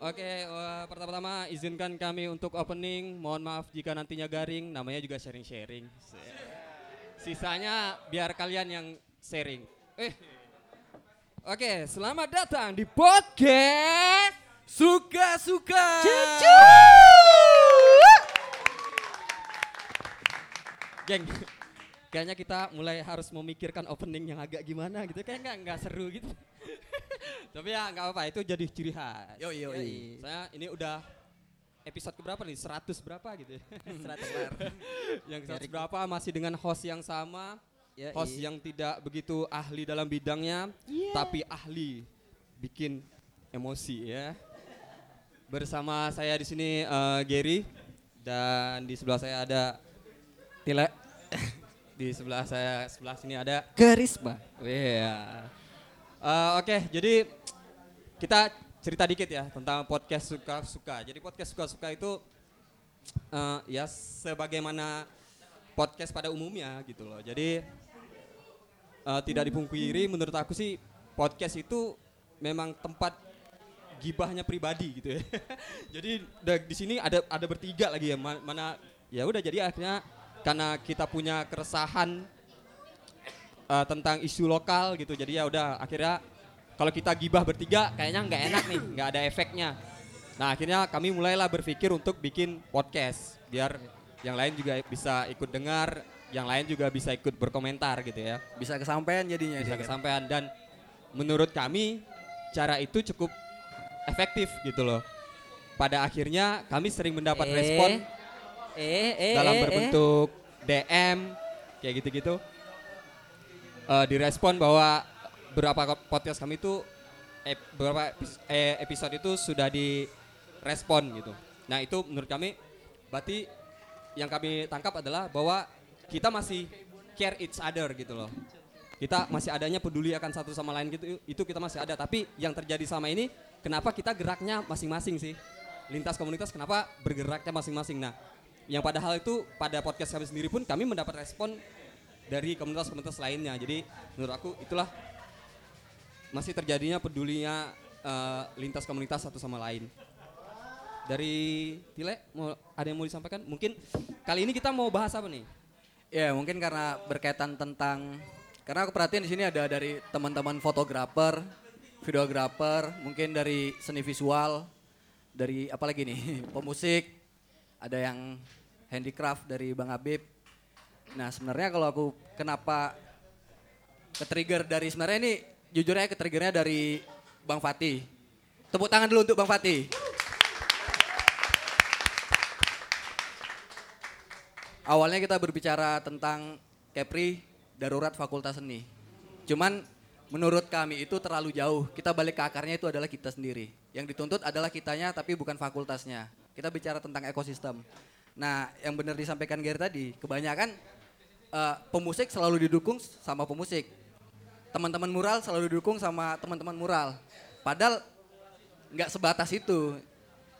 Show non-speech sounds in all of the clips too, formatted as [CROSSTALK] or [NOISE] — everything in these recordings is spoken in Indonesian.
Oke, eh, pertama-tama izinkan kami untuk opening. Mohon maaf jika nantinya garing, namanya juga sharing-sharing. Sisanya biar kalian yang sharing. Eh. Oke, selamat datang di podcast Suka-suka. Geng, kayaknya kita mulai harus memikirkan opening yang agak gimana gitu. Kayak nggak nggak seru gitu. Tapi ya nggak apa-apa, itu jadi ciri khas. Yo yo. Saya ini udah episode keberapa nih? 100 berapa gitu ya? [LAUGHS] Seratus lar. yang 100 berapa masih dengan host yang sama. Host yang tidak begitu ahli dalam bidangnya, tapi ahli bikin emosi ya. Bersama saya di sini eh, Gary dan di sebelah saya ada Tile. [LAUGHS] di sebelah saya sebelah sini ada Karisma. Iya. Eh, Oke, jadi kita cerita dikit ya tentang podcast suka-suka. Jadi podcast suka-suka itu eh, ya sebagaimana podcast pada umumnya gitu loh. Jadi eh, tidak dipungkiri menurut aku sih podcast itu memang tempat gibahnya pribadi gitu ya. [LAUGHS] jadi di sini ada ada bertiga lagi ya ma- mana ya udah jadi akhirnya karena kita punya keresahan eh, tentang isu lokal gitu. Jadi ya udah akhirnya kalau kita gibah bertiga kayaknya nggak enak nih, nggak ada efeknya. Nah akhirnya kami mulailah berpikir untuk bikin podcast biar yang lain juga bisa ikut dengar, yang lain juga bisa ikut berkomentar gitu ya, Bisa kesampaian jadinya. bisa dia kan? kesampaian dan menurut kami cara itu cukup efektif gitu loh. Pada akhirnya kami sering mendapat Eh, respon Eh, eh, dalam eh, eh. berbentuk DM kayak gitu-gitu. Eh, direspon bahwa beberapa ko- podcast kami itu ep- beberapa eh, episode itu sudah direspon gitu. Nah itu menurut kami berarti yang kami tangkap adalah bahwa kita masih care each other gitu loh. Kita masih adanya peduli akan satu sama lain gitu itu kita masih ada. Tapi yang terjadi sama ini kenapa kita geraknya masing-masing sih? Lintas komunitas kenapa bergeraknya masing-masing? Nah yang padahal itu pada podcast kami sendiri pun kami mendapat respon dari komunitas-komunitas lainnya. Jadi menurut aku itulah masih terjadinya pedulinya eh, lintas komunitas satu sama lain. Dari Tile, mau ada yang mau disampaikan? Mungkin kali ini kita mau bahas apa nih? Ya mungkin karena berkaitan tentang karena aku perhatiin di sini ada dari teman-teman fotografer, videografer, mungkin dari seni visual, dari apa lagi nih [LAUGHS] pemusik, ada yang handicraft dari Bang Habib. Nah sebenarnya kalau aku kenapa ke trigger dari sebenarnya ini jujurnya ke triggernya dari Bang Fatih. Tepuk tangan dulu untuk Bang Fatih. Awalnya kita berbicara tentang Kepri darurat Fakultas Seni. Cuman menurut kami itu terlalu jauh. Kita balik ke akarnya itu adalah kita sendiri. Yang dituntut adalah kitanya tapi bukan fakultasnya. Kita bicara tentang ekosistem. Nah, yang benar disampaikan Gary tadi, kebanyakan eh, pemusik selalu didukung sama pemusik. Teman-teman mural selalu didukung sama teman-teman mural. Padahal nggak sebatas itu.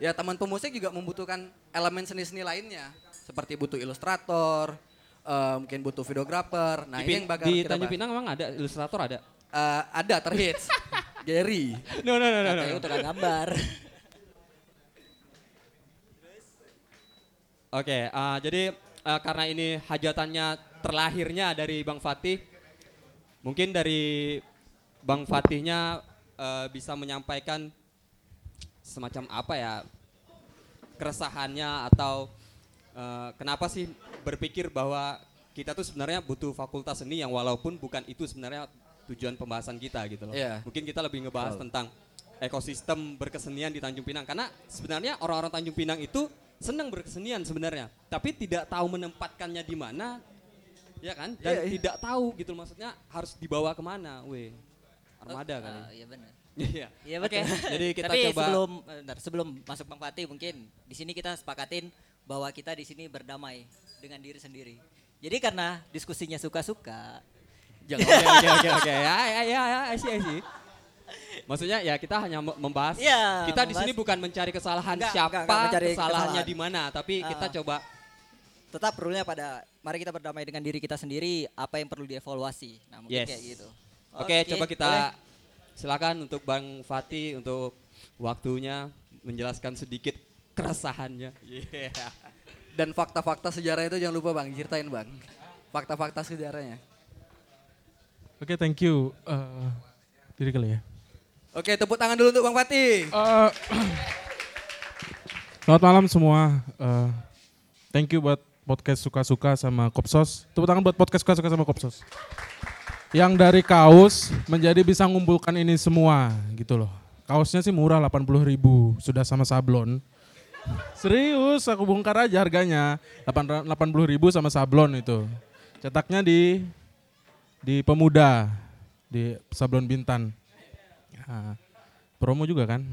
Ya teman pemusik juga membutuhkan elemen seni-seni lainnya. Seperti butuh ilustrator, eh, mungkin butuh videografer. Nah di, ini yang bakal di kita Tanjung. Pinang memang ada ilustrator ada. Eh, ada terhits. [LAUGHS] Gary. No no no no. Katanya tukang gambar. Oke, eh, jadi eh, karena ini hajatannya terlahirnya dari Bang Fatih, mungkin dari Bang Fatihnya eh, bisa menyampaikan semacam apa ya keresahannya atau eh, kenapa sih berpikir bahwa kita tuh sebenarnya butuh fakultas seni yang walaupun bukan itu sebenarnya tujuan pembahasan kita gitu loh. Iya. Mungkin kita lebih ngebahas tentang ekosistem berkesenian di Tanjung Pinang karena sebenarnya orang-orang Tanjung Pinang itu senang berkesenian sebenarnya, tapi tidak tahu menempatkannya di mana, ya kan? Dan Iya, iya. tidak tahu gitu maksudnya harus dibawa ke mana, weh. Armada kan ya. Ah, Iya benar. Iya. Iya Oke, betul. [LAUGHS] jadi kita Tapi coba sebelum eh, bentar, sebelum masuk Bang Fatih mungkin di sini kita sepakatin bahwa kita di sini berdamai dengan diri sendiri. Jadi karena diskusinya suka-suka, Oke oke oke oke ya ya ya ya see, I see. Maksudnya ya kita hanya me- membahas Iya, kita di membahas- sini bukan mencari kesalahan Enggak, siapa, enggak, enggak mencari kesalahannya kesalahan. di mana, tapi kita Ah. coba tetap rule-nya pada mari kita berdamai dengan diri kita sendiri, apa yang perlu dievaluasi. Nah, mungkin Yes. kayak gitu. Oke, Oke, coba kita boleh. silakan untuk Bang Fatih untuk waktunya menjelaskan sedikit keresahannya. Iya. Dan fakta-fakta sejarah itu jangan lupa bang, ceritain bang. Fakta-fakta sejarahnya. Oke, thank you. Eh, diri kali ya. Oke, tepuk tangan dulu untuk Bang Fatih. Eh, [CLEARS THROAT] selamat malam semua. Eh, thank you buat podcast suka-suka sama Kopsos. Tepuk tangan buat podcast suka-suka sama Kopsos. Yang dari kaos menjadi bisa ngumpulkan ini semua gitu loh. Kaosnya sih murah 80 ribu, sudah sama sablon. Serius, aku bongkar aja harganya. 80 ribu sama sablon itu. Cetaknya di di Pemuda, di Sablon Bintan. Ah, promo juga kan?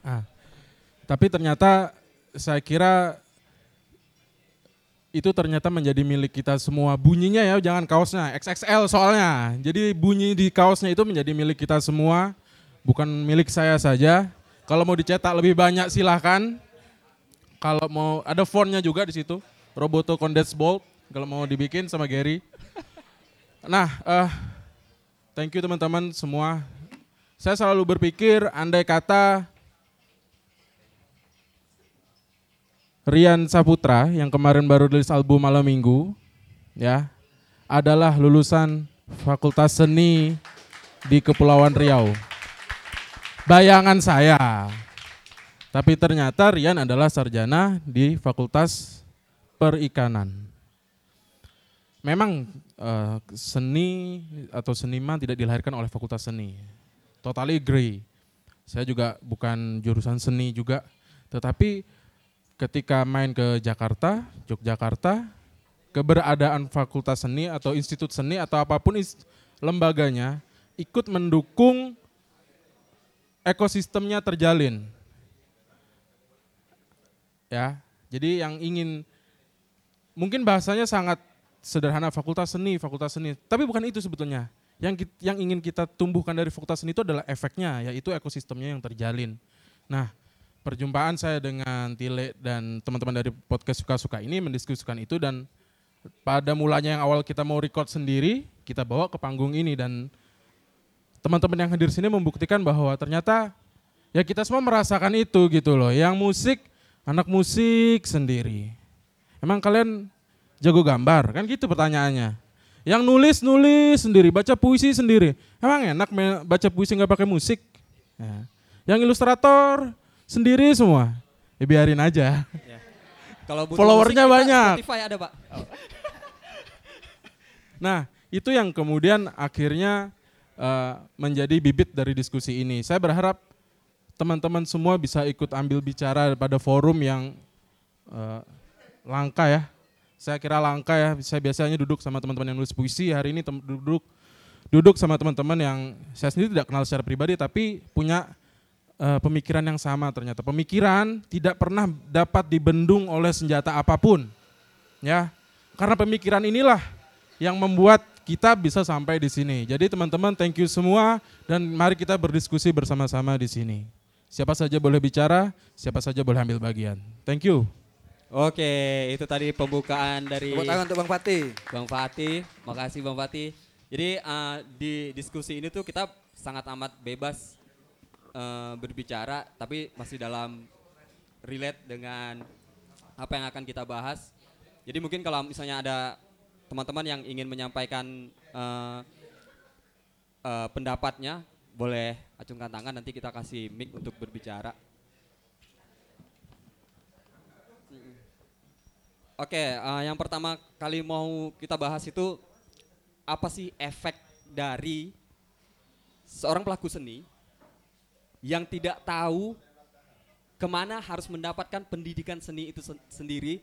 Ah, tapi ternyata saya kira itu ternyata menjadi milik kita semua. Bunyinya ya, jangan kaosnya, XXL soalnya. Jadi bunyi di kaosnya itu menjadi milik kita semua, bukan milik saya saja. Kalau mau dicetak lebih banyak silahkan. Kalau mau ada fontnya juga di situ, Roboto Condense Bolt. Kalau mau dibikin sama Gary. Nah, eh, thank you teman-teman semua. Saya selalu berpikir andai kata Rian Saputra yang kemarin baru rilis album Malam Minggu ya adalah lulusan Fakultas Seni di Kepulauan Riau. Bayangan saya. Tapi ternyata Rian adalah sarjana di Fakultas Perikanan. Memang eh, seni atau seniman tidak dilahirkan oleh Fakultas Seni. Totally agree. Saya juga bukan jurusan seni juga, tetapi ketika main ke Jakarta, Yogyakarta, keberadaan fakultas seni atau institut seni atau apa pun lembaganya ikut mendukung ekosistemnya terjalin. Ya, jadi yang ingin mungkin bahasanya sangat sederhana fakultas seni, fakultas seni, tapi bukan itu sebetulnya. Yang yang ingin kita tumbuhkan dari fakultas seni itu adalah efeknya, yaitu ekosistemnya yang terjalin. Nah, perjumpaan saya dengan Tile dan teman-teman dari podcast suka-suka ini mendiskusikan itu dan pada mulanya yang awal kita mau record sendiri, kita bawa ke panggung ini dan teman-teman yang hadir sini membuktikan bahwa ternyata ya kita semua merasakan itu gitu loh. Yang musik, anak musik sendiri. Emang kalian jago gambar? Kan gitu pertanyaannya. Yang nulis nulis sendiri, baca puisi sendiri. Emang enak baca puisi nggak pakai musik? Ya. Yang ilustrator sendiri semua. Ya biarin aja. Kalau butuh Followernya banyak. Spotify ada, Pak. [LAUGHS] Nah, itu yang kemudian akhirnya eh, menjadi bibit dari diskusi ini. Saya berharap teman-teman semua bisa ikut ambil bicara pada forum yang eh, langka ya. Saya kira langka ya. Saya biasanya duduk sama teman-teman yang nulis puisi. Hari ini duduk duduk sama teman-teman yang saya sendiri tidak kenal secara pribadi tapi punya eh, pemikiran yang sama ternyata. Pemikiran tidak pernah dapat dibendung oleh senjata apa pun. Ya. Karena pemikiran inilah yang membuat kita bisa sampai di sini. Jadi teman-teman thank you semua dan mari kita berdiskusi bersama-sama di sini. Siapa saja boleh bicara, siapa saja boleh ambil bagian. Thank you. Oke, itu tadi pembukaan dari Tepuk tangan untuk Bang Fatih. Bang Fatih. Makasih Bang Fatih. Jadi eh, di diskusi ini tuh kita sangat amat bebas eh, berbicara, tapi masih dalam relate dengan apa yang akan kita bahas. Jadi mungkin kalau misalnya ada teman-teman yang ingin menyampaikan eh, eh, pendapatnya, boleh acungkan tangan nanti kita kasih mic untuk berbicara. Oke, eh, yang pertama kali mau kita bahas itu apa sih efek dari seorang pelaku seni yang tidak tahu ke mana harus mendapatkan pendidikan seni itu sen- sendiri.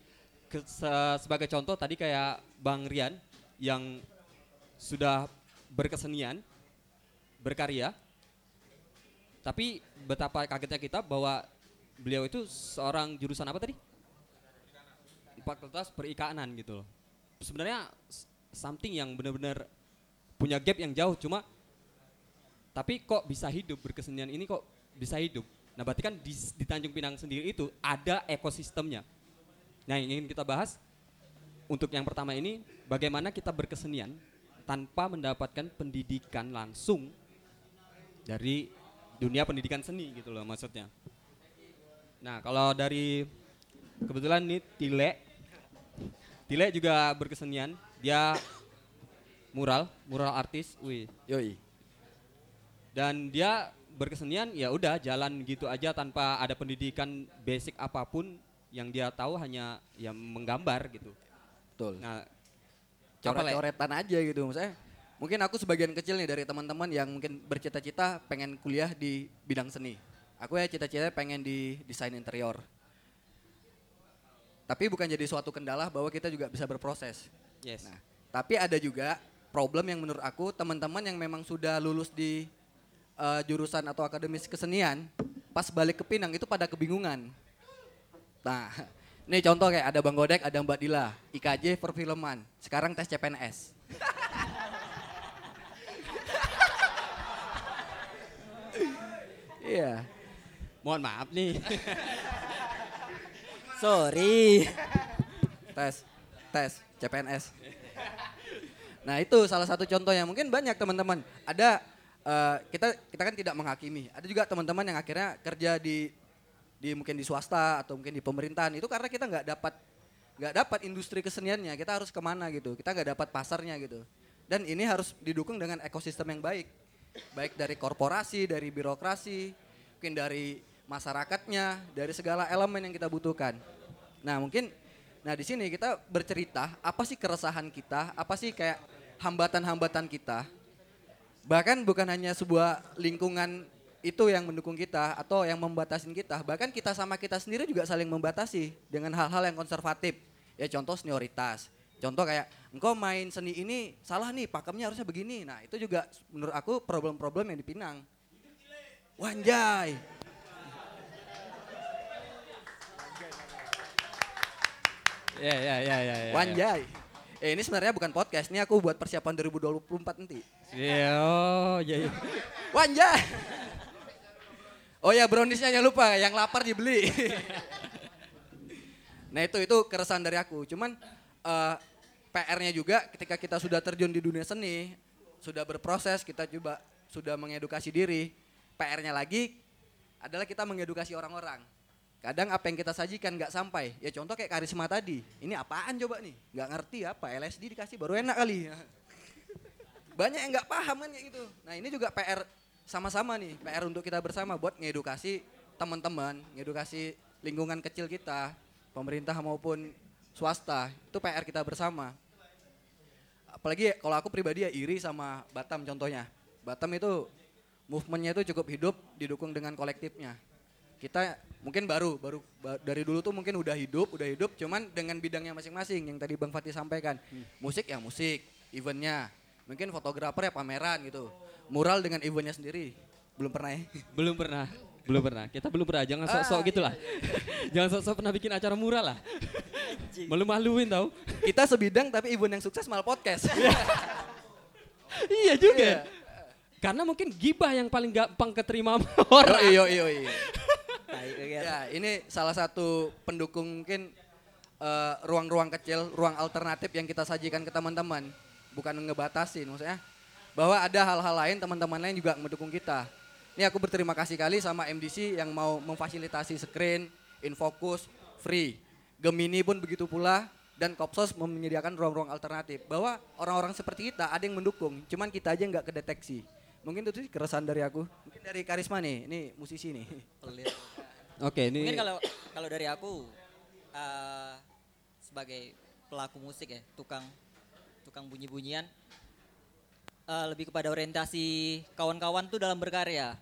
Ke- se- sebagai contoh tadi kayak Bang Rian yang sudah berkesenian, berkarya, tapi betapa kagetnya kita bahwa beliau itu seorang jurusan apa tadi? Fakultas perikanan gitu loh. Sebenarnya something yang benar-benar punya gap yang jauh cuma tapi kok bisa hidup berkesenian ini kok bisa hidup. Nah, berarti kan di, di Tanjung Pinang sendiri itu ada ekosistemnya. Nah, yang ingin kita bahas untuk yang pertama ini bagaimana kita berkesenian tanpa mendapatkan pendidikan langsung dari dunia pendidikan seni gitu loh maksudnya. Nah, kalau dari kebetulan nih Tile Tile juga berkesenian, dia mural, mural artis, wih. Yoi. Dan dia berkesenian ya udah jalan gitu aja tanpa ada pendidikan basic apa pun yang dia tahu hanya ya menggambar gitu. Betul. Nah, coret-coretan aja gitu maksudnya. Mungkin aku sebagian kecil nih dari teman-teman yang mungkin bercita-cita pengen kuliah di bidang seni. Aku ya cita-cita pengen di desain interior. Tapi bukan jadi suatu kendala bahwa kita juga bisa berproses. Yes. Nah, tapi ada juga problem yang menurut aku teman-teman yang memang sudah lulus di eh, jurusan atau akademis kesenian, pas balik ke Pinang itu pada kebingungan. Nah, [LAUGHS] nih contoh kayak ada Bang Godek, ada Mbak Dila, IKJ perfilman, sekarang tes CPNS. [LAUGHS] Iya. Mohon maaf nih. [LAUGHS] Sorry. tes tes CPNS nah itu salah satu contohnya mungkin banyak teman-teman ada eh, kita kita kan tidak menghakimi. Ada juga teman-teman yang akhirnya kerja di di mungkin di swasta atau mungkin di pemerintahan itu karena kita nggak dapat nggak dapat industri keseniannya. Kita harus ke mana gitu. Kita nggak dapat pasarnya gitu. Dan ini harus didukung dengan ekosistem yang baik. Baik dari korporasi dari birokrasi mungkin dari masyarakatnya dari segala elemen yang kita butuhkan. Nah mungkin Nah di sini kita bercerita apa sih keresahan kita, apa sih kayak hambatan-hambatan kita. Bahkan bukan hanya sebuah lingkungan itu yang mendukung kita atau yang membatasin kita, bahkan kita sama kita sendiri juga saling membatasi dengan hal-hal yang konservatif. Ya contoh senioritas, contoh kayak engkau main seni ini salah nih, pakemnya harusnya begini. Nah itu juga menurut aku problem-problem yang dipinang. Wanjay. ya ya ya ya. ya, Wanjay. Eh ini sebenarnya bukan podcast, ini aku buat persiapan 2024 nanti. Ya, oh, ya, ya. Wanjay. Oh ya browniesnya jangan lupa, yang lapar dibeli. nah itu itu keresahan dari aku. Cuman eh, PR-nya juga ketika kita sudah terjun di dunia seni, sudah berproses, kita coba sudah mengedukasi diri. PR-nya lagi adalah kita mengedukasi orang-orang. Kadang apa yang kita sajikan nggak sampai. Ya contoh kayak karisma tadi. Ini apaan coba nih? Nggak ngerti apa. LSD dikasih baru enak kali. Banyak yang nggak paham kan kayak gitu. Nah ini juga PR sama-sama nih. PR untuk kita bersama buat ngedukasi teman-teman, ngedukasi lingkungan kecil kita, pemerintah maupun swasta. Itu PR kita bersama. Apalagi kalau aku pribadi ya iri sama Batam contohnya. Batam itu movementnya itu cukup hidup didukung dengan kolektifnya. Kita mungkin baru baru ba- dari dulu tuh mungkin udah hidup udah hidup cuman dengan bidangnya masing-masing yang tadi bang Fatih sampaikan musik ya musik eventnya mungkin fotografer ya pameran gitu mural dengan eventnya sendiri belum pernah ya [LAUGHS] Belum pernah. Belum pernah. Kita belum pernah. Jangan sok-sok gitu lah. [LAUGHS] Jangan sok-sok pernah bikin acara murah lah. Malu-maluin tau. kita sebidang tapi event yang sukses malah podcast [LAUGHS] iya juga. Iya. Karena mungkin gibah yang paling gampang keterima orang. iyo iyo iyo kegiatan. ya ini salah satu pendukung mungkin eh, ruang-ruang kecil ruang alternatif yang kita sajikan ke teman-teman bukan ngebatasin maksudnya bahwa ada hal-hal lain teman-teman lain juga mendukung kita. Ini aku berterima kasih kali sama MDC yang mau memfasilitasi screen infokus free. Gemini pun begitu pula dan Kopsos menyediakan ruang-ruang alternatif. Bahwa orang-orang seperti kita ada yang mendukung cuman kita aja nggak kedeteksi. Mungkin itu sih keresahan dari aku. Mungkin dari Karisma nih ini musisi nih. Oke, ini Mungkin kalau kalau dari aku eh, sebagai pelaku musik ya, tukang tukang bunyi-bunyian eh, lebih kepada orientasi kawan-kawan tuh dalam berkarya.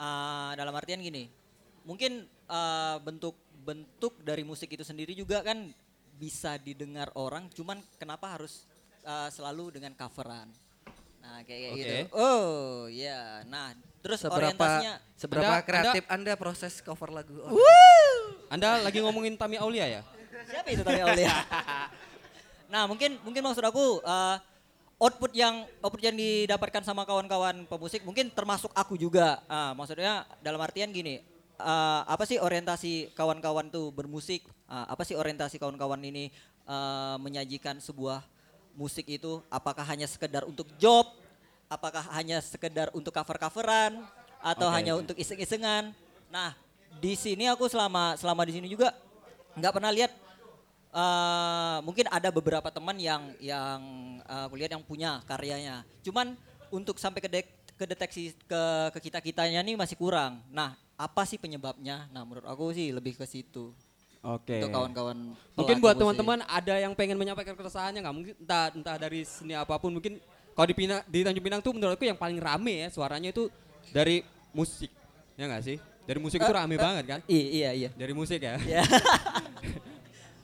Eh, dalam artian gini, mungkin eh, bentuk-bentuk dari musik itu sendiri juga kan bisa didengar orang, cuman kenapa harus eh, selalu dengan coveran? Nah kayak kayak Oke. gitu. Oh ya, nah terus seberapa orientasinya seberapa Anda- kreatif anda, proses cover lagu. Anda lagi ngomongin Tami Aulia ya? Siapa itu tadi Aulia? [LAUGHS] nah mungkin mungkin maksud aku eh, output yang output yang didapatkan sama kawan-kawan pemusik mungkin termasuk aku juga. Ah, maksudnya dalam artian gini, eh, apa sih orientasi kawan-kawan tuh bermusik? Ah, apa sih orientasi kawan-kawan ini eh, menyajikan sebuah musik itu apakah hanya sekedar untuk job, apakah hanya sekedar untuk cover-coveran atau Oke. hanya untuk iseng-isengan. Nah, di sini aku selama selama di sini juga nggak pernah lihat eh, mungkin ada beberapa teman yang yang eh, aku lihat yang punya karyanya. Cuman untuk sampai ke dek- ke deteksi ke ke kita kitanya nih masih kurang. Nah, apa sih penyebabnya? Nah, menurut aku sih lebih ke situ. Oke. Untuk kawan-kawan Mungkin buat teman-teman ada yang pengen menyampaikan keresahannya nggak? Mungkin entah entah dari seni apa pun mungkin kalau di Pinang, di Tanjung Pinang tuh menurutku yang paling rame ya suaranya itu dari musik. Ya nggak sih? Dari musik itu rame banget kan? I- iya iya. Dari musik ya. Iya. [LAUGHS]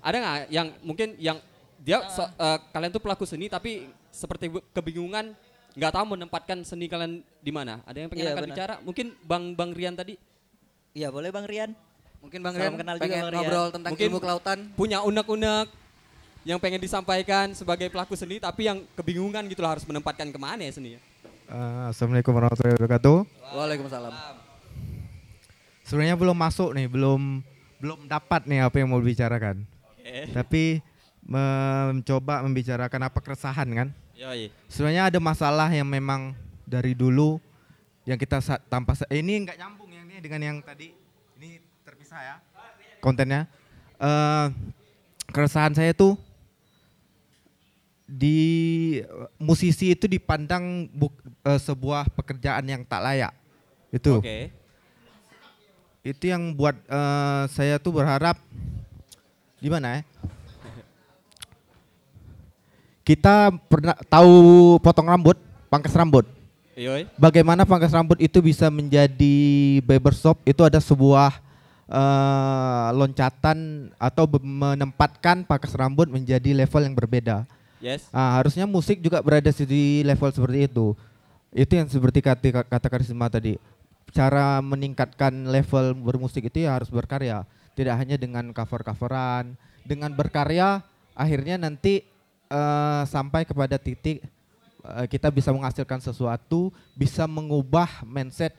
Ada nggak yang mungkin yang dia so- eh, kalian tuh pelaku seni tapi seperti kebingungan nggak tahu menempatkan seni kalian di mana? Ada yang pengen Iya, akan benar. bicara? Mungkin Bang Bang Rian tadi Iya, boleh Bang Rian. Mungkin Bang Salam Rian kenal juga, pengen Bang Rian. ngobrol tentang Mungkin- ilmu kelautan. punya unek-unek yang pengen disampaikan sebagai pelaku seni tapi yang kebingungan gitu loh harus menempatkan ke mana ya seni ya? Eh, Assalamualaikum warahmatullahi wabarakatuh. Waalaikumsalam. Sebenarnya belum masuk nih, belum belum dapat nih apa yang mau dibicarakan. Tapi mencoba membicarakan apa keresahan kan. Yoi. Sebenarnya ada masalah yang memang dari dulu yang kita tanpa eh, ini nggak nyambung yang ini dengan yang tadi. Ini terpisah ya kontennya. Eh, keresahan saya tuh di musisi itu dipandang buk- eh, sebuah pekerjaan yang tak layak. Itu Oke. itu yang buat eh, saya tuh berharap gimana ya kita pernah tahu potong rambut pangkas rambut Yoi. bagaimana pangkas rambut itu bisa menjadi barbershop itu ada sebuah eh, loncatan atau menempatkan pangkas rambut menjadi level yang berbeda Yes. Ah, harusnya musik juga berada di level seperti itu. Itu yang seperti kata kata Karisma tadi. Cara meningkatkan level bermusik itu ya harus berkarya. Tidak hanya dengan cover-coveran, dengan berkarya akhirnya nanti eh, sampai kepada titik eh, kita bisa menghasilkan sesuatu, bisa mengubah mindset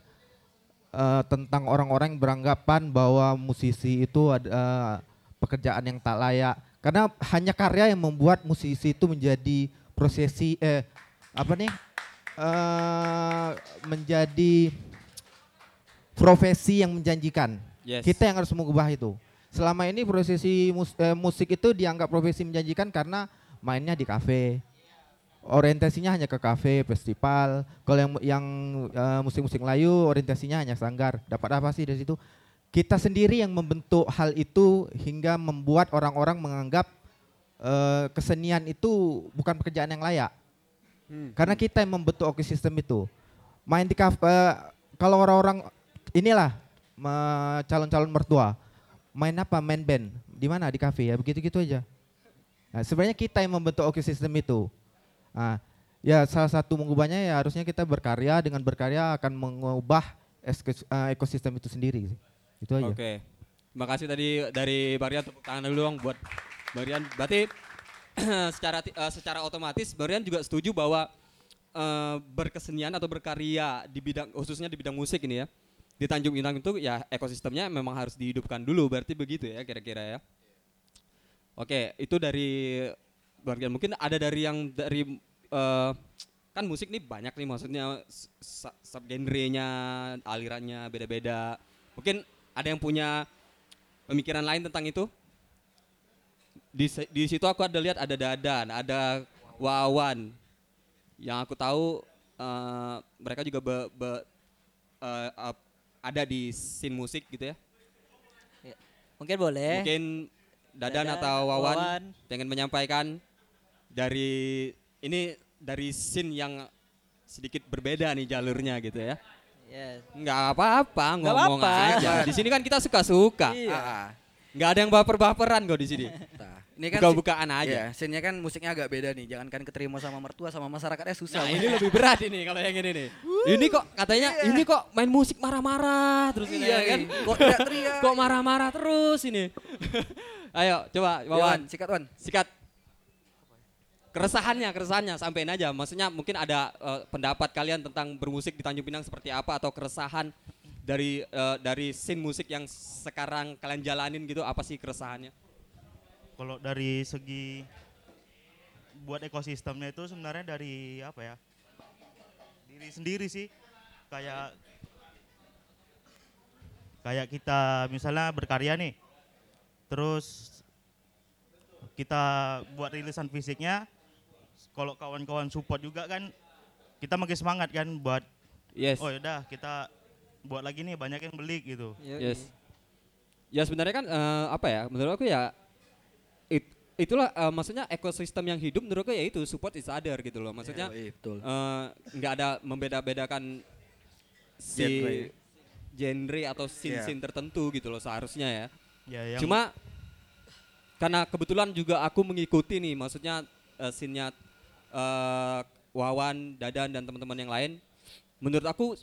eh, tentang orang-orang yang beranggapan bahwa musisi itu ada eh, pekerjaan yang tak layak. Karena hanya karya yang membuat musisi itu menjadi prosesi eh apa nih? eh menjadi profesi yang menjanjikan. Yes. Kita yang harus mengubah itu. Selama ini prosesi mus- eh, musik itu dianggap profesi menjanjikan karena mainnya di kafe. Orientasinya hanya ke kafe, festival. Kalau yang yang eh, musik-musik Melayu orientasinya hanya sanggar. Dapat apa sih dari situ? Kita sendiri yang membentuk hal itu hingga membuat orang-orang menganggap eh, kesenian itu bukan pekerjaan yang layak. Karena kita yang membentuk ekosistem itu. Main di kafe, eh, kalau orang-orang inilah calon-calon mertua, main apa? Main band. Di mana? Di kafe ya, begitu-gitu aja. Nah, sebenarnya kita yang membentuk ekosistem itu. Nah, ya salah satu mengubahnya ya harusnya kita berkarya dengan berkarya akan mengubah eh, ekosistem itu sendiri. Itu aja. Oke. Terima kasih tadi dari Barian tepuk tangan dulu dong buat Barian. Berarti [CLEARS THROAT] secara eh, secara otomatis Barian juga setuju bahwa eh, berkesenian atau berkarya di bidang khususnya di bidang musik ini ya. Di Tanjung Pinang itu ya ekosistemnya memang harus dihidupkan dulu berarti begitu ya kira-kira ya. Oke, itu dari Barian. Mungkin ada dari yang dari eh, kan musik nih banyak nih maksudnya sub genrenya, alirannya beda-beda. Mungkin ada yang punya pemikiran lain tentang itu? Di, di situ aku ada lihat ada Dadan, ada Wawan. Yang aku tahu eh, mereka juga be- be- eh, ap- ada di scene musik gitu ya. Mungkin boleh. Mungkin Dadan, Dadan, atau Wawan, Wawan. pengen menyampaikan dari ini dari scene yang sedikit berbeda nih jalurnya gitu ya. Yes. Nggak apa-apa, ngomong apa-apa. aja. Di sini kan kita suka-suka. Iya. Ah, Nggak ada yang baper-baperan kok di sini. [LAUGHS] ini kan Buka-bukaan aja. Iya, scene-nya kan musiknya agak beda nih. Jangankan keterima sama mertua sama masyarakatnya susah. Nah, ini lebih berat ini kalau yang ini nih. Ini kok katanya ini kok main musik marah-marah terus ini Iya ya kan. nih, kok teriak-teriak. Kok marah-marah terus ini. [LAUGHS] Ayo coba Ya, Wawan Wan, sikat Wan. sikat keresahannya keresahannya sampein aja maksudnya mungkin ada eh, pendapat kalian tentang bermusik di Tanjung Pinang seperti apa atau keresahan dari eh, dari scene musik yang sekarang kalian jalanin gitu apa sih keresahannya Kalau dari segi buat ekosistemnya itu sebenarnya dari apa ya? Diri sendiri sih. Kayak kayak kita misalnya berkarya nih. Terus kita buat rilisan fisiknya kalau kawan-kawan support juga kan kita makin semangat kan buat Yes. oh yaudah kita buat lagi nih banyak yang beli gitu. Yes. Ya sebenarnya kan eh, apa ya? Menurut aku ya it- itulah eh, maksudnya ekosistem yang hidup menurut aku ya itu support is other gitu loh. Maksudnya Yoi, betul. eh, nggak ada membeda-bedakan si Genre. genre atau scene-scene tertentu gitu loh seharusnya ya. Ya yang Cuma karena kebetulan juga aku mengikuti nih, maksudnya uh, scene-nya eh, Wawan, Dadan dan teman-teman yang lain, menurut aku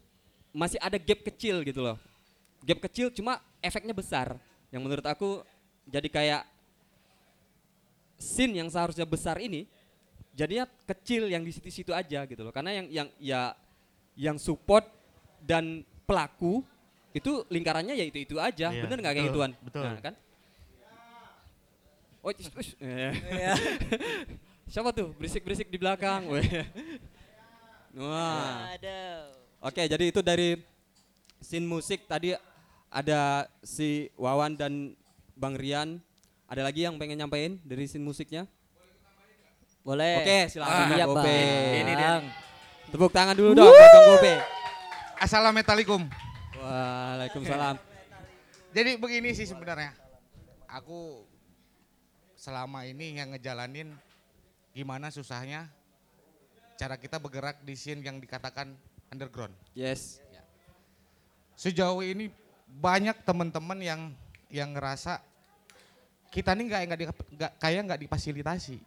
masih ada gap kecil gitu loh. Gap kecil cuma efeknya besar. Yang menurut aku jadi kayak scene yang seharusnya besar ini jadinya kecil yang di situ-situ aja gitu loh. Karena yang yang ya yang support dan pelaku itu lingkarannya ya itu-itu aja. Iya, Bener nggak kayak gituan? betul. Nah, kan? Oh, ush. Eh. Siapa tuh berisik-berisik di belakang? [LAUGHS] Wah. Aduh. Oke, jadi itu dari scene musik tadi ada si Wawan dan Bang Rian. Ada lagi yang pengen nyampein dari scene musiknya? Boleh. Oke, silakan Iya, Bang Bang. Gope. Ini dia. Tepuk tangan dulu dong buat Bang Gope. Assalamualaikum. Waalaikumsalam. Jadi begini sih sebenarnya. Aku selama ini yang ngejalanin gimana susahnya cara kita bergerak di scene yang dikatakan underground. Yes. Sejauh ini banyak teman-teman yang yang ngerasa kita nih nggak nggak kayak nggak difasilitasi.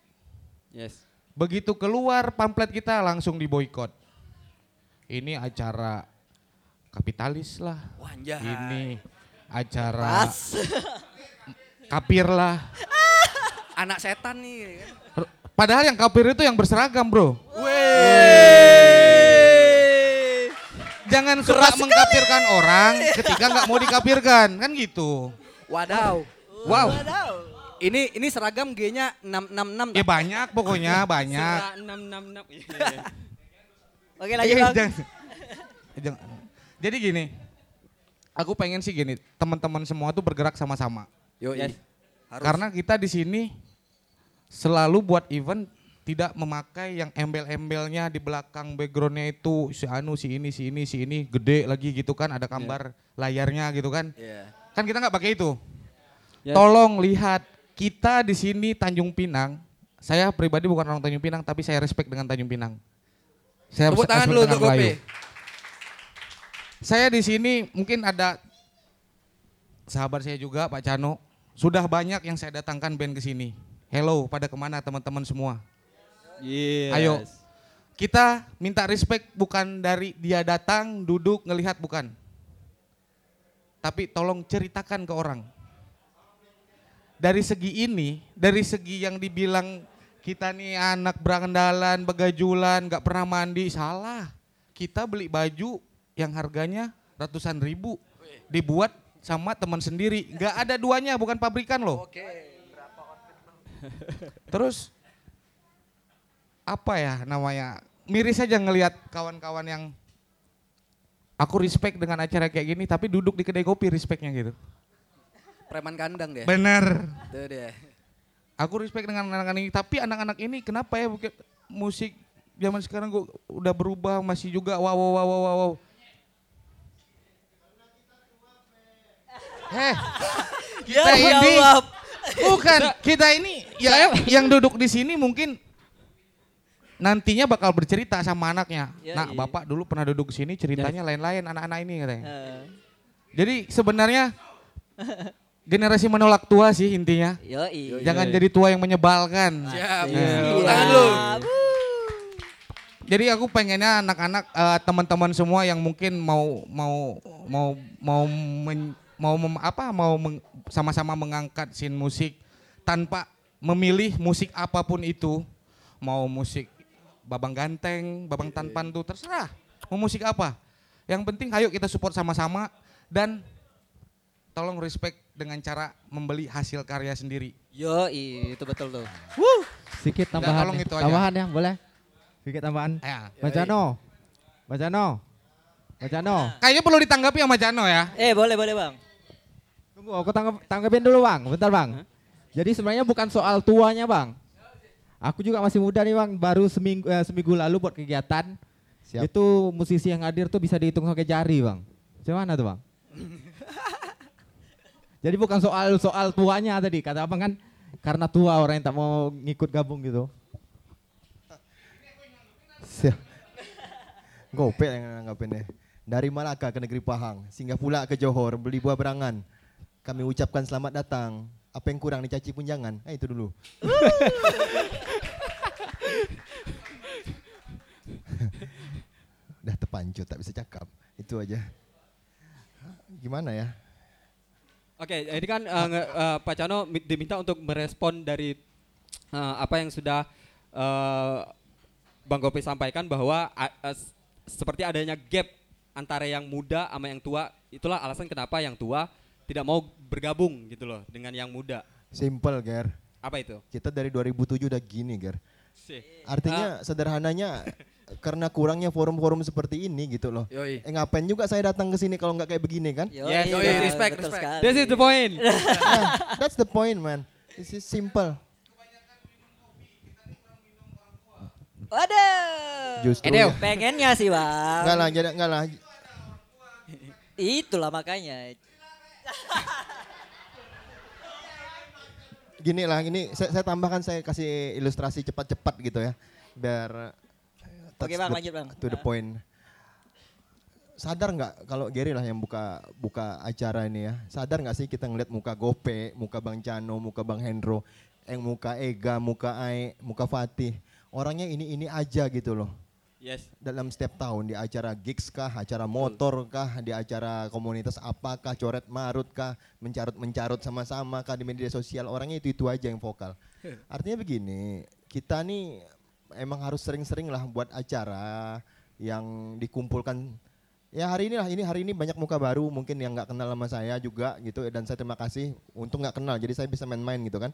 Yes. Begitu keluar pamflet kita langsung diboykot. Ini acara kapitalis lah. Wanjah. Ini acara Pas. [LAUGHS] kapir lah. [LAUGHS] Anak setan nih. R- Padahal yang kapir itu yang berseragam bro. Jangan suka mengkapirkan orang ketika nggak mau dikapirkan kan gitu. Wadaw. Wow. Ini ini seragam G-nya 666. Ya banyak pokoknya banyak. Surah [LAUGHS] 666. Iya. Oke lanjut Eh, bang. jangan- jangan. Jadi gini, aku pengen sih gini, teman-teman semua tuh bergerak sama-sama. Yo, Yes. Harus. Karena kita di sini selalu buat event tidak memakai yang embel-embelnya di belakang backgroundnya itu si anu si ini si ini si ini gede lagi gitu kan ada gambar layarnya gitu kan Iya. kan kita nggak pakai itu Yes. tolong lihat kita di sini Tanjung Pinang saya pribadi bukan orang Tanjung Pinang tapi saya respect dengan Tanjung Pinang saya Tepuk tangan dulu untuk. Gope. Saya di sini mungkin ada sahabat saya juga Pak Cano. Sudah banyak yang saya datangkan band ke sini. Hello, pada ke mana teman-teman semua? Yes. Ayo. Kita minta respect bukan dari dia datang, duduk, ngelihat bukan. Tapi tolong ceritakan ke orang. Dari segi ini, dari segi yang dibilang kita nih anak berandalan, begajulan, nggak pernah mandi, salah. Kita beli baju yang harganya ratusan ribu, dibuat sama teman sendiri, nggak ada duanya, bukan pabrikan loh. [LAUGHS] Terus apa ya namanya miris aja ngelihat kawan-kawan yang aku respect dengan acara kayak gini tapi duduk di kedai kopi respectnya gitu Preman kandang deh. bener Tuh dia. aku respect dengan anak-anak ini tapi anak-anak ini kenapa ya bukan musik zaman sekarang gua udah berubah masih juga wow wow wow wow wow. Heh, kita ini bukan kita ini ya yang duduk di sini mungkin nantinya bakal bercerita sama anaknya. Ya, nah, iya. bapak dulu pernah duduk sini ceritanya lain-lain anak-anak ini katanya. Eh, Jadi sebenarnya [LAUGHS] generasi menolak tua sih intinya. Yoi. Jangan jadi tua yang menyebalkan. Siap. Iya. Tepuk tangan lu. Jadi aku pengennya anak-anak eh, teman-teman semua yang mungkin mau mau mau mau men- mau mem- apa mau meng- sama-sama mengangkat scene musik tanpa memilih musik apa pun itu, mau musik babang ganteng, babang tanpan tuh terserah. Mau musik apa? Yang penting ayo kita support sama-sama dan tolong respect dengan cara membeli hasil karya sendiri. Yoi, itu betul tuh. Sedikit Udah, tambahan. tolong ya. itu aja. Tambahan ya, boleh? Sedikit tambahan. Ya. Bacano. Bacano. Bacano. Kayaknya perlu ditanggapi sama Jano ya. Eh boleh boleh bang. Tunggu, aku tanggap, tanggapin dulu bang, bentar bang. Jadi sebenarnya bukan soal tuanya bang. Aku juga masih muda nih bang, baru seminggu, eh, seminggu lalu buat kegiatan. Siap. Itu musisi yang hadir tuh bisa dihitung pakai jari bang. Gimana tuh bang? Jadi bukan soal soal tuanya tadi, kata abang kan karena tua orang yang tak mau ngikut gabung gitu. Siap. Gopek yang nanggapin deh. Dari Malaka ke negeri Pahang, singgah pula ke Johor beli buah berangan. Kami ucapkan selamat datang. Apa yang kurang dicaci pun jangan. Eh itu dulu. [LAUGHS] Udah terpancut tak bisa cakap. Itu aja. Gimana ya? Oke, ini kan nge- eh, Pak Cano mi- diminta untuk merespon dari eh, apa yang sudah eh, Bang Gopi sampaikan bahwa s- seperti adanya gap antara yang muda sama yang tua. Itulah alasan kenapa yang tua tidak mau bergabung gitu loh dengan yang muda. Simple, Ger. Apa itu? Kita dari 2007 udah gini, Ger. Artinya sederhananya karena kurangnya forum-forum seperti ini gitu loh. Yoi. Eh ngapain juga saya datang ke sini kalau nggak kayak begini kan? Yoi, Yes, yoi, respect, respect. sekali. This is the point. Yeah, [LAUGHS] that's the point, man. This is simple. Waduh. Justru ya. Pengennya sih bang. Enggak lah, jadi enggak lah. Itulah makanya. Gini lah, ini saya, saya tambahkan saya kasih ilustrasi cepat-cepat gitu ya, biar Oke touch bang the- lanjut bang. to the point. Sadar nggak kalau Gary lah yang buka buka acara ini ya? Sadar nggak sih kita ngeliat muka Gope, muka Bang Cano, muka Bang Hendro, yang muka Ega, muka Ai, muka Fatih. Orangnya ini ini aja gitu loh. Yes. dalam setiap tahun di acara gigs kah, acara motor kah, di acara komunitas apakah, coret marut kah, mencarut mencarut sama-sama kah di media sosial orangnya itu itu aja yang vokal. [LAUGHS] Artinya begini, kita nih emang harus sering-sering lah buat acara yang dikumpulkan. Ya hari ini lah, ini hari ini banyak muka baru mungkin yang nggak kenal sama saya juga gitu dan saya terima kasih untuk nggak kenal jadi saya bisa main-main gitu kan.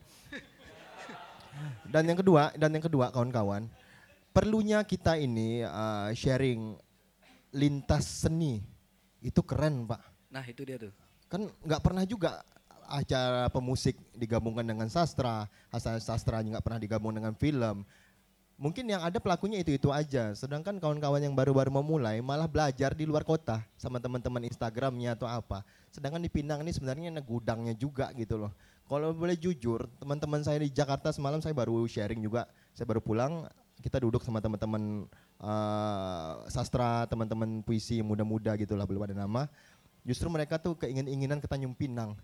Dan yang kedua, dan yang kedua kawan-kawan, perlunya kita ini uh, sharing lintas seni itu keren pak Nah itu dia tuh. kan nggak pernah juga acara pemusik digabungkan dengan sastra hasil sastra nggak pernah digabung dengan film mungkin yang ada pelakunya itu itu aja. Sedangkan kawan-kawan yang baru-baru memulai malah belajar di luar kota sama teman-teman Instagramnya atau apa. Sedangkan di Pinang ini sebenarnya ada gudangnya juga gitu loh. Kalau boleh jujur teman-teman saya di Jakarta semalam saya baru sharing juga. Saya baru pulang kita duduk sama teman-teman eh, sastra teman-teman puisi muda-muda gitulah belum ada nama. Justru mereka tuh keingin-inginan ke Tanjung Pinang.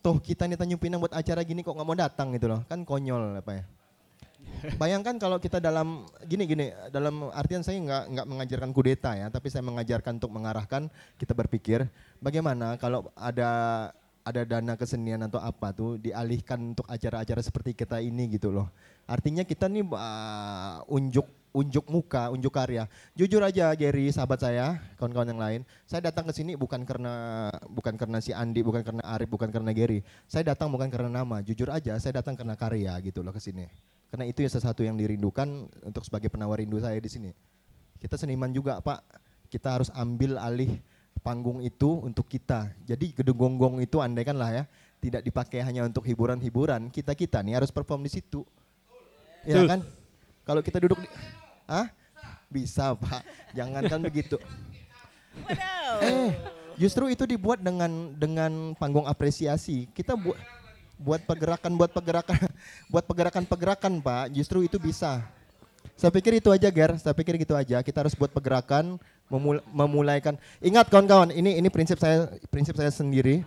Toh kita nih Tanjung Pinang buat acara gini kok nggak mau datang gitu loh. Kan konyol apa ya Bayangkan kalau kita dalam gini gini dalam artian saya nggak nggak mengajarkan kudeta ya, tapi saya mengajarkan untuk mengarahkan kita berpikir bagaimana kalau ada ada dana kesenian atau apa tuh dialihkan untuk acara-acara seperti kita ini gitu loh. Artinya kita nih uh, unjuk unjuk muka, unjuk karya. Jujur aja Gary, sahabat saya, kawan-kawan yang lain, saya datang ke sini bukan karena bukan karena si Andi, bukan karena Arif, bukan karena Gary. Saya datang bukan karena nama, jujur aja saya datang karena karya gitu loh ke sini. Karena itu ya sesuatu yang dirindukan untuk sebagai penawar rindu saya di sini. Kita seniman juga, Pak. Kita harus ambil alih panggung itu untuk kita. Jadi gedung gonggong itu andaikan lah ya, tidak dipakai hanya untuk hiburan-hiburan, kita-kita nih harus perform di situ. Ya kan? Kalau kita duduk di Hah? Bisa, Pak. Jangankan begitu. Eh, justru itu dibuat dengan dengan panggung apresiasi. Kita buat buat pergerakan buat pergerakan [LAUGHS] buat pergerakan-pergerakan, Pak. Justru itu bisa. Saya pikir itu aja, Ger. Saya pikir gitu aja. Kita harus buat pergerakan, memul- memulaikan. Ingat kawan-kawan, ini ini prinsip saya prinsip saya sendiri.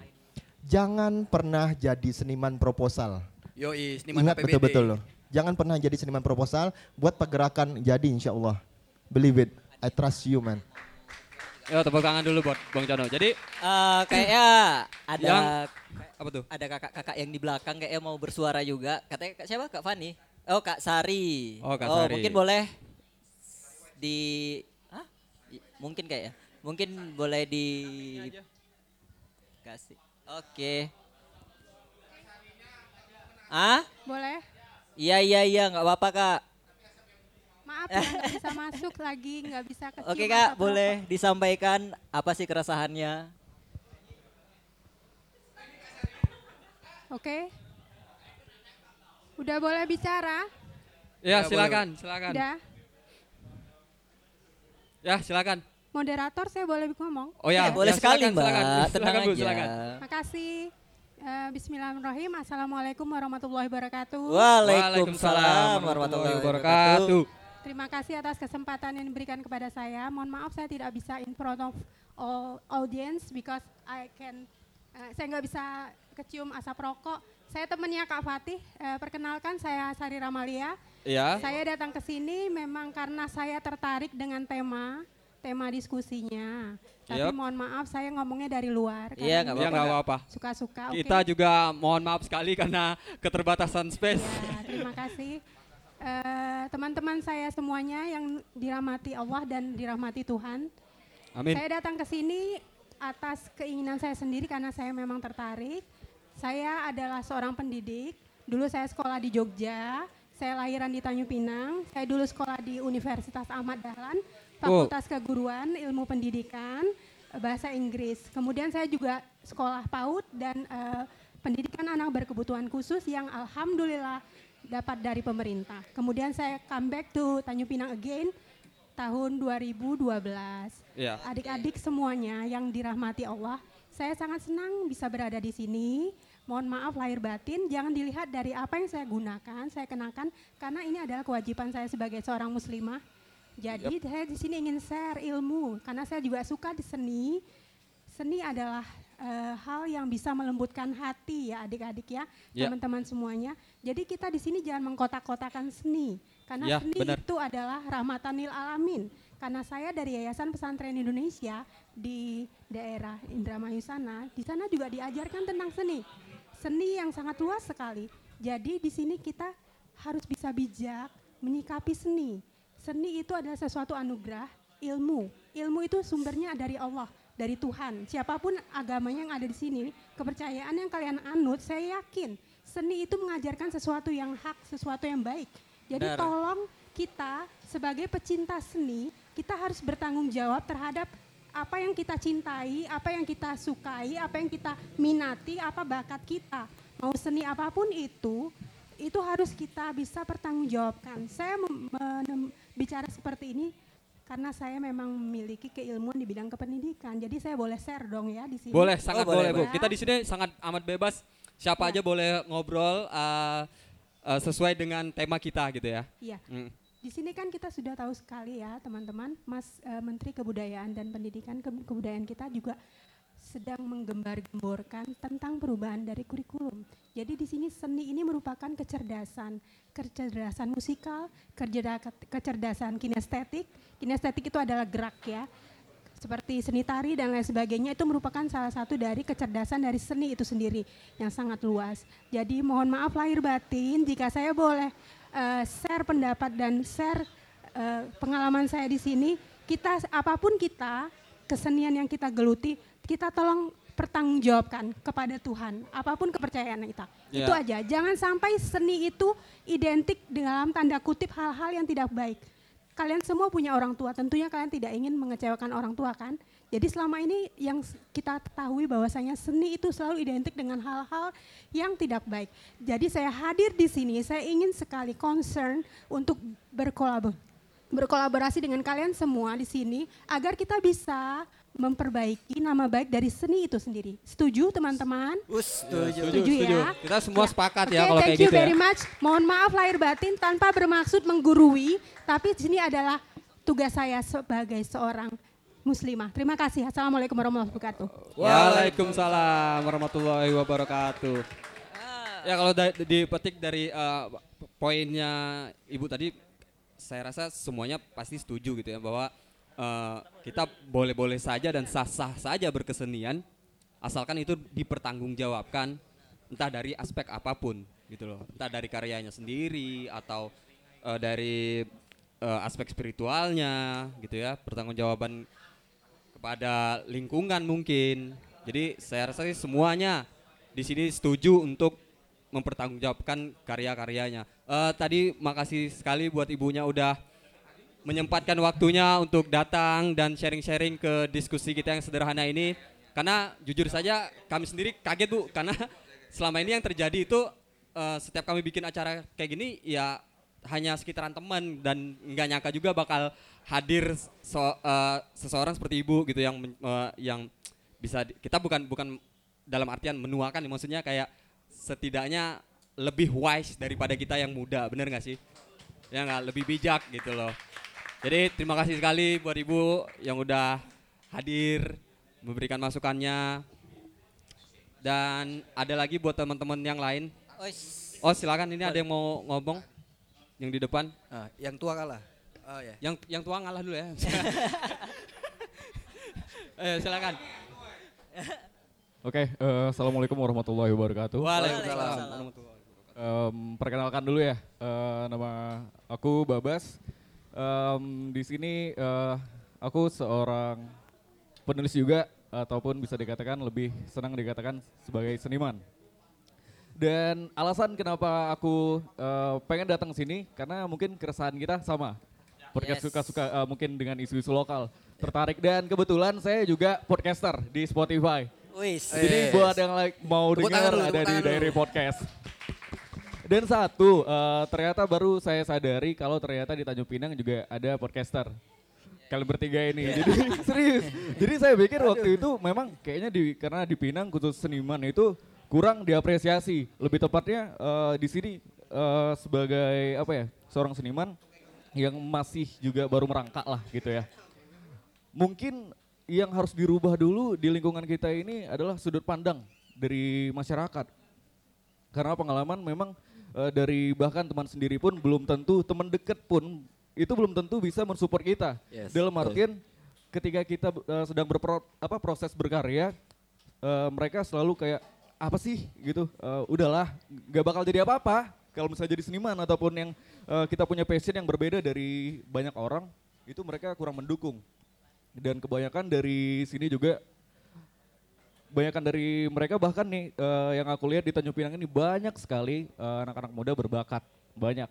Jangan pernah jadi seniman proposal. Yoi, seniman Ingat betul-betul loh. Jangan pernah jadi seniman proposal, buat pergerakan jadi insya Allah. Believe it, I trust you man. Yo tepuk tangan dulu buat Bang Cano. Jadi Eh, kayaknya ada Yang- apa tuh? ada kakak-kakak yang di belakang kayaknya mau bersuara juga. Katanya Kak siapa? Kak Fani. Oh, Kak Sari. Oh, Kak Sari. mungkin boleh di Hah? Mungkin kayak ya. Mungkin boleh di kasih. Oke. Ah? Boleh? Iya iya iya nggak apa-apa kak. Maaf ya nggak bisa masuk lagi, nggak bisa kecium Oke kak asap boleh disampaikan apa sih keresahannya? Oke. Udah boleh bicara? Ya, Ya, silakan, silakan. Udah. Ya, silakan. Moderator saya boleh ngomong? Oh ya, Eh, boleh ya, sekali silakan, mbak, silakan. tenang Silakan, aja. silakan. Makasih. Eh, Bismillahirrahmanirrahim. Assalamualaikum warahmatullahi wabarakatuh. Waalaikumsalam warahmatullahi wabarakatuh. Terima kasih atas kesempatan yang diberikan kepada saya. Mohon maaf saya tidak bisa in front of all audience because I can eh, saya nggak bisa kecium asap rokok. Saya temannya Kak Fatih. Eh, perkenalkan saya Sari Ramalia. Iya. Saya datang ke sini memang karena saya tertarik dengan tema tema diskusinya. Tapi Yap. mohon maaf saya ngomongnya dari luar. Iya, nggak Ya apa-apa. Suka-suka. Kita juga mohon maaf sekali karena keterbatasan space. Ya, terima kasih. Eh, Teman-teman saya semuanya yang dirahmati Allah dan dirahmati Tuhan. Amin. Saya datang ke sini atas keinginan saya sendiri karena saya memang tertarik. Saya adalah seorang pendidik. Dulu saya sekolah di Jogja. Saya lahiran di Tanjung Pinang. Saya dulu sekolah di Universitas Ahmad Dahlan, Fakultas Keguruan, Ilmu Pendidikan, eh, Bahasa Inggris. Kemudian saya juga sekolah PAUD dan eh, pendidikan anak berkebutuhan khusus yang alhamdulillah dapat dari pemerintah. Kemudian saya come back to Tanjung Pinang again tahun 2012. Iya. Adik-adik semuanya yang dirahmati Allah, saya sangat senang bisa berada di sini. Mohon maaf lahir batin, jangan dilihat dari apa yang saya gunakan, saya kenakan karena ini adalah kewajiban saya sebagai seorang muslimah. Jadi saya di sini ingin share ilmu karena saya juga suka di seni. Seni adalah eh, hal yang bisa melembutkan hati ya adik-adik ya, Ya. teman-teman semuanya. Jadi kita di sini jangan mengkotak-kotakan seni karena Ya, seni benar. itu adalah rahmatanil alamin. Karena saya dari Yayasan Pesantren Indonesia di daerah Indramayu sana, di sana juga diajarkan tentang seni. Seni yang sangat luas sekali. Jadi di sini kita harus bisa bijak menyikapi seni. Seni itu adalah sesuatu anugerah, ilmu. Ilmu itu sumbernya dari Allah, dari Tuhan. Siapa pun agamanya yang ada di sini, kepercayaan yang kalian anut, saya yakin seni itu mengajarkan sesuatu yang hak, sesuatu yang baik. Jadi Benar. tolong kita sebagai pecinta seni, kita harus bertanggung jawab terhadap apa yang kita cintai, apa yang kita sukai, apa yang kita minati, apa bakat kita. Mau seni apa pun itu, itu harus kita bisa pertanggungjawabkan. Saya bicara seperti ini karena saya memang memiliki keilmuan di bidang kependidikan. Jadi saya boleh share dong ya di sini. Boleh, sangat Oh, boleh, boleh, Bu. Kita di sini sangat amat bebas. Siapa Ya. aja boleh ngobrol uh, uh, sesuai dengan tema kita gitu ya. Iya. Mm. Di sini kan kita sudah tahu sekali ya teman-teman, Mas eh, Menteri Kebudayaan dan Pendidikan Ke- Kebudayaan kita juga sedang menggembar-gemborkan tentang perubahan dari kurikulum. Jadi di sini seni ini merupakan kecerdasan, kecerdasan musikal, kecerdasan kinestetik. Kinestetik itu adalah gerak ya. Seperti seni tari dan lain sebagainya itu merupakan salah satu dari kecerdasan dari seni itu sendiri yang sangat luas. Jadi mohon maaf lahir batin jika saya boleh eh, share pendapat dan share eh, pengalaman saya di sini. Kita apa pun kita kesenian yang kita geluti, kita tolong pertanggungjawabkan kepada Tuhan apa pun kepercayaan kita. Ya. Itu aja. Jangan sampai seni itu identik dalam tanda kutip hal-hal yang tidak baik. Kalian semua punya orang tua, tentunya kalian tidak ingin mengecewakan orang tua kan? Jadi selama ini yang kita ketahui bahwasanya seni itu selalu identik dengan hal-hal yang tidak baik. Jadi saya hadir di sini, saya ingin sekali concern untuk berkolabor berkolaborasi dengan kalian semua di sini agar kita bisa memperbaiki nama baik dari seni itu sendiri. Setuju teman-teman? Us, setuju. Setuju ya? Kita semua Ya. sepakat Oke, ya kalau thank kayak you gitu ya. very much. Mohon maaf lahir batin tanpa bermaksud menggurui, tapi di sini adalah tugas saya sebagai seorang muslimah. Terima kasih. Assalamualaikum warahmatullahi wabarakatuh. Waalaikumsalam warahmatullahi wabarakatuh. Ya kalau da- dipetik dari uh, poinnya Ibu tadi, saya rasa semuanya pasti setuju gitu ya bahwa uh, kita boleh-boleh saja dan sah-sah saja berkesenian asalkan itu dipertanggungjawabkan entah dari aspek apa pun gitu loh, entah dari karyanya sendiri atau uh, dari uh, aspek spiritualnya gitu ya, pertanggungjawaban kepada lingkungan mungkin. Jadi saya rasa sih semuanya di sini setuju untuk mempertanggungjawabkan karya-karyanya. Eh, tadi makasih sekali buat ibunya udah menyempatkan waktunya untuk datang dan sharing-sharing ke diskusi kita yang sederhana ini. Karena jujur saja kami sendiri kaget bu, karena [LAUGHS] selama ini yang terjadi itu eh, setiap kami bikin acara kayak gini ya hanya sekitaran teman dan nggak nyangka juga bakal hadir so- eh, seseorang seperti ibu gitu yang eh, yang bisa kita bukan bukan dalam artian menuakan maksudnya kayak setidaknya lebih wise daripada kita yang muda bener nggak sih? Ya nggak? Lebih bijak gitu loh. Jadi terima kasih sekali buat ibu yang udah hadir memberikan masukannya. Dan ada lagi buat teman-teman yang lain? Oh silakan. Ini ada yang mau ngomong? Yang di depan? Ah, yang tua kalah. Oh ya. yang yang tua ngalah dulu ya. [LAUGHS] Eh silakan. Oke, eh, assalamualaikum warahmatullahi wabarakatuh. Waalaikumsalam. Em, perkenalkan dulu ya, eh, nama aku Babas. Em, di sini eh, aku seorang penulis juga ataupun bisa dikatakan lebih senang dikatakan sebagai seniman. Dan alasan kenapa aku eh, pengen datang sini karena mungkin keresahan kita sama. Podcast Yes. suka-suka eh, mungkin dengan isu-isu lokal tertarik dan kebetulan saya juga podcaster di Spotify. Wis. Jadi buat yang like, mau dengar ada di Diary. Podcast. Dan satu, eh, ternyata baru saya sadari kalau ternyata di Tanjung Pinang juga ada podcaster. Kalian bertiga ini. Iya. Jadi [LAUGHS] serius. Jadi saya pikir waktu itu memang kayaknya di karena di Pinang khusus seniman itu kurang diapresiasi. Lebih tepatnya eh, di sini eh, sebagai apa ya? seorang seniman yang masih juga baru merangkak lah gitu ya. Mungkin yang harus dirubah dulu di lingkungan kita ini adalah sudut pandang dari masyarakat. Karena pengalaman memang eh, dari bahkan teman sendiri pun belum tentu teman dekat pun itu belum tentu bisa mensupport kita. Yes, Dalam betul. artian ketika kita eh, sedang berpro, apa proses berkarya eh, mereka selalu kayak apa sih gitu eh, udahlah nggak bakal jadi apa-apa kalau misalnya jadi seniman ataupun yang eh, kita punya passion yang berbeda dari banyak orang itu mereka kurang mendukung dan kebanyakan dari sini juga kebanyakan dari mereka bahkan nih eh, yang aku lihat di Tanjung Pinang ini banyak sekali eh, anak-anak muda berbakat banyak.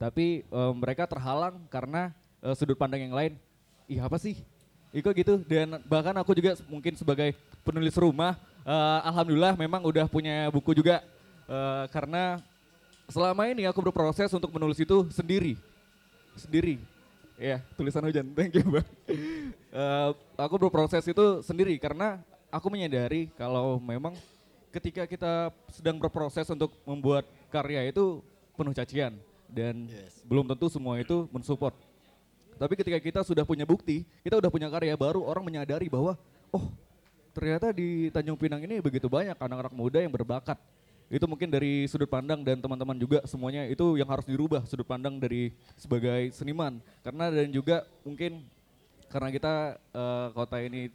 Tapi eh, mereka terhalang karena eh, sudut pandang yang lain. Ih apa sih? Iko gitu? Dan bahkan aku juga mungkin sebagai penulis rumah eh, alhamdulillah memang udah punya buku juga. Eh, karena selama ini aku berproses untuk menulis itu sendiri. Sendiri. Ya tulisan hujan. Thank you bang [LAUGHS] Eh, aku berproses itu sendiri karena aku menyadari kalau memang ketika kita sedang berproses untuk membuat karya itu penuh cacian dan belum tentu semua itu mensupport. Tapi ketika kita sudah punya bukti kita udah punya karya baru orang menyadari bahwa oh ternyata di Tanjung Pinang ini begitu banyak anak-anak muda yang berbakat. Itu mungkin dari sudut pandang dan teman-teman juga semuanya itu yang harus dirubah sudut pandang dari sebagai seniman. Karena dan juga mungkin karena kita eh, kota ini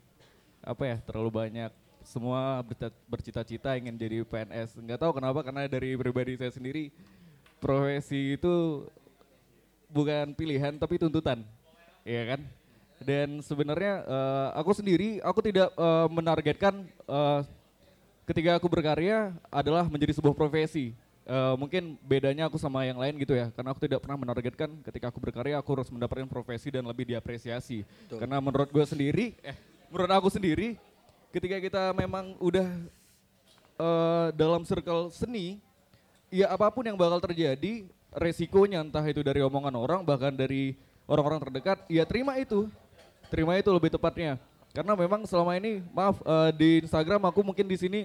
apa ya terlalu banyak semua bercita- bercita-cita ingin jadi PNS nggak tahu kenapa karena dari pribadi saya sendiri profesi itu bukan pilihan tapi tuntutan ya kan dan sebenarnya eh, aku sendiri aku tidak eh, menargetkan eh, ketika aku berkarya adalah menjadi sebuah profesi. Eh, mungkin bedanya aku sama yang lain gitu ya, karena aku tidak pernah menargetkan ketika aku berkarya aku harus mendapatkan profesi dan lebih diapresiasi. Karena menurut gue sendiri, eh menurut aku sendiri, ketika kita memang udah eh, dalam circle seni, ya apa pun yang bakal terjadi, resikonya entah itu dari omongan orang bahkan dari orang-orang terdekat, ya terima itu, terima itu lebih tepatnya. Karena memang selama ini, maaf eh, di Instagram aku mungkin di sini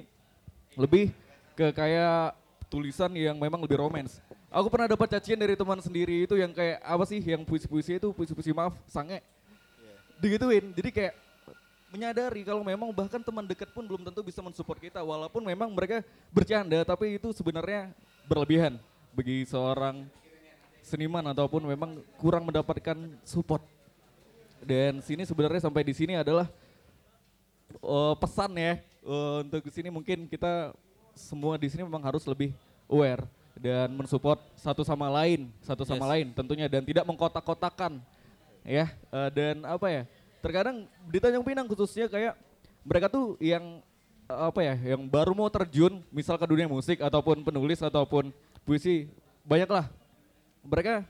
lebih ke kayak tulisan yang memang lebih romans. Aku pernah dapat cacian dari teman sendiri itu yang kayak apa sih yang puisi-puisi itu puisi-puisi maaf sange. Digituin. Jadi kayak menyadari kalau memang bahkan teman dekat pun belum tentu bisa mensupport kita walaupun memang mereka bercanda tapi itu sebenarnya berlebihan bagi seorang seniman ataupun memang kurang mendapatkan support. Dan sini sebenarnya sampai di sini adalah eh, pesan ya eh, untuk di sini mungkin kita semua di sini memang harus lebih aware dan mensupport satu sama lain, satu sama Yes. lain tentunya dan tidak mengkotak-kotakan ya eh, dan apa ya terkadang di Tanjung Pinang khususnya kayak mereka tuh yang eh, apa ya yang baru mau terjun misal ke dunia musik ataupun penulis ataupun puisi banyaklah. Mereka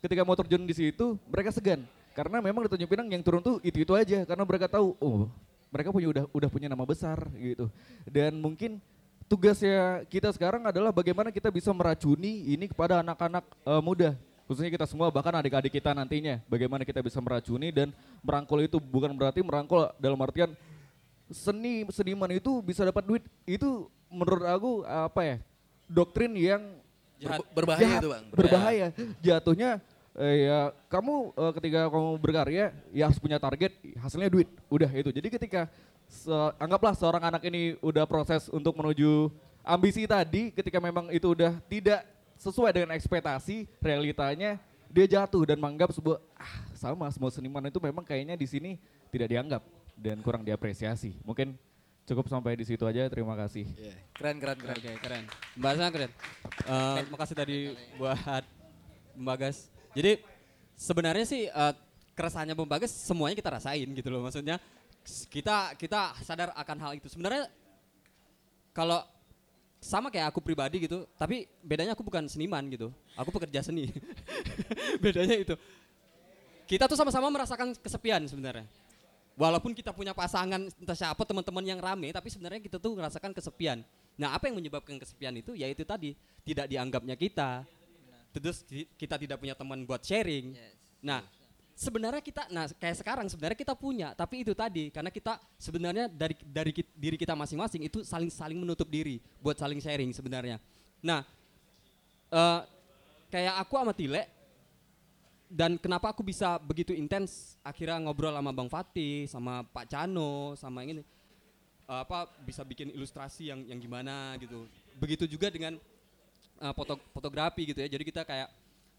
ketika mau terjun di situ mereka segan. Karena memang di Tanjung Pinang yang turun tuh itu itu aja karena mereka tahu oh mereka punya udah udah punya nama besar gitu. Dan mungkin tugasnya kita sekarang adalah bagaimana kita bisa meracuni ini kepada anak-anak eh, muda khususnya kita semua bahkan adik-adik kita nantinya bagaimana kita bisa meracuni dan merangkul itu. Bukan berarti merangkul dalam artian seni seniman itu bisa dapat duit. Itu menurut aku apa ya doktrin yang Ber- berbahaya jahat, itu, Bang. berbahaya. Jatuhnya eh, ya kamu eh, ketika kamu berkarya ya harus punya target hasilnya duit. Udah itu. Jadi ketika se- anggaplah seorang anak ini udah proses untuk menuju ambisi tadi ketika memang itu udah tidak sesuai dengan ekspektasi realitanya dia jatuh dan menganggap sebuah ah sama semua seniman itu memang kayaknya di sini tidak dianggap dan kurang diapresiasi mungkin cukup sampai di situ aja terima kasih Keren, keren, keren. Oke, keren. Pembahasannya keren. Eh, makasih tadi buat Bagas. Jadi sebenarnya sih eh, keresahannya Bagas semuanya kita rasain gitu loh. Maksudnya kita kita sadar akan hal itu. Sebenarnya kalau sama kayak aku pribadi gitu, tapi bedanya aku bukan seniman gitu. Aku pekerja seni. [LAUGHS] bedanya itu. Kita tuh sama-sama merasakan kesepian sebenarnya. Walaupun kita punya pasangan entah siapa teman-teman yang rame, tapi sebenarnya kita tuh merasakan kesepian. Nah, apa yang menyebabkan kesepian itu? Yaitu tadi tidak dianggapnya kita. Terus ki- kita tidak punya teman buat sharing. Nah, sebenarnya kita nah kayak sekarang sebenarnya kita punya, tapi itu tadi karena kita sebenarnya dari dari diri kita masing-masing itu saling saling menutup diri buat saling sharing sebenarnya. Nah, eh kayak aku sama Tile dan kenapa aku bisa begitu intens akhirnya ngobrol sama Bang Fatih, sama Pak Cano, sama ini eh, apa bisa bikin ilustrasi yang yang gimana gitu. Begitu juga dengan eh, foto fotografi gitu ya. Jadi kita kayak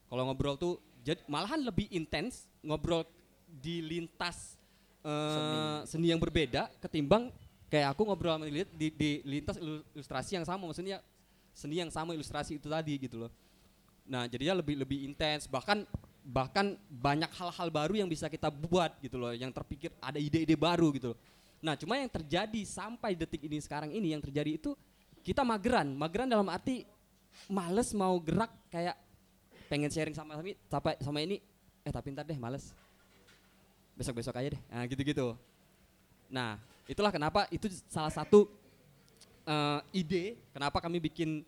kalau ngobrol tuh jadi malahan lebih intens ngobrol di lintas eh, seni. yang berbeda ketimbang kayak aku ngobrol sama Lilit di, di lintas ilu- ilustrasi yang sama maksudnya seni yang sama ilustrasi itu tadi gitu loh. Nah, jadinya lebih lebih intens bahkan bahkan banyak hal-hal baru yang bisa kita buat gitu loh, yang terpikir ada ide-ide baru gitu loh. Nah, cuma yang terjadi sampai detik ini sekarang ini yang terjadi itu kita mageran, mageran dalam arti males mau gerak kayak pengen sharing sama sama sama, sama ini eh tapi ntar deh males. Besok-besok aja deh. Nah, gitu-gitu. Nah, itulah kenapa itu salah satu eh, ide kenapa kami bikin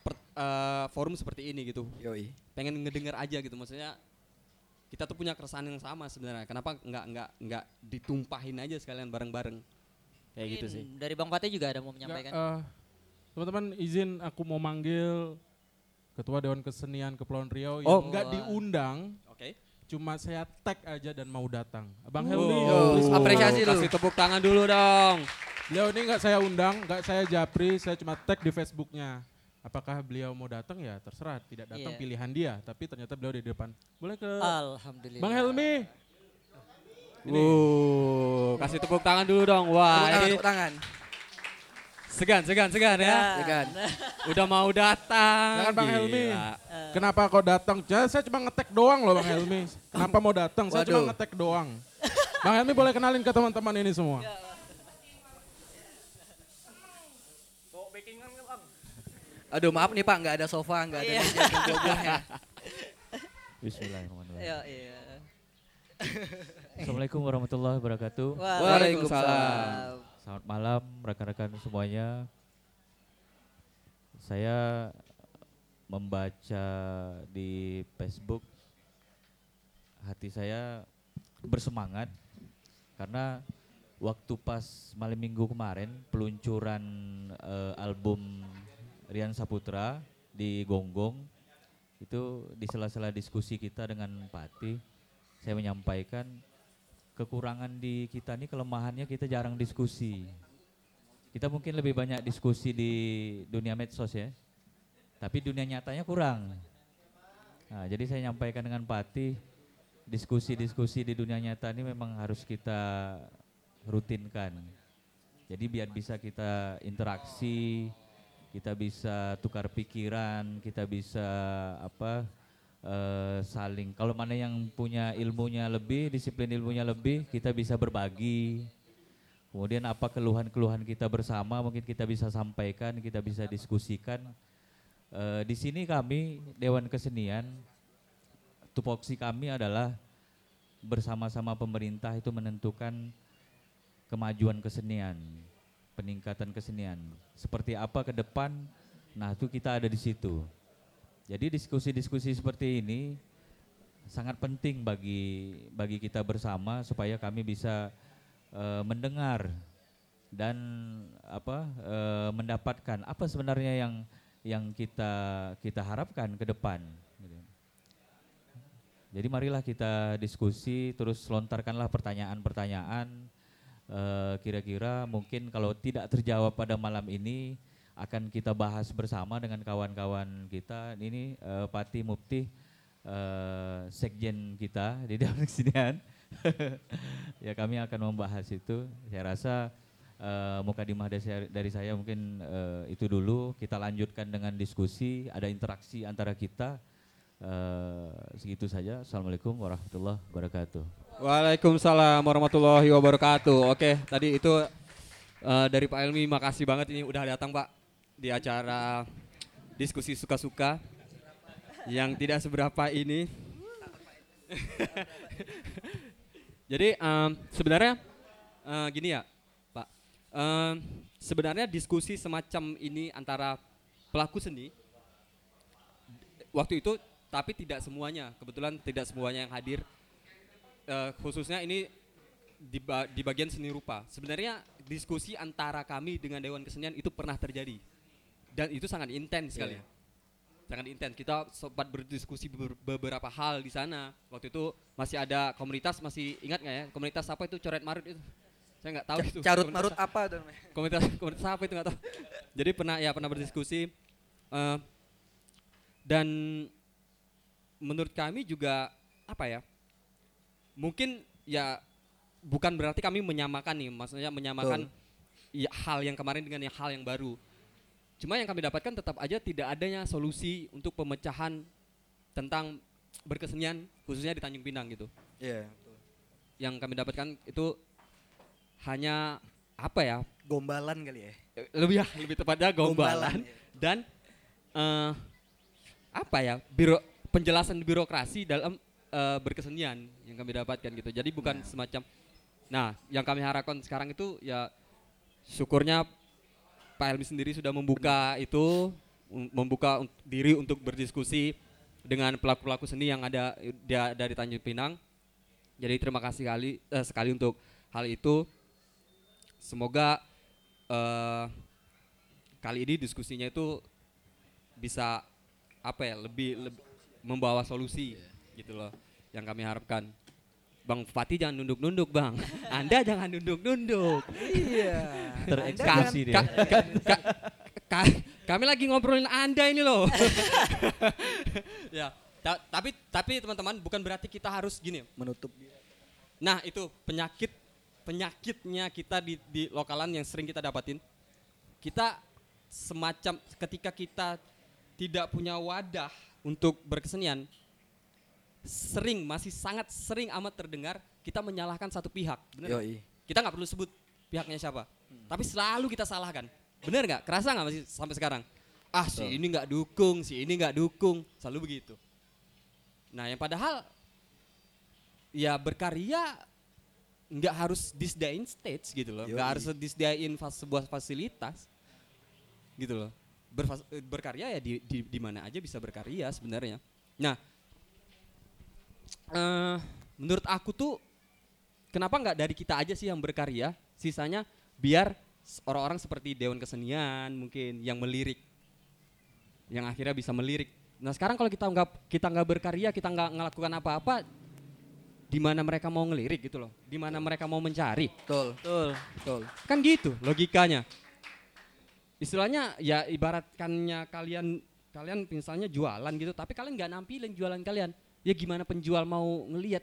per- eh, forum seperti ini gitu. Yoi. Pengen ngedenger aja gitu maksudnya kita tuh punya keresahan yang sama sebenarnya. Kenapa nggak nggak nggak ditumpahin aja sekalian bareng-bareng kayak gitu sih. Dari Bang Fatih juga ada mau menyampaikan. Nggak, eh, teman-teman izin aku mau manggil Ketua Dewan Kesenian Kepulauan Riau Oh. yang nggak diundang, Oke. cuma saya tag aja dan mau datang. Abang Oh, Helmi, Yo, apresiasi dulu. Kasih tepuk tangan dulu dong. beliau ini nggak saya undang, nggak saya japri, saya cuma tag di Facebooknya. Apakah beliau mau datang ya terserah, tidak datang Iya. pilihan dia. Tapi ternyata beliau di depan. Boleh ke Alhamdulillah. Bang Helmi? Wuh, kasih tepuk tangan dulu dong. Tepuk Wah, tangan, ini tepuk tangan. Segan, segan, segan ya. Ya kan? Udah mau datang. Jangan Bang Helmi. Kenapa kau datang? Ya, saya cuma ngetek doang loh Bang Helmi. Kenapa mau datang? Saya cuma ngetek doang. Bang Helmi boleh kenalin ke teman-teman ini semua. Aduh maaf nih Pak, nggak ada sofa, nggak ada Iya. meja buah-buahnya. Bismillahirrahmanirrahim. Iya, iya. Assalamualaikum warahmatullahi wabarakatuh. Waalaikumsalam. Selamat malam rekan-rekan semuanya. Saya membaca di Facebook hati saya bersemangat karena waktu pas malam minggu kemarin peluncuran eh, album Rian Saputra di Gonggong itu di sela-sela diskusi kita dengan Pati saya menyampaikan kekurangan di kita ini kelemahannya kita jarang diskusi. Kita mungkin lebih banyak diskusi di dunia medsos ya. Tapi dunia nyatanya kurang. Nah, jadi saya nyampaikan dengan Pati diskusi-diskusi di dunia nyata ini memang harus kita rutinkan. Jadi biar bisa kita interaksi, kita bisa tukar pikiran, kita bisa apa eh, saling kalau mana yang punya ilmunya lebih, disiplin ilmunya lebih, kita bisa berbagi. Kemudian apa keluhan-keluhan kita bersama mungkin kita bisa sampaikan, kita bisa diskusikan. Eh, di sini kami Dewan Kesenian, tupoksi kami adalah bersama-sama pemerintah itu menentukan kemajuan kesenian, peningkatan kesenian. Seperti apa ke depan, nah itu kita ada di situ. Jadi diskusi-diskusi seperti ini sangat penting bagi bagi kita bersama supaya kami bisa eh, mendengar dan apa eh, mendapatkan apa sebenarnya yang yang kita kita harapkan ke depan. Jadi marilah kita diskusi terus lontarkanlah pertanyaan-pertanyaan eh, kira-kira mungkin kalau tidak terjawab pada malam ini akan kita bahas bersama dengan kawan-kawan kita. Ini eh, Pati Mufti eh, sekjen kita di [LAUGHS] Dewan Kesenian. [LAUGHS] ya kami akan membahas itu. Saya rasa eh, mukadimah dari saya, dari saya mungkin eh, itu dulu. Kita lanjutkan dengan diskusi, ada interaksi antara kita. Eh, segitu saja. Assalamualaikum warahmatullahi wabarakatuh. Waalaikumsalam warahmatullahi wabarakatuh. Oke, tadi itu eh, dari Pak Elmi, makasih banget ini udah datang Pak di acara diskusi suka-suka yang tidak seberapa ini. [LAUGHS] Jadi em, sebenarnya eh, gini ya, Pak. Em, sebenarnya diskusi semacam ini antara pelaku seni waktu itu tapi tidak semuanya kebetulan tidak semuanya yang hadir Eh, khususnya ini di, ba- di bagian seni rupa sebenarnya diskusi antara kami dengan Dewan Kesenian itu pernah terjadi dan itu sangat intens sekali. Iya. sangat intens. Kita sempat berdiskusi beber- beberapa hal di sana. Waktu itu masih ada komunitas masih ingat nggak ya? Komunitas apa itu? Coret marut itu? Saya nggak tahu Ca- itu. Carut marut apa itu komunitas komunitas apa itu? Nggak tahu. Jadi pernah ya pernah berdiskusi eh, dan menurut kami juga apa ya mungkin ya bukan berarti kami menyamakan nih. Maksudnya menyamakan ya, hal yang kemarin dengan yang hal yang baru cuma yang kami dapatkan tetap aja tidak adanya solusi untuk pemecahan tentang berkesenian khususnya di Tanjung Pinang gitu Iya. yang kami dapatkan itu hanya apa ya Gombalan kali ya. lebih lebih tepatnya gombalan, Gombalan, ya. dan eh, apa ya biro penjelasan birokrasi dalam eh, berkesenian yang kami dapatkan gitu jadi bukan semacam nah yang kami harapkan sekarang itu ya syukurnya Pak Helmi sendiri sudah membuka itu um- membuka diri untuk berdiskusi dengan pelaku-pelaku seni yang ada dari Tanjung Pinang jadi terima kasih kali eh, sekali untuk hal itu semoga eh, kali ini diskusinya itu bisa apa ya lebih, lebih membawa solusi gitu loh yang kami harapkan. Bang Fatih jangan nunduk-nunduk bang, [LAUGHS] Anda jangan nunduk-nunduk. Iya. Tereksekusi dia. Ka- ka- ka- ka- kami lagi ngobrolin Anda ini loh. [LAUGHS] ya, ta- tapi tapi teman-teman bukan berarti kita harus gini. Menutup. Nah itu penyakit penyakitnya kita di, di lokalan yang sering kita dapatin. Kita semacam ketika kita tidak punya wadah untuk berkesenian, sering masih sangat sering amat terdengar kita menyalahkan satu pihak. Yoi. Kita nggak perlu sebut pihaknya siapa, tapi selalu kita salahkan. Bener nggak? Kerasa nggak masih sampai sekarang? Ah si ini nggak dukung, si ini nggak dukung, selalu begitu. Nah yang padahal ya berkarya nggak harus disediain stage gitu loh, nggak harus disediain fas- sebuah fasilitas gitu loh. Berfas- berkarya ya di, di, di mana aja bisa berkarya sebenarnya. Nah, eh menurut aku tuh kenapa nggak dari kita aja sih yang berkarya, sisanya biar orang-orang seperti Dewan Kesenian mungkin yang melirik, yang akhirnya bisa melirik. Nah sekarang kalau kita nggak kita nggak berkarya, kita nggak ngelakukan apa-apa, di mana mereka mau ngelirik gitu loh, di mana mereka mau mencari. Betul. Betul. Betul. Kan gitu logikanya. Istilahnya ya ibaratkannya kalian kalian misalnya jualan gitu, tapi kalian nggak nampilin jualan kalian. Ya gimana penjual mau ngelihat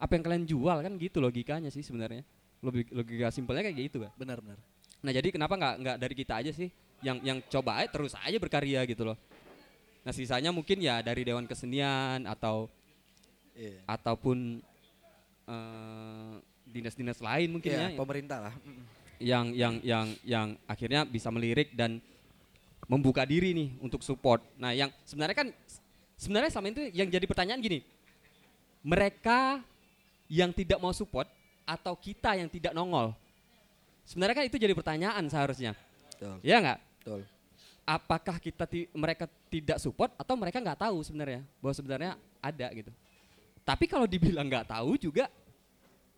apa yang kalian jual kan gitu logikanya sih sebenarnya. Logika, logika simpelnya kayak gitu kan. Benar benar. Nah jadi kenapa nggak nggak dari kita aja sih yang yang coba aja terus aja berkarya gitu loh. Nah sisanya mungkin ya dari Dewan Kesenian atau Iya. ataupun eh, dinas-dinas lain mungkin Iya, ya pemerintah lah. Yang yang yang yang akhirnya bisa melirik dan membuka diri nih untuk support. Nah, yang sebenarnya kan sebenarnya sama itu yang jadi pertanyaan gini. Mereka yang tidak mau support atau kita yang tidak nongol? Sebenarnya kan itu jadi pertanyaan seharusnya. Betul. Iya nggak? Betul. Apakah kita ti- mereka tidak support atau mereka nggak tahu sebenarnya bahwa sebenarnya ada gitu. Tapi kalau dibilang nggak tahu juga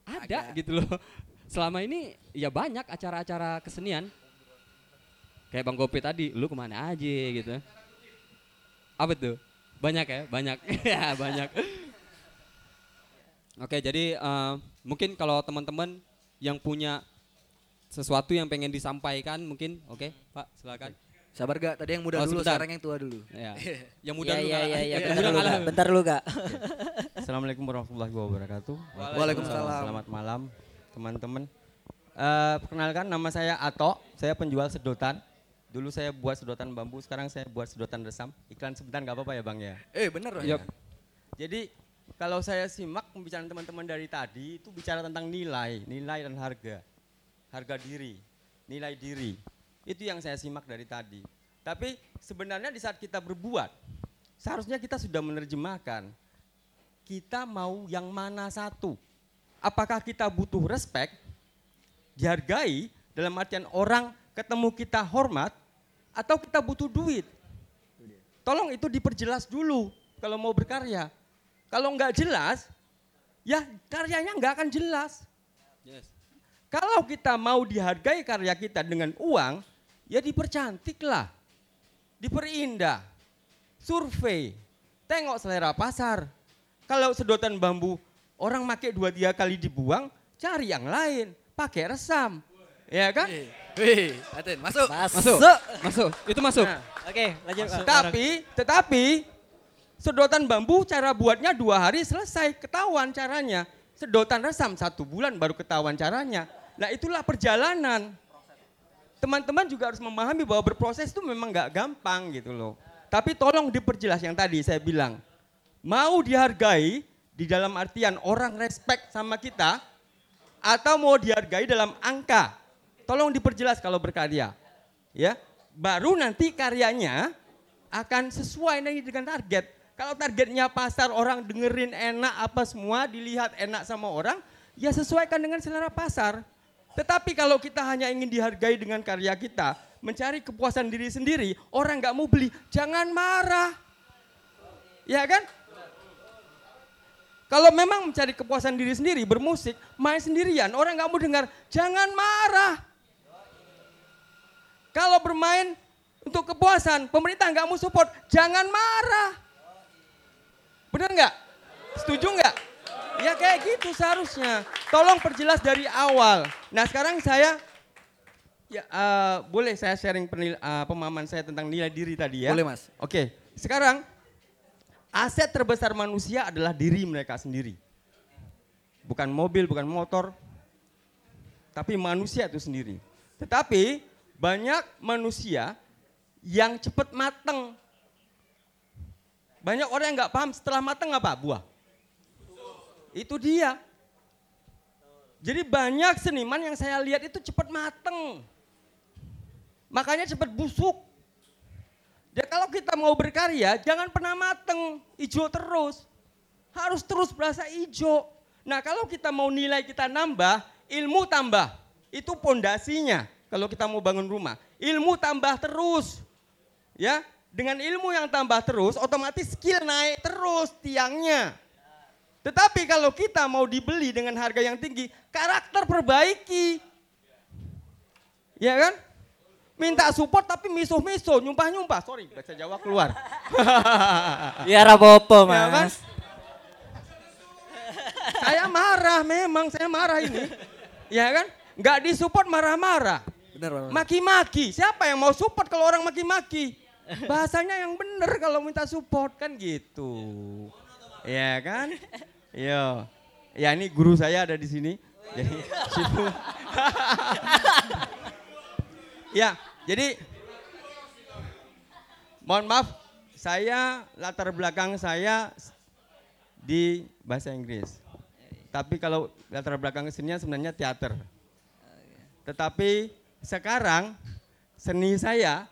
ada, gitu loh. [LAUGHS] Selama ini ya banyak acara-acara kesenian. Kayak Bang Gopi tadi, lu ke mana aja gitu. Apa tuh? Banyak ya, banyak. [LAUGHS] ya banyak. Oke, jadi eh, mungkin kalau teman-teman yang punya sesuatu yang pengen disampaikan mungkin, oke Pak silakan. Sabar gak? Tadi yang muda Oh, dulu, sebentar. sekarang yang tua dulu. Ya. [LAUGHS] Yang muda Iya, dulu iya, kalah. iya, iya, Yang bentar dulu. Kak. Bentar dulu, Kak. Assalamualaikum warahmatullahi wabarakatuh. Waalaikumsalam. Selamat malam teman-teman. Eh, perkenalkan nama saya Ato, saya penjual sedotan. Dulu saya buat sedotan bambu, sekarang saya buat sedotan resam. Iklan sebentar nggak apa-apa ya bang ya? Eh bener Bang. Yap. Jadi kalau saya simak pembicaraan teman-teman dari tadi itu bicara tentang nilai, nilai dan harga. Harga diri, nilai diri. Itu yang saya simak dari tadi. Tapi sebenarnya di saat kita berbuat, seharusnya kita sudah menerjemahkan. Kita mau yang mana satu? Apakah kita butuh respect, dihargai, dalam artian orang ketemu kita hormat, atau kita butuh duit? Tolong itu diperjelas dulu kalau mau berkarya. Kalau nggak jelas, ya karyanya nggak akan jelas. Kalau kita mau dihargai karya kita dengan uang, ya dipercantiklah, diperindah, survei, tengok selera pasar. Kalau sedotan bambu orang make dua tiga kali dibuang, cari yang lain, pakai resam, ya kan? Wih, Aten, masuk. Masuk. Masuk. Itu masuk. Nah, Oke, lanjut. Kak. Tapi, tetapi sedotan bambu cara buatnya dua hari selesai, ketahuan caranya. Sedotan resam satu bulan baru ketahuan caranya. Nah itulah perjalanan. Teman-teman juga harus memahami bahwa berproses itu memang nggak gampang gitu loh. Tapi tolong diperjelas yang tadi saya bilang. Mau dihargai di dalam artian orang respect sama kita atau mau dihargai dalam angka. Tolong diperjelas kalau berkarya. Ya, baru nanti karyanya akan sesuai dengan target. Kalau targetnya pasar orang dengerin enak apa semua, dilihat enak sama orang, ya sesuaikan dengan selera pasar. Tetapi kalau kita hanya ingin dihargai dengan karya kita, mencari kepuasan diri sendiri, orang nggak mau beli, jangan marah. Ya kan? Kalau memang mencari kepuasan diri sendiri, bermusik, main sendirian, orang nggak mau dengar, jangan marah. Kalau bermain untuk kepuasan, pemerintah nggak mau support, jangan marah. Bener nggak? Setuju nggak? Ya kayak gitu seharusnya. Tolong perjelas dari awal. Nah sekarang saya, ya eh, boleh saya sharing penil, eh, pemahaman saya tentang nilai diri tadi ya? Boleh, Mas. Oke, sekarang aset terbesar manusia adalah diri mereka sendiri. Bukan mobil, bukan motor, tapi manusia itu sendiri. Tetapi banyak manusia yang cepat mateng. Banyak orang yang nggak paham setelah mateng apa? Buah. Itu dia. Jadi banyak seniman yang saya lihat itu cepat mateng. Makanya cepat busuk. Ya kalau kita mau berkarya, jangan pernah mateng, hijau terus. Harus terus berasa hijau. Nah kalau kita mau nilai kita nambah, ilmu tambah. Itu pondasinya kalau kita mau bangun rumah. Ilmu tambah terus. Ya, dengan ilmu yang tambah terus, otomatis skill naik terus tiangnya. Tetapi kalau kita mau dibeli dengan harga yang tinggi, karakter perbaiki. Ya kan? Minta support tapi misuh-misuh, nyumpah-nyumpah. Sorry, bahasa Jawa keluar. [LAUGHS] Ya rapopo, Ya kan? Mas. saya marah memang, saya marah ini. Ya kan? Nggak disupport marah-marah. Bener, Bang. Maki-maki, siapa yang mau support kalau orang maki-maki? Bahasanya yang bener kalau minta support kan gitu. Ya kan? Yo. Ya ini guru saya ada di sini. Jadi situ. [LAUGHS] ya, jadi mohon maaf saya latar belakang saya di bahasa Inggris. tapi kalau latar belakang kesenian sebenarnya teater. Tetapi sekarang seni saya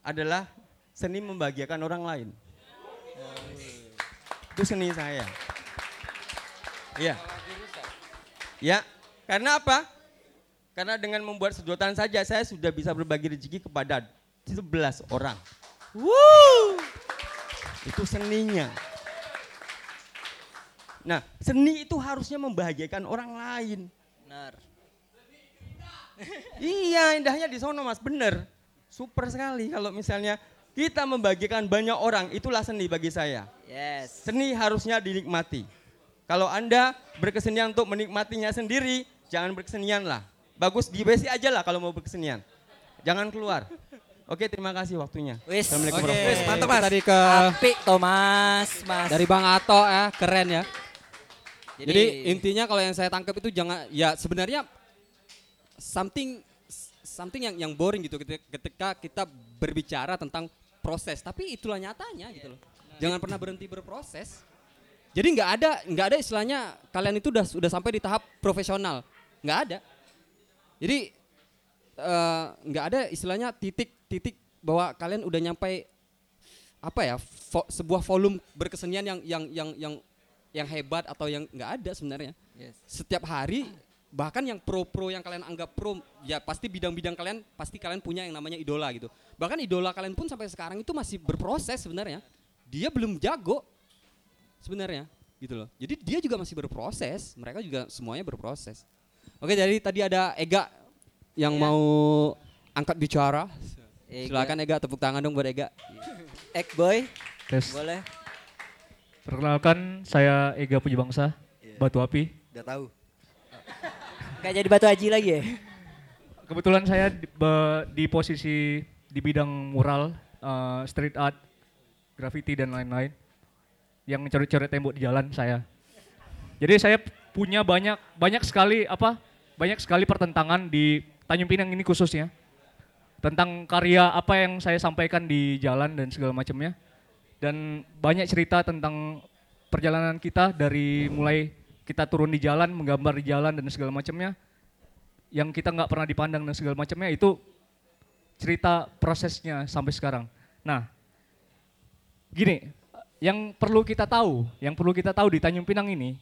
adalah seni membahagiakan orang lain. Itu seni saya. Iya. Ya, karena apa? Karena dengan membuat sedotan saja saya sudah bisa berbagi rezeki kepada 11 orang. Wuh. Itu seninya. Nah, seni itu harusnya membahagiakan orang lain. Benar. Iya, indahnya di sono Mas, bener. Super sekali kalau misalnya kita membagikan banyak orang, itulah seni bagi saya. Yes. Seni harusnya dinikmati. Kalau Anda berkesenian untuk menikmatinya sendiri, jangan berkesenian lah. Bagus di WC aja lah kalau mau berkesenian. Jangan keluar. Oke, terima kasih waktunya. Wis. Assalamualaikum Oke, warahmatullahi mantap. Mas. Tadi ke Apik Thomas, Mas. dari Bang Ato ya, keren ya. Jadi- Jadi, intinya kalau yang saya tangkap itu jangan ya sebenarnya something something yang yang boring gitu ketika, kita berbicara tentang proses, tapi itulah nyatanya gitu loh. Jangan pernah berhenti berproses. Jadi nggak ada nggak ada istilahnya kalian itu udah sudah sampai di tahap profesional, nggak ada. Jadi eh, nggak ada istilahnya titik-titik bahwa kalian udah nyampe apa ya vo- sebuah volume berkesenian yang yang yang yang yang hebat atau yang nggak ada sebenarnya. Yes. Setiap hari bahkan yang pro-pro yang kalian anggap pro ya pasti bidang-bidang kalian pasti kalian punya yang namanya idola gitu. Bahkan idola kalian pun sampai sekarang itu masih berproses sebenarnya. Dia belum jago sebenarnya gitu loh. Jadi dia juga masih berproses, mereka juga semuanya berproses. Oke, jadi tadi ada Ega yang mau angkat bicara. Ega. Silakan Ega tepuk tangan dong buat Ega. Egg boy. Tes. Boleh. Perkenalkan, saya Ega Pujibangsa, Batu Api. Udah tahu. Gak jadi batu aji lagi ya? Kebetulan saya di, be- di posisi di bidang mural, eh, street art, graffiti dan lain-lain. Yang coret-coret tembok di jalan saya. Jadi saya punya banyak banyak sekali apa? Banyak sekali pertentangan di Tanjung Pinang ini khususnya. Tentang karya apa yang saya sampaikan di jalan dan segala macamnya. Dan banyak cerita tentang perjalanan kita dari mulai kita turun di jalan, menggambar di jalan dan segala macamnya yang kita nggak pernah dipandang dan segala macamnya itu cerita prosesnya sampai sekarang. Nah, gini, yang perlu kita tahu, yang perlu kita tahu di Tanjung Pinang ini,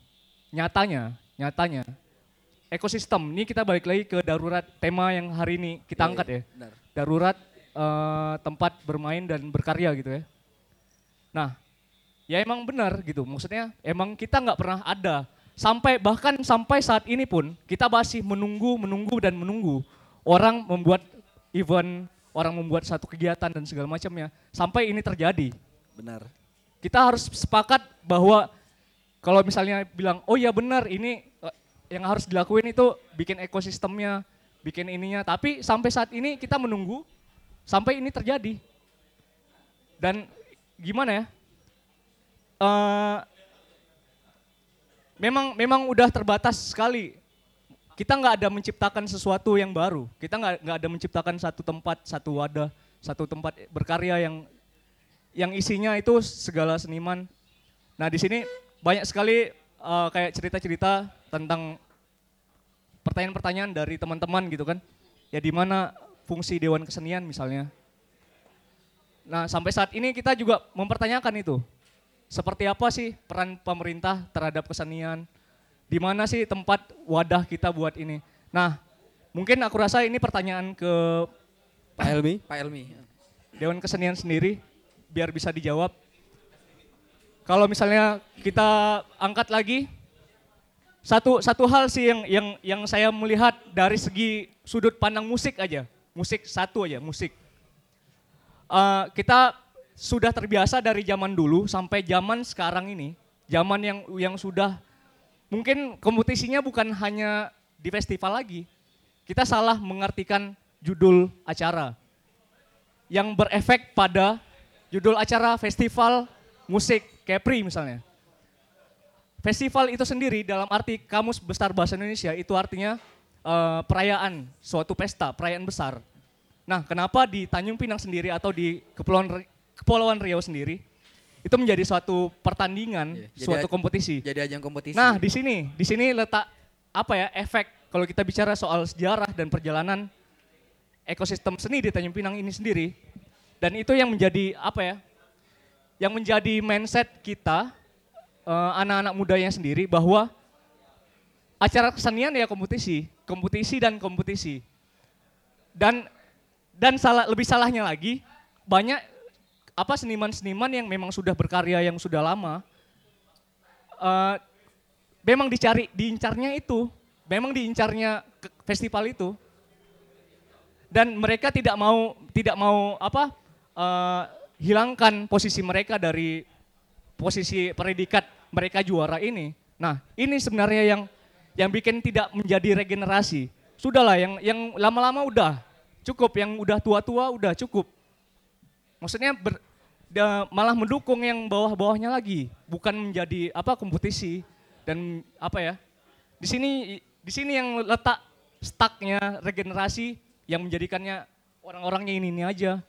nyatanya, nyatanya, ekosistem, ini kita balik lagi ke darurat tema yang hari ini kita Iya, angkat ya. benar. Darurat eh, tempat bermain dan berkarya gitu ya. Nah, ya emang benar gitu, maksudnya emang kita nggak pernah ada sampai bahkan sampai saat ini pun kita masih menunggu, menunggu dan menunggu orang membuat event, orang membuat satu kegiatan dan segala macamnya sampai ini terjadi. Benar. Kita harus sepakat bahwa kalau misalnya bilang, oh ya benar ini eh, yang harus dilakuin itu bikin ekosistemnya, bikin ininya. Tapi sampai saat ini kita menunggu sampai ini terjadi. Dan gimana ya? Eh, memang memang udah terbatas sekali. Kita nggak ada menciptakan sesuatu yang baru. Kita nggak nggak ada menciptakan satu tempat, satu wadah, satu tempat berkarya yang yang isinya itu segala seniman. Nah di sini banyak sekali eh, kayak cerita-cerita tentang pertanyaan-pertanyaan dari teman-teman gitu kan. Ya di mana fungsi Dewan Kesenian misalnya. Nah sampai saat ini kita juga mempertanyakan itu. Seperti apa sih peran pemerintah terhadap kesenian? Di mana sih tempat wadah kita buat ini? Nah mungkin aku rasa ini pertanyaan ke Pak Helmi. Pak Elmi. Dewan Kesenian sendiri biar bisa dijawab. Kalau misalnya kita angkat lagi satu satu hal sih yang yang yang saya melihat dari segi sudut pandang musik aja, musik satu aja, musik. Eh, kita sudah terbiasa dari zaman dulu sampai zaman sekarang ini, zaman yang yang sudah mungkin kompetisinya bukan hanya di festival lagi. Kita salah mengartikan judul acara yang berefek pada judul acara festival musik Kepri misalnya. Festival itu sendiri dalam arti kamus besar bahasa Indonesia itu artinya eh, perayaan suatu pesta, perayaan besar. Nah, kenapa di Tanjung Pinang sendiri atau di Kepulauan Kepulauan Riau sendiri itu menjadi suatu pertandingan, Iya, jadi suatu kompetisi. jadi ajang kompetisi. Nah, di sini, di sini letak apa ya efek kalau kita bicara soal sejarah dan perjalanan ekosistem seni di Tanjung Pinang ini sendiri. Dan itu yang menjadi apa ya? Yang menjadi mindset kita eh, anak-anak mudanya sendiri bahwa acara kesenian ya kompetisi, kompetisi dan kompetisi. Dan dan salah lebih salahnya lagi banyak apa seniman-seniman yang memang sudah berkarya yang sudah lama eh, memang dicari diincarnya itu, memang diincarnya festival itu. Dan mereka tidak mau tidak mau apa eh, hilangkan posisi mereka dari posisi predikat mereka juara ini. Nah, ini sebenarnya yang yang bikin tidak menjadi regenerasi. Sudahlah yang yang lama-lama udah cukup, yang udah tua-tua udah cukup. Maksudnya ber- da- malah mendukung yang bawah-bawahnya lagi, bukan menjadi apa kompetisi dan apa ya. Di sini di sini yang letak stucknya regenerasi yang menjadikannya orang-orangnya ini ini aja.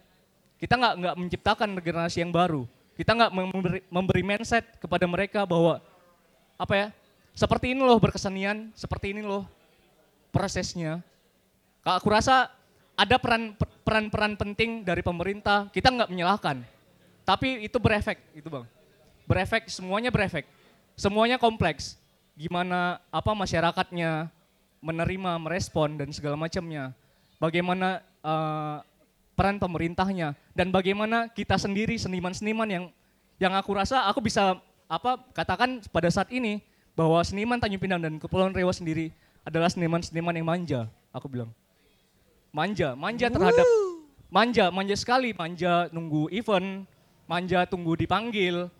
Kita nggak nggak menciptakan regenerasi yang baru. Kita nggak memberi, memberi mindset kepada mereka bahwa apa ya seperti ini loh berkesenian, seperti ini loh prosesnya. Aku rasa ada peran peran-peran penting dari pemerintah. Kita nggak menyalahkan, tapi itu berefek, itu bang. Berefek, semuanya berefek. Semuanya kompleks. Gimana apa masyarakatnya menerima, merespon dan segala macamnya. Bagaimana eh, peran pemerintahnya dan bagaimana kita sendiri seniman-seniman yang yang aku rasa aku bisa apa katakan pada saat ini bahwa seniman Tanjung Pinang dan Kepulauan Riau sendiri adalah seniman-seniman yang manja, aku bilang. Manja, manja terhadap manja, manja sekali, manja nunggu event, manja tunggu dipanggil,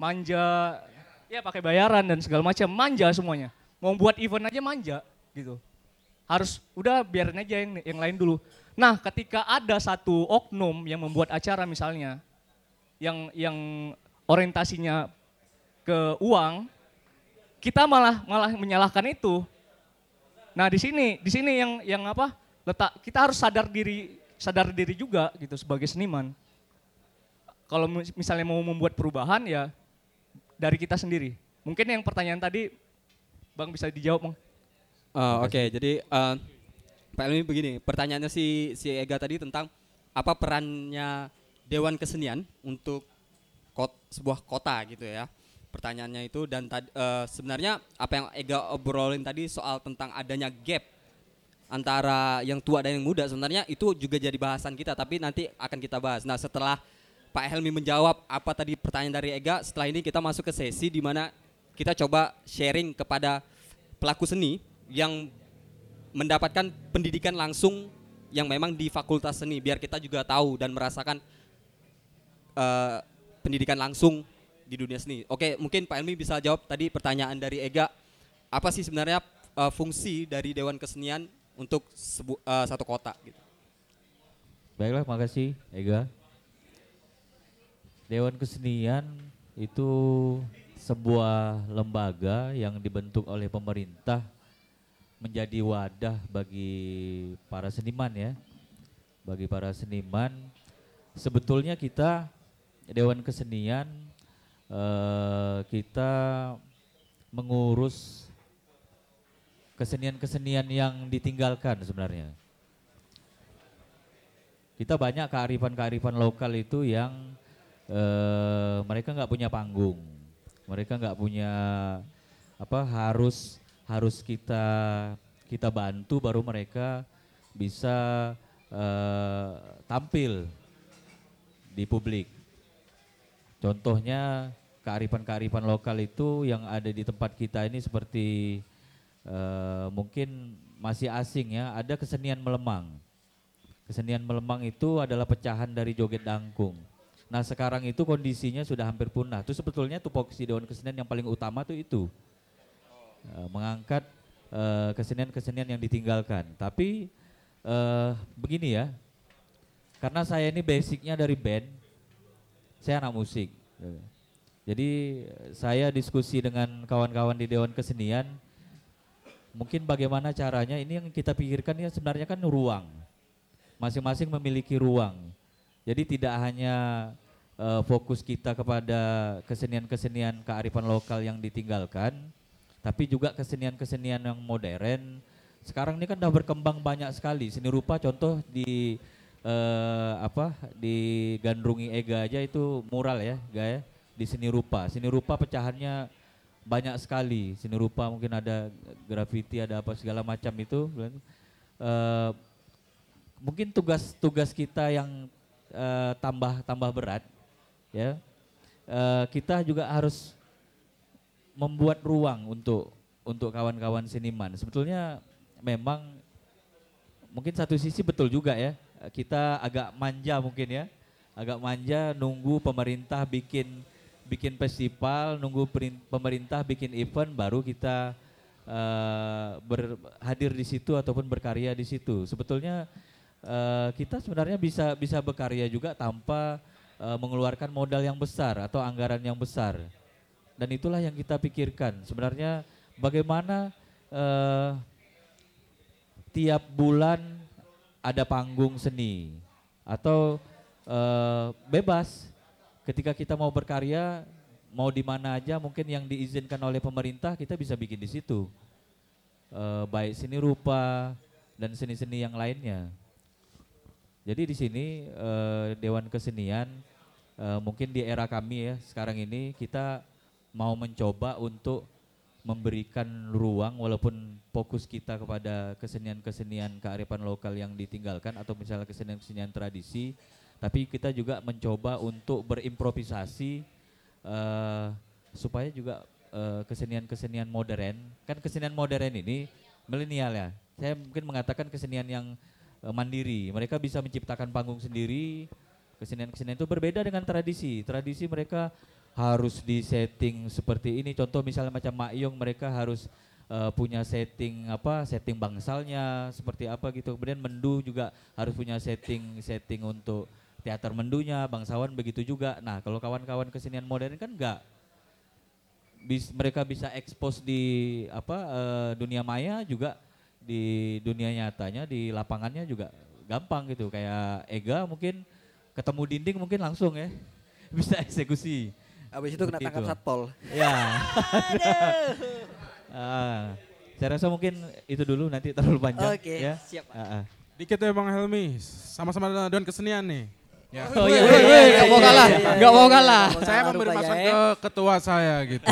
manja ya pakai bayaran dan segala macam, manja semuanya. Mau buat event aja manja gitu. Harus udah biarin aja yang yang lain dulu. Nah, ketika ada satu oknum yang membuat acara misalnya yang yang orientasinya ke uang, kita malah malah menyalahkan itu. Nah, di sini di sini yang yang apa? letak kita harus sadar diri sadar diri juga gitu sebagai seniman. Kalau mis- misalnya mau membuat perubahan ya dari kita sendiri. Mungkin yang pertanyaan tadi Bang bisa dijawab, Bang. Eh, Oke, jadi eh, Pak Elmi begini, pertanyaannya si si Ega tadi tentang apa perannya Dewan Kesenian untuk kot, sebuah kota gitu ya. Pertanyaannya itu dan tad- eh, sebenarnya apa yang Ega obrolin tadi soal tentang adanya gap antara yang tua dan yang muda sebenarnya itu juga jadi bahasan kita tapi nanti akan kita bahas. Nah, setelah Pak Helmi menjawab apa tadi pertanyaan dari Ega, setelah ini kita masuk ke sesi di mana kita coba sharing kepada pelaku seni yang mendapatkan pendidikan langsung yang memang di fakultas seni biar kita juga tahu dan merasakan eh, pendidikan langsung di dunia seni. Oke, mungkin Pak Elmi bisa jawab tadi pertanyaan dari Ega. Apa sih sebenarnya eh, fungsi dari Dewan Kesenian untuk eh, satu kota gitu? Baiklah, makasih Ega. Dewan Kesenian itu sebuah lembaga yang dibentuk oleh pemerintah menjadi wadah bagi para seniman ya. Bagi para seniman sebetulnya kita Dewan Kesenian eh, kita mengurus kesenian-kesenian yang ditinggalkan sebenarnya. Kita banyak kearifan-kearifan lokal itu yang eh, mereka nggak punya panggung, mereka nggak punya apa harus harus kita kita bantu baru mereka bisa eh, tampil di publik. Contohnya kearifan-kearifan lokal itu yang ada di tempat kita ini seperti eh, mungkin masih asing ya, ada kesenian melemang. Kesenian melemang itu adalah pecahan dari joget dangkung. Nah sekarang itu kondisinya sudah hampir punah. Itu sebetulnya tupoksi Dewan Kesenian yang paling utama tuh itu. Eh, mengangkat eh, kesenian-kesenian yang ditinggalkan. Tapi eh, begini ya, karena saya ini basicnya dari band, saya anak musik. Jadi saya diskusi dengan kawan-kawan di Dewan Kesenian, mungkin bagaimana caranya ini yang kita pikirkan ya sebenarnya kan ruang. Masing-masing memiliki ruang. Jadi tidak hanya eh, fokus kita kepada kesenian-kesenian kearifan lokal yang ditinggalkan, tapi juga kesenian-kesenian yang modern. Sekarang ini kan udah berkembang banyak sekali seni rupa. Contoh di eh, apa di Gandrungi Ega aja itu mural ya, gaya di seni rupa. Seni rupa pecahannya banyak sekali. Seni rupa mungkin ada graffiti, ada apa segala macam itu. Eh, mungkin tugas-tugas kita yang eh, tambah tambah berat, ya. Eh, kita juga harus membuat ruang untuk untuk kawan-kawan seniman. Sebetulnya memang mungkin satu sisi betul juga ya. Kita agak manja mungkin ya. Agak manja nunggu pemerintah bikin bikin festival, nunggu pemerintah bikin event baru kita eh, ber- hadir di situ ataupun berkarya di situ. Sebetulnya eh, kita sebenarnya bisa bisa berkarya juga tanpa eh, mengeluarkan modal yang besar atau anggaran yang besar. Dan itulah yang kita pikirkan. Sebenarnya bagaimana eh, tiap bulan ada panggung seni atau eh, bebas ketika kita mau berkarya mau di mana aja mungkin yang diizinkan oleh pemerintah kita bisa bikin di situ Eh, baik seni rupa dan seni-seni yang lainnya jadi di sini eh, Dewan Kesenian eh, mungkin di era kami ya sekarang ini kita mau mencoba untuk memberikan ruang walaupun fokus kita kepada kesenian-kesenian kearifan lokal yang ditinggalkan atau misalnya kesenian-kesenian tradisi tapi kita juga mencoba untuk berimprovisasi eh, supaya juga eh, kesenian-kesenian modern. Kan kesenian modern ini milenial ya. Saya mungkin mengatakan kesenian yang eh, mandiri. Mereka bisa menciptakan panggung sendiri kesenian-kesenian itu berbeda dengan tradisi. Tradisi mereka harus di setting seperti ini. Contoh misalnya macam Mak Yong mereka harus eh, punya setting apa setting bangsalnya seperti apa gitu. Kemudian Mendu juga harus punya setting setting untuk teater mendunya bangsawan begitu juga. Nah kalau kawan-kawan kesenian modern kan enggak. Bis, mereka bisa ekspos di apa eh, dunia maya juga di dunia nyatanya di lapangannya juga gampang gitu. Kayak Ega mungkin ketemu dinding mungkin langsung ya [LAUGHS] bisa eksekusi Habis itu kena tangkap itu. satpol. ya [LAUGHS] Ah, saya rasa mungkin itu dulu nanti terlalu panjang Oke, ya siap, Pak. Ah, ah. Dikit ya Bang Helmi, sama-sama dengan kesenian nih. Ya. Oh, iya, iya, iya, nggak mau kalah, nggak mau kalah. Saya memberi Rupanya, masukan ya. ke ketua saya gitu.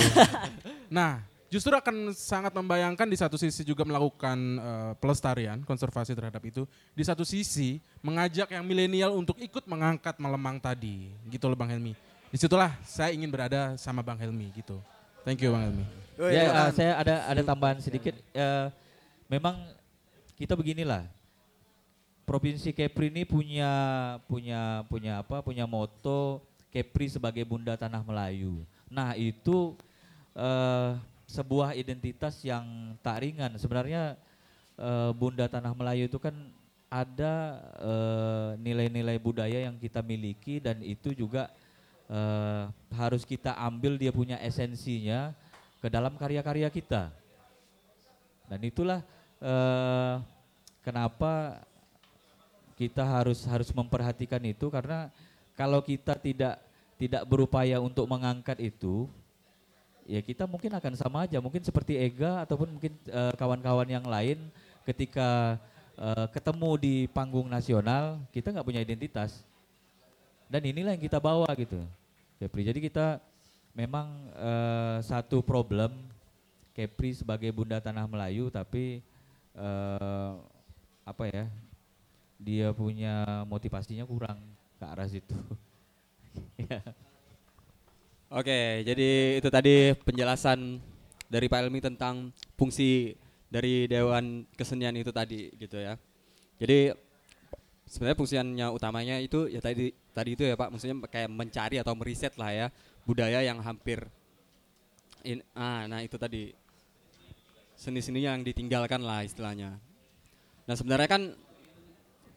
[LAUGHS] nah, justru akan sangat membayangkan di satu sisi juga melakukan eh, pelestarian, konservasi terhadap itu. Di satu sisi mengajak yang milenial untuk ikut mengangkat Malemang tadi, gitu loh Bang Helmi. Di situlah saya ingin berada sama Bang Helmi gitu. Thank you Bang Helmi. Ya, eh, saya ada ada tambahan sedikit. Eh, memang kita beginilah. Provinsi Kepri ini punya punya punya apa? Punya moto Kepri sebagai Bunda Tanah Melayu. Nah itu eh, sebuah identitas yang tak ringan. Sebenarnya eh, Bunda Tanah Melayu itu kan ada eh, nilai-nilai budaya yang kita miliki dan itu juga eh, harus kita ambil dia punya esensinya ke dalam karya-karya kita. Dan itulah eh, kenapa kita harus harus memperhatikan itu karena kalau kita tidak tidak berupaya untuk mengangkat itu, ya kita mungkin akan sama aja, mungkin seperti Ega ataupun mungkin eh, kawan-kawan yang lain ketika eh, ketemu di panggung nasional kita nggak punya identitas. Dan inilah yang kita bawa gitu, Kepri. Jadi kita memang eh, satu problem Kepri sebagai Bunda Tanah Melayu, tapi eh, apa ya? Dia punya motivasinya kurang ke arah situ. [LAUGHS] Ya. Oke, jadi itu tadi penjelasan dari Pak Elmi tentang fungsi dari Dewan Kesenian itu tadi gitu ya. Jadi sebenarnya fungsinya utamanya itu ya tadi tadi itu ya Pak, maksudnya kayak mencari atau meriset lah ya budaya yang hampir in, ah nah itu tadi seni-seni yang ditinggalkan lah istilahnya. Nah sebenarnya kan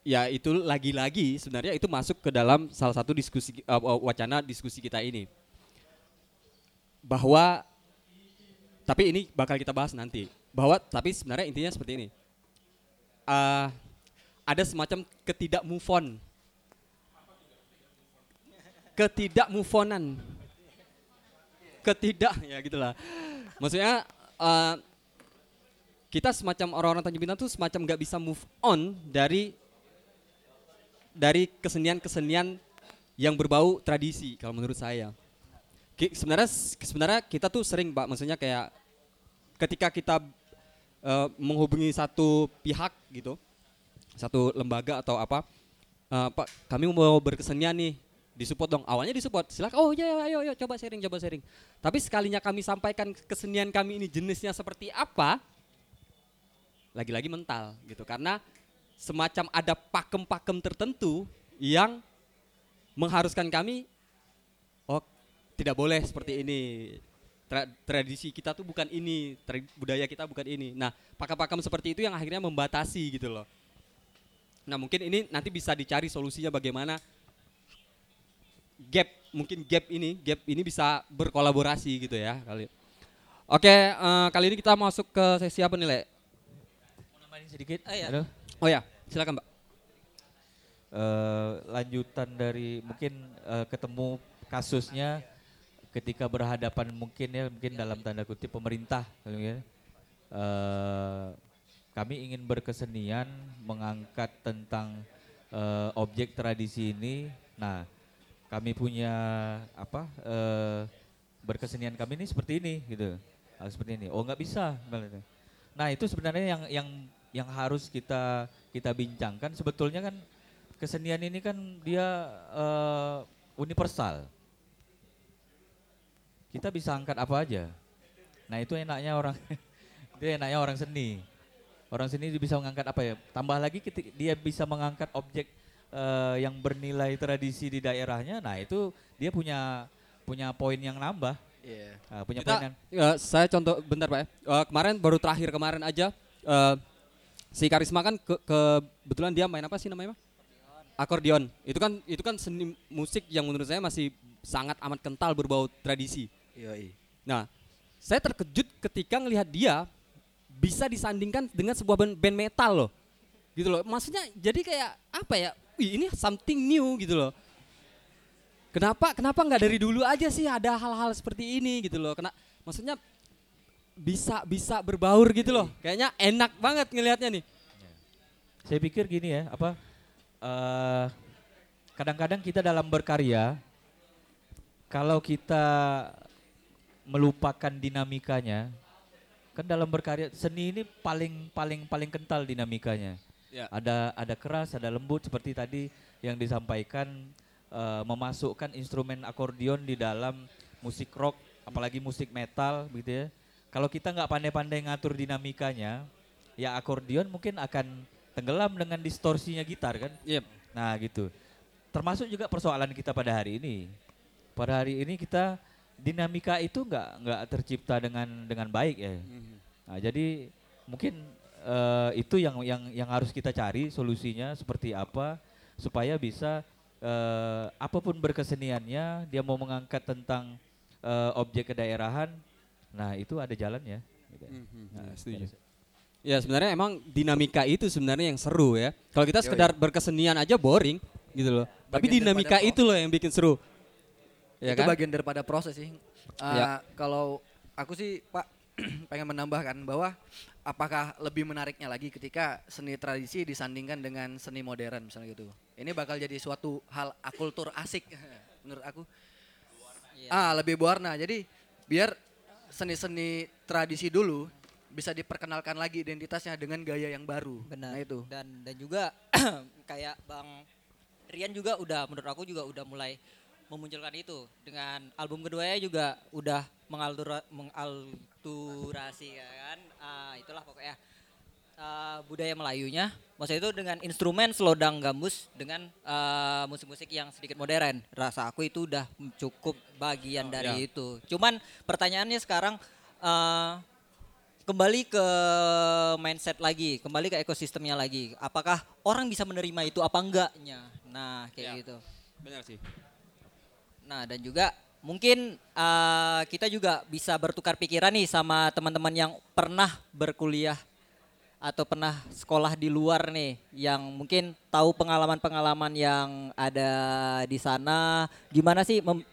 ya itu lagi-lagi sebenarnya itu masuk ke dalam salah satu diskusi uh, wacana diskusi kita ini bahwa tapi ini bakal kita bahas nanti bahwa tapi sebenarnya intinya seperti ini Uh, ada semacam ketidak move on ketidak move onan. Ketidak ya gitulah. Maksudnya eh, kita semacam orang-orang Tanjung Pinang tuh semacam nggak bisa move on dari dari kesenian-kesenian yang berbau tradisi kalau menurut saya. Sebenarnya sebenarnya kita tuh sering, Pak, maksudnya kayak ketika kita eh, menghubungi satu pihak gitu, satu lembaga atau apa, eh, Pak, kami mau berkesenian nih, disupport dong. Awalnya disupport, silakan. Oh iya, iya, ayo, ayo, coba sharing, coba sharing. Tapi sekalinya kami sampaikan kesenian kami ini jenisnya seperti apa, lagi-lagi mental gitu. Karena semacam ada pakem-pakem tertentu yang mengharuskan kami, tidak boleh seperti ini. Tra- tradisi kita tuh bukan ini, tra- budaya kita bukan ini. Nah, pakem-pakem seperti itu yang akhirnya membatasi gitu loh. Nah, mungkin ini nanti bisa dicari solusinya bagaimana gap, mungkin gap ini, gap ini bisa berkolaborasi gitu ya kali. Oke, eh, kali ini kita masuk ke sesi apa nih, Le? nambahin sedikit. Ah, iya. Halo. Oh ya, silakan, Mbak. Eh, lanjutan dari mungkin eh, ketemu kasusnya ketika berhadapan mungkin ya mungkin dalam tanda kutip pemerintah ya. Eh, kami ingin berkesenian mengangkat tentang eh, objek tradisi ini. Nah, kami punya apa eh, berkesenian kami ini seperti ini gitu. Ah, seperti ini. Oh nggak bisa. Nah itu sebenarnya yang yang yang harus kita kita bincangkan sebetulnya kan kesenian ini kan dia eh, universal. Kita bisa angkat apa aja. Nah itu enaknya orang [LAUGHS] itu enaknya orang seni. Orang seni bisa mengangkat apa ya? Tambah lagi dia bisa mengangkat objek eh, yang bernilai tradisi di daerahnya. Nah itu dia punya punya poin yang nambah. Iya. Nah, punya Kita, poin yang eh, saya contoh bentar Pak ya. Eh, kemarin baru terakhir kemarin aja eh, si Karisma kan ke, kebetulan dia main apa sih namanya? Pak? Akordeon. Itu kan itu kan seni musik yang menurut saya masih sangat amat kental berbau tradisi. Yoi. Nah, saya terkejut ketika ngelihat dia bisa disandingkan dengan sebuah band, band metal loh. Gitu loh. Maksudnya jadi kayak apa ya? Wih, ini something new gitu loh. Kenapa kenapa nggak dari dulu aja sih ada hal-hal seperti ini gitu loh. Kena maksudnya bisa bisa berbaur gitu loh. Kayaknya enak banget ngelihatnya nih. Saya pikir gini ya, apa eh, kadang-kadang kita dalam berkarya, kalau kita melupakan dinamikanya, kan dalam berkarya seni ini paling paling paling kental dinamikanya. Ya. Ada ada keras, ada lembut seperti tadi yang disampaikan eh, memasukkan instrumen akordeon di dalam musik rock, apalagi musik metal, gitu ya. Kalau kita nggak pandai-pandai ngatur dinamikanya, ya akordeon mungkin akan tenggelam dengan distorsinya gitar kan. Yep. Nah gitu. Termasuk juga persoalan kita pada hari ini. Pada hari ini kita dinamika itu nggak nggak tercipta dengan dengan baik ya. Nah jadi mungkin eh, itu yang yang yang harus kita cari solusinya seperti apa supaya bisa eh, apa pun berkeseniannya dia mau mengangkat tentang eh, objek kedaerahan, nah itu ada jalannya. Gitu. Nah, setuju. Ya sebenarnya emang dinamika itu sebenarnya yang seru ya. Kalau kita sekedar berkesenian aja boring gitu loh. Tapi Bagian dinamika itu loh yang bikin seru. Ya itu kan? bagian daripada proses sih. Uh, Ya. Kalau aku sih Pak [CLEARS THROAT] pengen menambahkan bahwa apakah lebih menariknya lagi ketika seni tradisi disandingkan dengan seni modern misalnya gitu. Ini bakal jadi suatu hal akultur asik [LAUGHS] menurut aku. Ah lebih berwarna. Jadi biar seni-seni tradisi dulu bisa diperkenalkan lagi identitasnya dengan gaya yang baru. Benar. Nah itu. Dan dan juga [CLEARS THROAT] kayak Bang Rian juga udah menurut aku juga udah mulai memunculkan itu dengan album keduanya juga udah mengaltura, mengalturasi ya kan. Ah, itulah pokoknya ah, budaya Melayunya. Maksudnya itu dengan instrumen selodang gambus dengan ah, musik-musik yang sedikit modern. Rasa aku itu udah cukup bagian dari ya. itu. Cuman pertanyaannya sekarang ah, kembali ke mindset lagi, kembali ke ekosistemnya lagi. Apakah orang bisa menerima itu apa enggaknya? Nah, kayak Ya. gitu. Benar sih. Nah, dan juga mungkin uh, kita juga bisa bertukar pikiran nih sama teman-teman yang pernah berkuliah atau pernah sekolah di luar nih yang mungkin tahu pengalaman-pengalaman yang ada di sana. Gimana sih mem-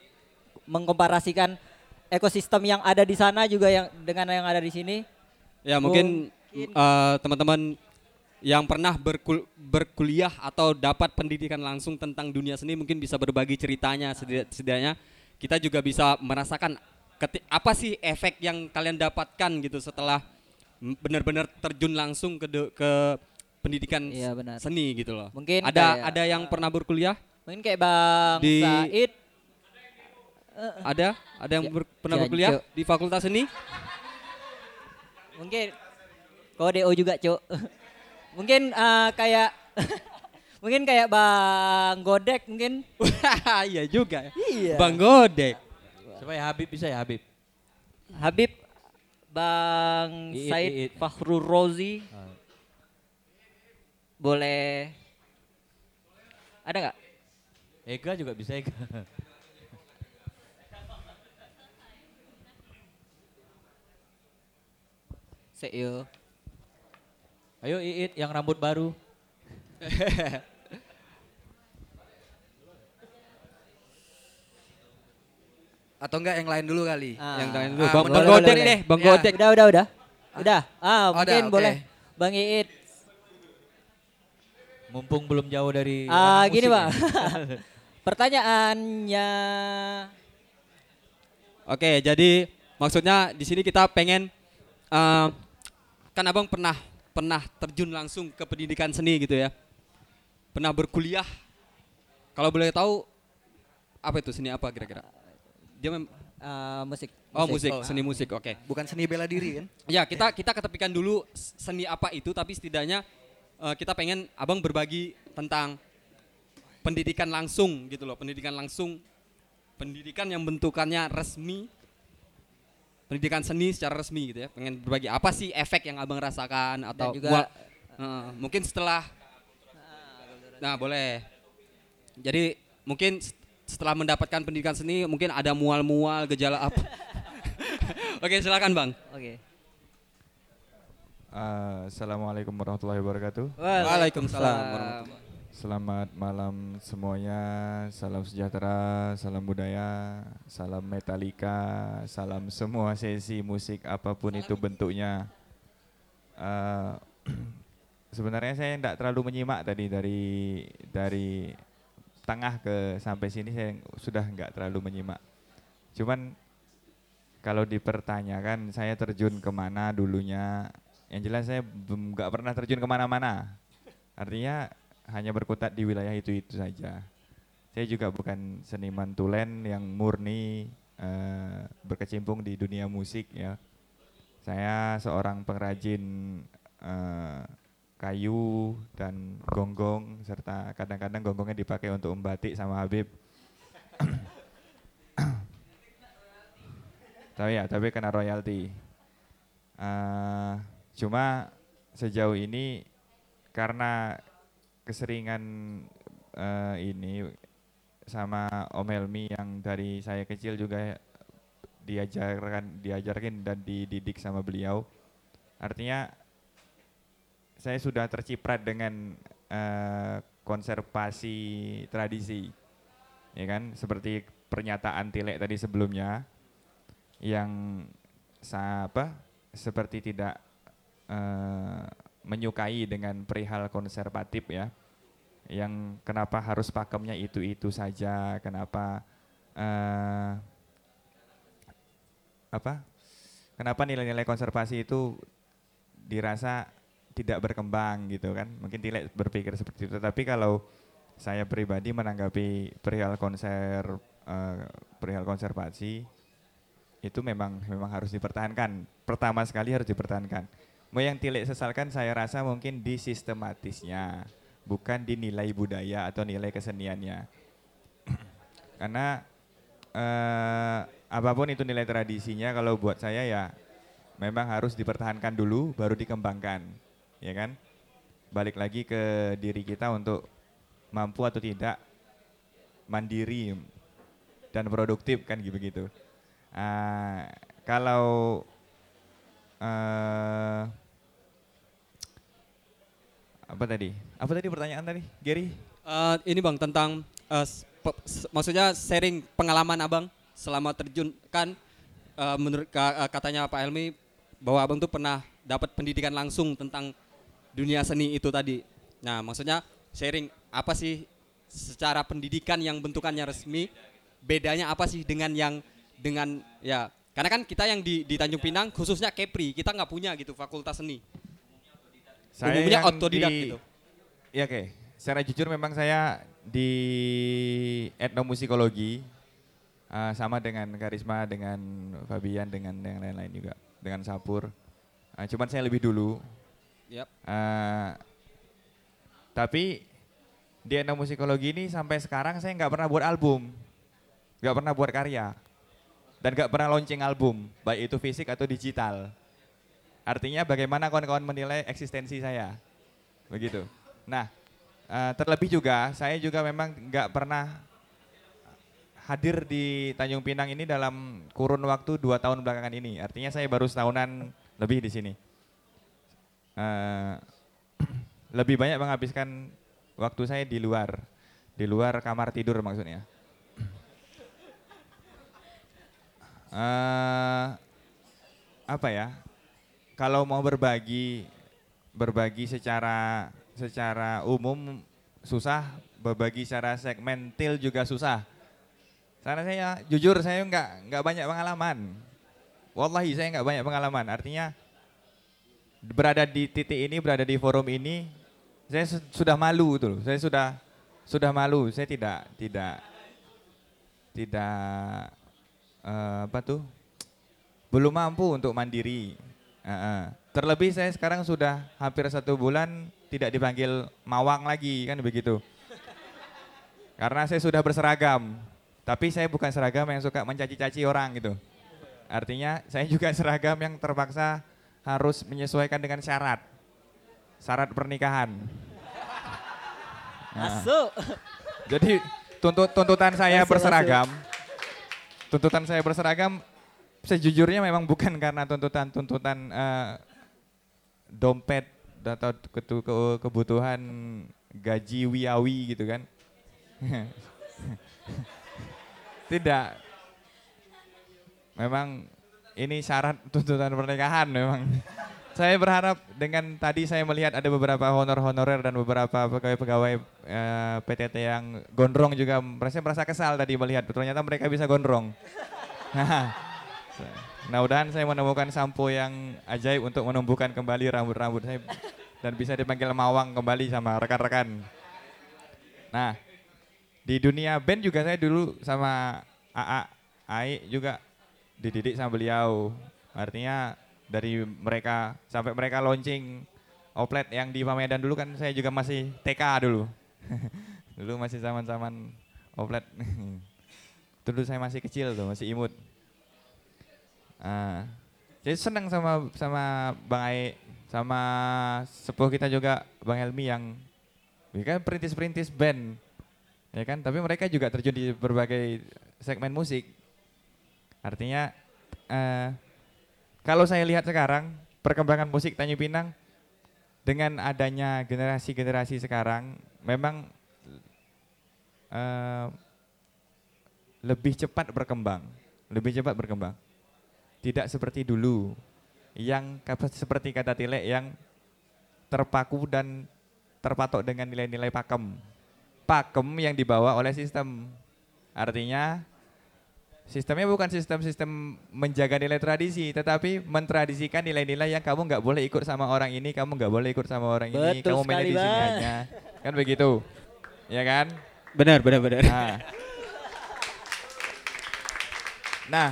mengkomparasikan ekosistem yang ada di sana juga yang dengan yang ada di sini? Ya mungkin. eh, teman-teman yang pernah berkul- berkuliah atau dapat pendidikan langsung tentang dunia seni mungkin bisa berbagi ceritanya setidaknya kita juga bisa merasakan apa sih efek yang kalian dapatkan gitu setelah benar-benar terjun langsung ke de- ke pendidikan Iya, benar. seni gitu loh. Mungkin ada kayak- ada yang pernah berkuliah? mungkin kayak bang Di- Said Ada? Ada yang ber- pernah Jancu. berkuliah di Fakultas Seni? mungkin kode juga cuk [LAUGHS] mungkin eh, kayak [LAUGHS] mungkin kayak bang Godek mungkin [LAUGHS] iya juga ya. iya Bang Godek. Coba ya Habib bisa ya Habib. Habib Bang Iit, Said Iit. Fakhrul Rozi Ah. boleh ada nggak Ega juga bisa Ega. Seyo Ayo Iit yang rambut baru. Atau enggak yang lain dulu kali? Ah. Yang lain dulu. Ah, Bang, Bang Godek deh, Bang Ya. Godek. udah udah udah udah ah Oh, mungkin udah, oke. boleh Bang Iit Mumpung belum jauh dari ah gini bang ya. [LAUGHS] pertanyaannya Oke, jadi maksudnya di sini kita pengen eh, kan Abang pernah pernah terjun langsung ke pendidikan seni gitu ya. Pernah berkuliah. Kalau boleh tahu apa itu seni apa kira-kira? Dia mem- eh, musik Oh, musik, Oh. seni musik. Oke. Bukan seni bela diri kan? [LAUGHS] Ya, kita kita ketepikan dulu seni apa itu tapi setidaknya eh, kita pengen Abang berbagi tentang pendidikan langsung gitu loh, pendidikan langsung pendidikan yang bentukannya resmi pendidikan seni secara resmi gitu ya. Pengen berbagi apa sih efek yang Abang rasakan atau juga- mual- eh, mungkin setelah Nah, boleh. Jadi mungkin setelah mendapatkan pendidikan seni mungkin ada mual-mual gejala apa. [LAUGHS] Oke, silakan, Bang. oke Uh, Assalamualaikum warahmatullahi wabarakatuh. Waalaikumsalam warahmatullahi Selamat malam semuanya. Salam sejahtera, salam budaya, salam metalika, salam semua sesi musik apa pun itu bentuknya. Uh, [CLEARS THROAT] sebenarnya saya tidak terlalu menyimak tadi dari dari tengah ke sampai sini saya sudah nggak terlalu menyimak. Cuman kalau dipertanyakan saya terjun ke mana dulunya, yang jelas saya nggak pernah terjun ke mana-mana. Artinya hanya berkutat di wilayah itu-itu saja. Saya juga bukan seniman tulen yang murni eh, berkecimpung di dunia musik ya. Saya seorang pengrajin eh, kayu dan gonggong serta kadang-kadang gonggongnya dipakai untuk membatik sama Habib. tapi ya, tapi kena royalti. Eh, cuma sejauh ini karena keseringan eh, ini sama Om Helmi yang dari saya kecil juga diajarkan diajarkan dan dididik sama beliau. Artinya saya sudah terciprat dengan eh, konservasi tradisi. Ya kan? Seperti pernyataan Tilek tadi sebelumnya yang apa seperti tidak eh, menyukai dengan perihal konservatif ya yang kenapa harus pakemnya itu itu saja kenapa eh, apa kenapa nilai-nilai konservasi itu dirasa tidak berkembang gitu kan mungkin tidak berpikir seperti itu tapi kalau saya pribadi menanggapi perihal konser eh, perihal konservasi itu memang memang harus dipertahankan. Pertama sekali harus dipertahankan. Mau yang Tilek sesalkan saya rasa mungkin di sistematisnya, bukan di nilai budaya atau nilai keseniannya. [CLEARS THROAT] Karena eh, apa pun itu nilai tradisinya kalau buat saya ya memang harus dipertahankan dulu baru dikembangkan, ya kan? Balik lagi ke diri kita untuk mampu atau tidak mandiri dan produktif kan gitu begitu. Ah, kalau eh, apa tadi? Apa tadi pertanyaan tadi, Gary? Eh, ini bang tentang s- maksudnya sharing pengalaman abang selama terjun kan eh, menurut ka- katanya Pak Helmi bahwa abang tuh pernah dapat pendidikan langsung tentang dunia seni itu tadi. Nah maksudnya sharing apa sih secara pendidikan yang bentukannya resmi bedanya apa sih dengan yang dengan ya karena kan kita yang di, di Tanjung Pinang khususnya Kepri kita nggak punya gitu fakultas seni. Umumnya yang otodidak di- gitu. Ya oke, secara jujur memang saya di etnomusikologi eh, sama dengan Karisma, dengan Fabian, dengan yang lain-lain juga, dengan Sapur. Eh, cuman saya lebih dulu. Yap. Eh, tapi di etnomusikologi ini sampai sekarang saya nggak pernah buat album, nggak pernah buat karya, dan nggak pernah launching album, baik itu fisik atau digital. Artinya bagaimana kawan-kawan menilai eksistensi saya, begitu. Nah, eh, terlebih juga saya juga memang nggak pernah hadir di Tanjung Pinang ini dalam kurun waktu dua tahun belakangan ini. Artinya saya baru setahunan lebih di sini. Eh, [CLEARS THROAT] lebih banyak menghabiskan waktu saya di luar, di luar kamar tidur maksudnya. Eh, apa ya? Kalau mau berbagi, berbagi secara secara umum susah, berbagi secara segmentil juga susah. Karena saya jujur saya nggak nggak banyak pengalaman. Wallahi saya nggak banyak pengalaman. Artinya berada di titik ini, berada di forum ini, saya su- sudah malu tuh. Saya sudah sudah malu. Saya tidak tidak tidak eh, apa tuh belum mampu untuk mandiri. Heeh. Terlebih saya sekarang sudah hampir satu bulan tidak dipanggil mawang lagi kan begitu. Karena saya sudah berseragam, tapi saya bukan seragam yang suka mencaci-caci orang gitu. Artinya saya juga [LAUGHS] seragam yang terpaksa harus menyesuaikan dengan syarat, syarat pernikahan. Nah, Masuk. jadi tuntut tuntutan saya Masuk, berseragam, tuntutan saya berseragam sejujurnya memang bukan [LAUGHS] karena tuntutan-tuntutan eh, dompet atau ketu- ke- kebutuhan gaji wiawi gitu kan. [LAUGHS] Tidak. Memang ini syarat tuntutan pernikahan memang. Saya berharap dengan tadi saya melihat ada beberapa honor-honorer dan beberapa pegawai-pegawai eh, PTT yang gondrong juga merasa merasa kesal tadi melihat ternyata mereka bisa gondrong. [LAUGHS] Mudah-mudahan saya menemukan sampo yang ajaib untuk menumbuhkan kembali rambut-rambut saya dan bisa dipanggil mawang kembali sama rekan-rekan. Nah, di dunia band juga saya dulu sama AA, Ai juga dididik sama beliau. Artinya dari mereka sampai mereka launching oplet yang di Pamedan dulu kan saya juga masih TK dulu. [LAUGHS] dulu masih zaman-zaman oplet. [LAUGHS] dulu saya masih kecil tuh, masih imut. Ah, jadi senang sama sama Bang Ai, sama sepuh kita juga Bang Helmi yang ya kan perintis-perintis band, ya kan. Tapi mereka juga terjun di berbagai segmen musik. Artinya eh, kalau saya lihat sekarang perkembangan musik Tanjung Pinang dengan adanya generasi-generasi sekarang memang eh, lebih cepat berkembang, lebih cepat berkembang. Tidak seperti dulu yang seperti kata Tilek yang terpaku dan terpatok dengan nilai-nilai pakem. Pakem yang dibawa oleh sistem. Artinya sistemnya bukan sistem-sistem menjaga nilai tradisi, tetapi mentradisikan nilai-nilai yang kamu nggak boleh ikut sama orang ini, kamu nggak boleh ikut sama orang ini, Betul kamu mainnya sekali, di sini aja, kan begitu, ya kan? Benar, benar, benar. Nah, nah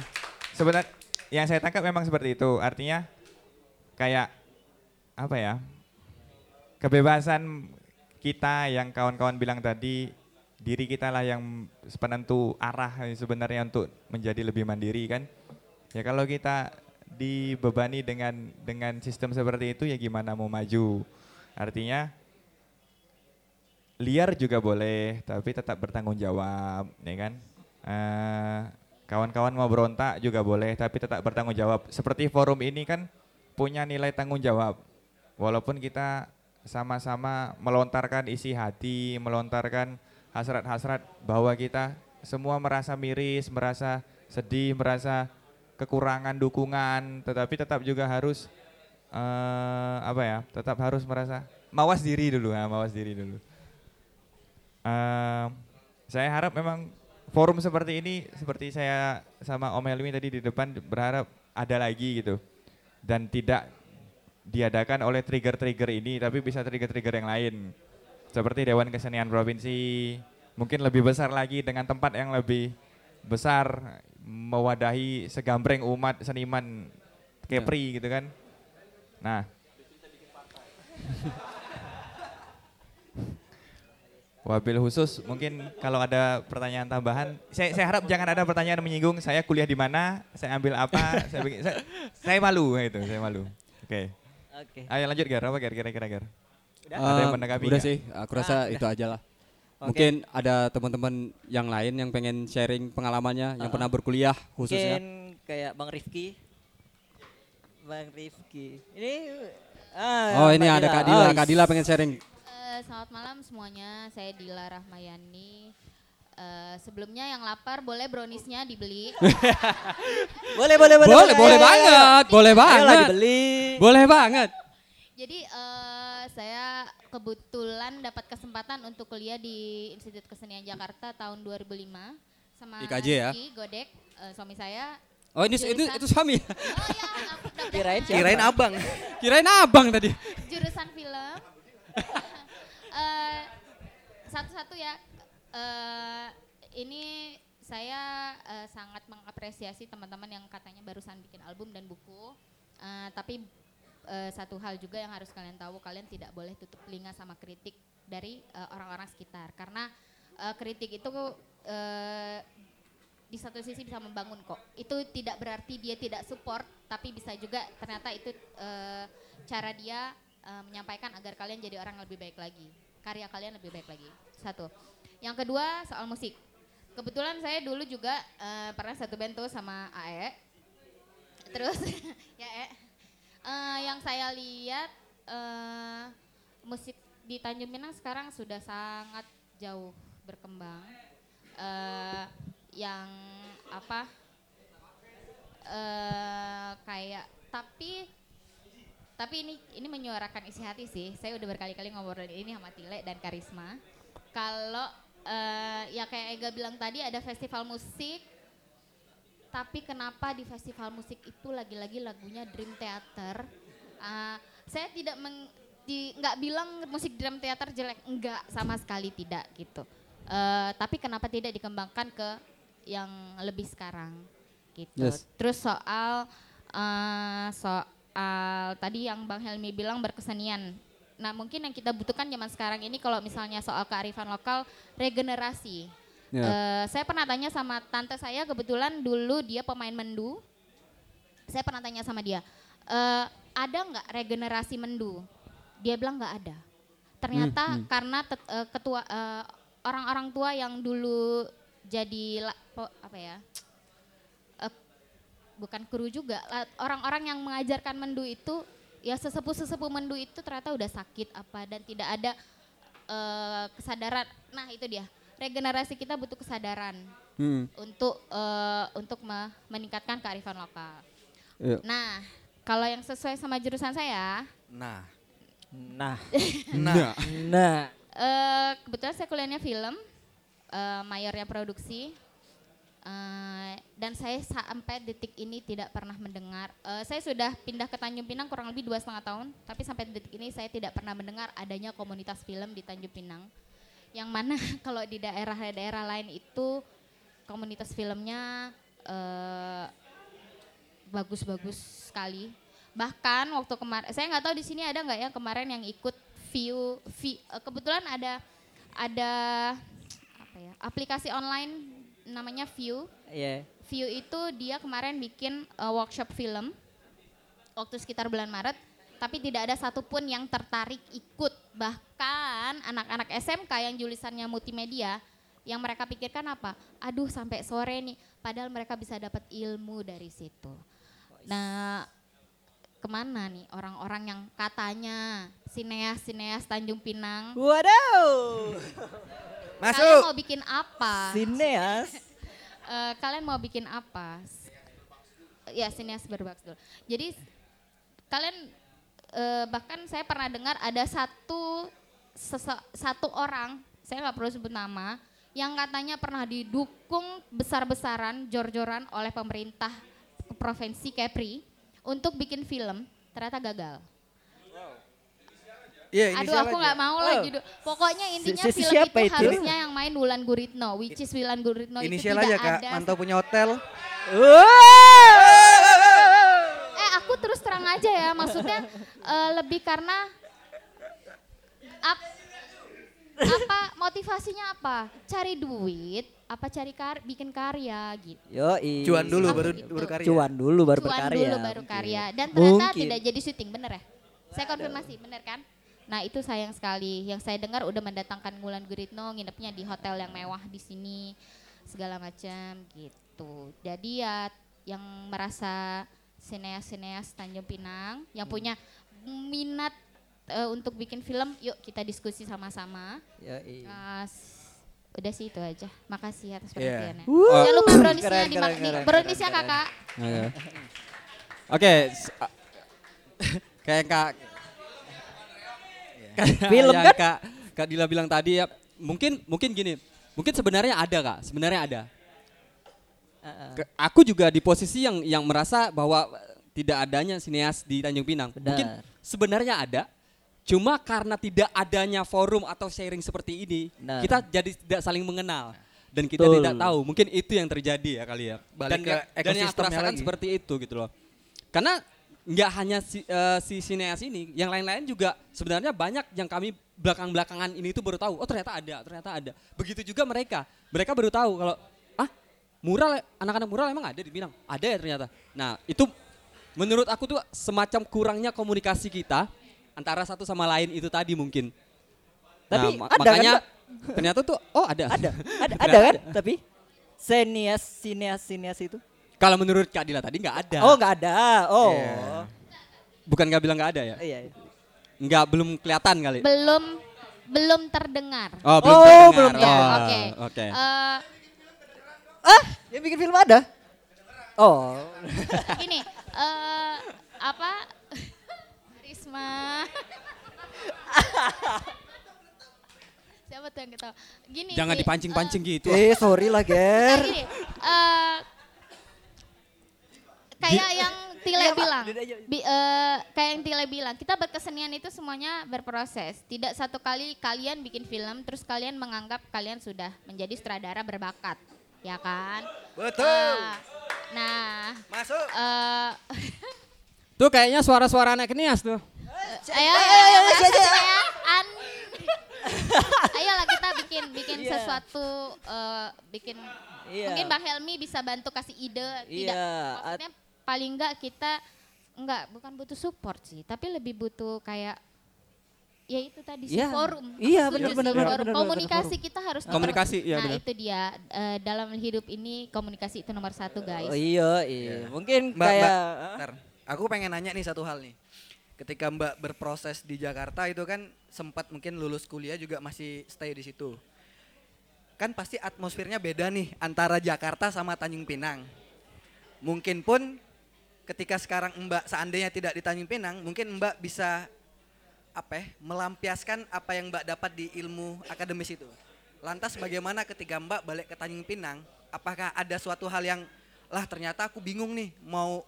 sebenarnya yang saya tangkap memang seperti itu, artinya kayak apa ya? Kebebasan kita yang kawan-kawan bilang tadi diri kita lah yang penentu arah sebenarnya untuk menjadi lebih mandiri kan. Ya kalau kita dibebani dengan dengan sistem seperti itu ya gimana mau maju. Artinya liar juga boleh tapi tetap bertanggung jawab, ya kan? Eh, kawan-kawan mau berontak juga boleh tapi tetap bertanggung jawab. Seperti forum ini kan punya nilai tanggung jawab. Walaupun kita sama-sama melontarkan isi hati, melontarkan hasrat-hasrat bahwa kita semua merasa miris, merasa sedih, merasa kekurangan dukungan, tetapi tetap juga harus eh, apa ya? Tetap harus merasa mawas diri dulu, ya, mawas diri dulu. Eh, saya harap memang forum seperti ini, seperti saya sama Om Helmi tadi di depan berharap ada lagi gitu, dan tidak diadakan oleh trigger-trigger ini, tapi bisa trigger-trigger yang lain, seperti Dewan Kesenian Provinsi, mungkin lebih besar lagi dengan tempat yang lebih besar mewadahi segambreng umat seniman Kepri gitu kan. Nah, Wabil khusus mungkin kalau ada pertanyaan tambahan, saya, saya harap jangan ada pertanyaan menyinggung saya kuliah di mana, saya ambil apa, saya, bikin- saya, saya malu itu, saya malu. Oke. Oke. Ayo lanjut Gar, apa Gar kira-kira Gar? Ada Eh, yang menanggapi udah nggak? sih, aku rasa Ah, itu udah. aja lah. Oke. Mungkin ada teman-teman yang lain yang pengen sharing pengalamannya, yang Uh-uh. pernah berkuliah khususnya. Mungkin kayak Bang Rifki. Bang Rifki. Ini ah, Oh ini Mbak ada Dila. Kak Dila, Oh, Kak Dila pengen sharing. Eh, selamat malam semuanya, saya Dila Rahmayani. Eh, sebelumnya yang lapar boleh browniesnya dibeli. [LAUGHS] boleh, boleh, boleh. Boleh, boleh ayo, banget, boleh banget. dibeli. Boleh banget. Jadi eh, saya kebetulan dapat kesempatan untuk kuliah di Institut Kesenian Jakarta tahun 2005 sama IKJ ya? Rizky Godek, eh, suami saya. Oh ini itu Jurusan- itu suami. ya? [LAUGHS] Kirain siapa? Kirain abang. Kirain abang tadi. Jurusan film. [LAUGHS] Eh, Satu-satu ya. eh, ini saya eh, sangat mengapresiasi teman-teman yang katanya barusan bikin album dan buku. Eh, tapi eh, satu hal juga yang harus kalian tahu, kalian tidak boleh tutup telinga sama kritik dari eh, orang-orang sekitar. Karena eh, kritik itu eh, di satu sisi bisa membangun kok. Itu tidak berarti dia tidak support, tapi bisa juga ternyata itu eh, cara dia eh, menyampaikan agar kalian jadi orang lebih baik lagi. Karya kalian lebih baik lagi. Satu. Yang kedua soal musik. Kebetulan saya dulu juga eh, pernah satu band tuh sama AE. Terus [LAUGHS] ya E. Eh, yang saya lihat eh, musik di Tanjung Pinang sekarang sudah sangat jauh berkembang. Eh, yang apa eh kayak tapi tapi ini ini menyuarakan isi hati sih. Saya udah berkali-kali ngobrolin ini sama Tile dan Karisma. Kalau eh, ya kayak Ega bilang tadi ada festival musik tapi kenapa di festival musik itu lagi-lagi lagunya Dream Theater? Ah, saya tidak meng, di, nggak bilang musik Dream Theater jelek, enggak sama sekali tidak gitu. Eh, tapi kenapa tidak dikembangkan ke yang lebih sekarang gitu. Yes. Terus soal eh, soal tadi yang Bang Helmi bilang berkesenian. Nah mungkin yang kita butuhkan zaman sekarang ini kalau misalnya soal kearifan lokal regenerasi. Ya. Eh, saya pernah tanya sama tante saya kebetulan dulu dia pemain mendu. Saya pernah tanya sama dia, "Eh, ada nggak regenerasi mendu? Dia bilang nggak ada. Ternyata Hmm, hmm. karena tet- eh, ketua eh, orang-orang tua yang dulu jadi la- po- apa ya? eh, bukan kru juga, orang-orang yang mengajarkan mendu itu ya sesepuh-sesepuh mendu itu ternyata udah sakit apa dan tidak ada eh, kesadaran. Nah, itu dia. Regenerasi kita butuh kesadaran Hmm. untuk eh, untuk me- meningkatkan kearifan lokal. Iya. Nah, kalau yang sesuai sama jurusan saya, Nah. [LAUGHS] Nah. Nah. Nah. eh, kebetulan saya kuliahnya film, eh, mayornya produksi, eh, dan saya sampai detik ini tidak pernah mendengar. eh, saya sudah pindah ke Tanjung Pinang kurang lebih dua setengah tahun, tapi sampai detik ini saya tidak pernah mendengar adanya komunitas film di Tanjung Pinang. Yang mana [LAUGHS] kalau di daerah-daerah lain itu komunitas filmnya eh, bagus-bagus sekali. Bahkan waktu kemarin, saya nggak tahu di sini ada nggak ya kemarin yang ikut view, vi- eh, kebetulan ada ada apa ya aplikasi online namanya View. Iya. View itu dia kemarin bikin eh, workshop film waktu sekitar bulan Maret, tapi tidak ada satupun yang tertarik ikut. Bahkan anak-anak SMK yang jurusannya multimedia, yang mereka pikirkan apa? Aduh sampai sore nih, padahal mereka bisa dapat ilmu dari situ. Nah, ke mana nih orang-orang yang katanya sineas-sineas Tanjung Pinang. Waduh. [LAUGHS] Kalian mau bikin apa? Sineas. [LAUGHS] Eh, kalian mau bikin apa? Ya sineas berbakat dulu. Jadi kalian eh, bahkan saya pernah dengar ada satu satu orang, saya nggak perlu sebut nama, yang katanya pernah didukung besar-besaran, jor-joran oleh pemerintah provinsi Kepri untuk bikin film, ternyata gagal. Iya, Aduh aku aja. nggak mau lah Oh. judul. Pokoknya intinya Si- si film siapa itu, itu? harusnya yang main Wulan Guritno, which is Wulan Guritno itu Inisial tidak aja kak, ada. mantau punya hotel. Terang aja ya, maksudnya eh, lebih karena ap- apa motivasinya apa? Cari duit, apa cari kar bikin karya gitu. Yo, Cuan dulu, baru- Gitu. baru karya. Cuan dulu baru Cuan berkarya. dulu baru mungkin. karya. Dan ternyata Mungkin. tidak jadi syuting, bener ya? Saya konfirmasi, bener kan? Nah itu sayang sekali. Yang saya dengar udah mendatangkan Mulan Guritno nginepnya di hotel yang mewah di sini segala macam gitu. Jadi ya yang merasa sineas-sineas Tanjung Pinang yang punya minat eh, untuk bikin film, yuk kita diskusi sama-sama. Yoi. Eh, s- udah sih itu aja. Makasih atas Iya. perhatiannya. Wuh. Jangan lupa browniesnya di, browniesnya kakak. Oke. Kayak Kak kayak Film kan? Kak Kak Dila bilang tadi ya, mungkin mungkin gini. Mungkin sebenarnya ada Kak, sebenarnya ada. Ke- Aku juga di posisi yang yang merasa bahwa eh, tidak adanya sineas di Tanjung Pinang. Mungkin Benar. sebenarnya ada, cuma karena tidak adanya forum atau sharing seperti ini, Benar. kita jadi tidak saling mengenal dan kita Betul. tidak tahu. Mungkin itu yang terjadi ya kali ya. Balik dan ke ya- dan yang aku rasakan lagi. seperti itu gitu loh. Karena nggak hanya si, eh, si sineas ini, yang lain-lain juga sebenarnya banyak yang kami belakang-belakangan ini tuh baru tahu. Oh ternyata ada, ternyata ada. Begitu juga mereka, mereka baru tahu kalau mural anak-anak mural emang ada di Pinang. Ada ya ternyata. Nah itu menurut aku tuh semacam kurangnya komunikasi kita antara satu sama lain itu tadi mungkin. Tapi Nah, ma- ada kan, makanya Pak? ternyata tuh oh ada. Ada, ada, [LAUGHS] ada kan? Tapi sineas, sineas, sineas itu? Kalau menurut Kak Dila tadi nggak ada. Oh nggak ada. Oh. Iya. Bukan nggak bilang nggak ada ya? Iya. Nggak belum kelihatan kali. Belum belum terdengar. Oh, belum Oh, terdengar. belum Ya, Oh, Oke. Oke. Eh, Ah, yang bikin film ada? Oh. [LAUGHS] gini, eh apa? [LAUGHS] Risma. [LAUGHS] Siapa tuh yang ketawa? Gini Jangan sih, dipancing-pancing gitu. Eh, sorry lah, Nah, Ger. gini, eh, kayak yang Tile Iya, bilang, bi- eh, kayak yang Tile bilang, kita berkesenian itu semuanya berproses. Tidak satu kali kalian bikin film, terus kalian menganggap kalian sudah menjadi sutradara berbakat, ya kan? Betul. Nah, nah Masuk. eh, [LAUGHS] Tuh kayaknya suara-suara anak Nias tuh. ayo, ayo, ayo, masuk ya. An- Ayolah kita bikin bikin Iya. sesuatu, eh, bikin Iya. mungkin Bang Helmi bisa bantu kasih ide. Tidak, Iya, maksudnya paling enggak kita enggak bukan butuh support sih, tapi lebih butuh kayak ya itu tadi sih Iya. forum. Iya, benar, benar, Komunikasi kita harus Komunikasi, iya, Nah itu dia eh, dalam hidup ini komunikasi itu nomor satu guys. Oh iya, iya. Mungkin Mbak, kayak Mbak, ntar. aku pengen nanya nih satu hal nih. Ketika Mbak berproses di Jakarta itu kan sempat mungkin lulus kuliah juga masih stay di situ. Kan pasti atmosfernya beda nih antara Jakarta sama Tanjung Pinang. Mungkin pun ketika sekarang Mbak seandainya tidak di Tanjung Pinang, mungkin Mbak bisa apa ya, melampiaskan apa yang Mbak dapat di ilmu akademis itu. Lantas bagaimana ketika Mbak balik ke Tanjung Pinang, apakah ada suatu hal yang lah ternyata aku bingung nih mau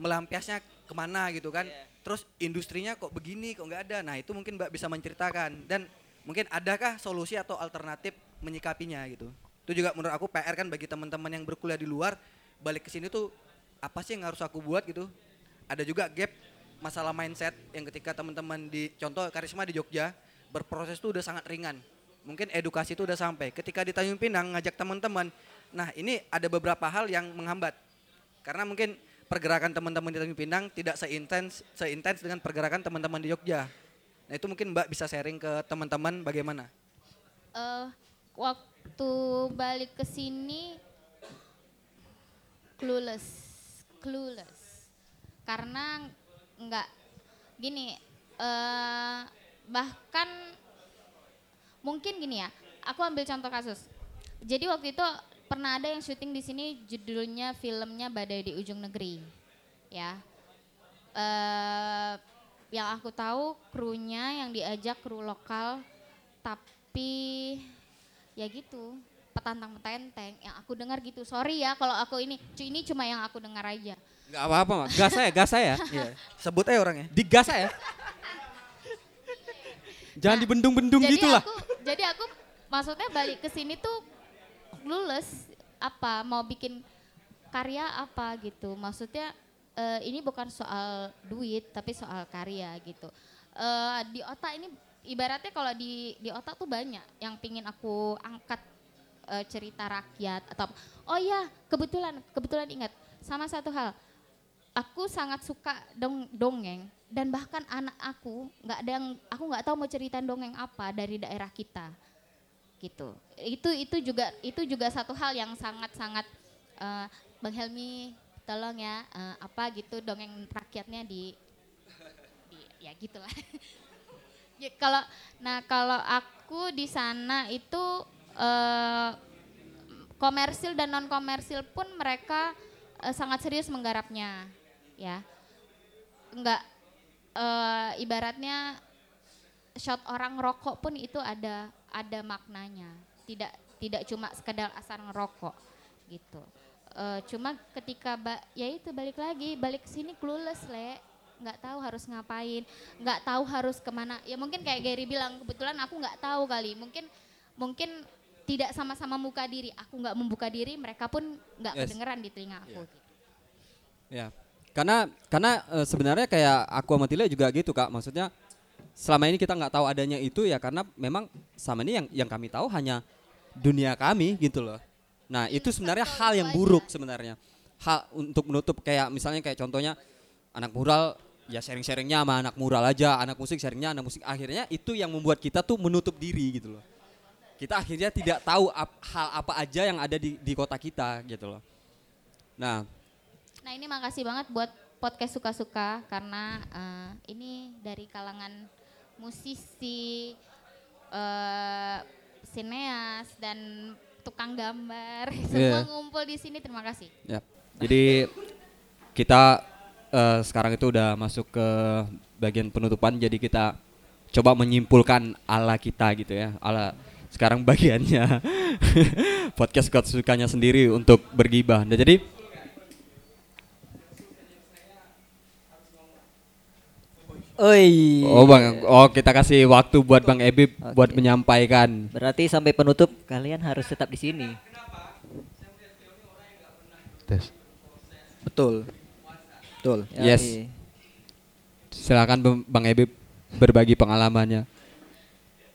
melampiasnya ke mana gitu kan. Terus industrinya kok begini, kok nggak ada. Nah itu mungkin Mbak bisa menceritakan. Dan mungkin adakah solusi atau alternatif menyikapinya gitu. Itu juga menurut aku PR kan bagi teman-teman yang berkuliah di luar, balik ke sini tuh apa sih yang harus aku buat gitu. Ada juga gap masalah mindset yang ketika teman-teman di contoh karisma di Jogja berproses tuh udah sangat ringan. Mungkin edukasi itu udah sampai. Ketika di Tanjung Pinang ngajak teman-teman, nah ini ada beberapa hal yang menghambat. Karena mungkin pergerakan teman-teman di Tanjung Pinang tidak seintens seintens dengan pergerakan teman-teman di Jogja. Nah itu mungkin Mbak bisa sharing ke teman-teman bagaimana? eh waktu balik ke sini clueless, clueless. Karena nggak gini eh bahkan mungkin gini ya aku ambil contoh kasus. Jadi waktu itu pernah ada yang syuting di sini judulnya filmnya badai di ujung negeri ya. Eh yang aku tahu krunya yang diajak kru lokal tapi ya gitu petantang petenteng yang aku dengar gitu. Sorry ya kalau aku ini ini cuma yang aku dengar aja Gak apa-apa, Mak. gas saya, gas saya. [LAUGHS] Iya. Sebut aja orangnya. Digas saya. Jangan dibendung-bendung jadi gitu lah. aku jadi aku maksudnya balik ke sini tuh lulus apa mau bikin karya apa gitu maksudnya eh, ini bukan soal duit tapi soal karya gitu Eh, di otak ini ibaratnya kalau di di otak tuh banyak yang pingin aku angkat eh, cerita rakyat atau oh ya kebetulan kebetulan ingat sama satu hal aku sangat suka dong dongeng dan bahkan anak aku nggak ada yang aku nggak tahu mau ceritain dongeng apa dari daerah kita gitu. Itu itu juga itu juga satu hal yang sangat sangat eh, bang Helmi tolong ya eh, apa gitu dongeng rakyatnya di, di ya gitulah. [LAUGHS] Ya, kalau nah kalau aku di sana itu eh, komersil dan non komersil pun mereka sangat serius menggarapnya ya. Enggak eh, ibaratnya shot orang rokok pun itu ada ada maknanya. Tidak tidak cuma sekedar asal ngerokok gitu. Eh, cuma ketika ba ya itu balik lagi balik sini clueless le. Nggak tahu harus ngapain nggak tahu harus ke mana. Ya mungkin kayak Gary bilang kebetulan aku nggak tahu kali. Mungkin mungkin tidak sama-sama membuka diri. Aku nggak membuka diri mereka pun nggak Yes. kedengeran di telinga aku Ya. Karena karena eh, sebenarnya kayak aku sama Tila juga gitu kak. Maksudnya selama ini kita nggak tahu adanya itu ya karena memang sama ini yang yang kami tahu hanya dunia kami gitu loh. Nah itu sebenarnya hal yang buruk sebenarnya. Hal untuk menutup kayak misalnya kayak contohnya anak mural ya sharing-sharingnya sama anak mural aja, anak musik sharingnya anak musik. Akhirnya itu yang membuat kita tuh menutup diri gitu loh. Kita akhirnya tidak tahu ap- hal apa aja yang ada di di kota kita gitu loh. Nah Nah ini makasih banget buat podcast suka-suka karena eh, ini dari kalangan musisi, eh, sineas dan tukang gambar [LAUGHS] semua Iya. ngumpul di sini. Terima kasih. Ya. Jadi kita eh, sekarang itu udah masuk ke bagian penutupan jadi kita coba menyimpulkan ala kita gitu ya. Ala sekarang bagiannya [LAUGHS] podcast suka sukanya sendiri untuk bergibah. Nah, jadi Oi. Oh Bang, oh kita kasih waktu buat Bang Ebib buat menyampaikan. Berarti sampai penutup kalian harus tetap di sini. Tes. Betul. Betul. Yes. Silakan Bang- Ebib berbagi pengalamannya.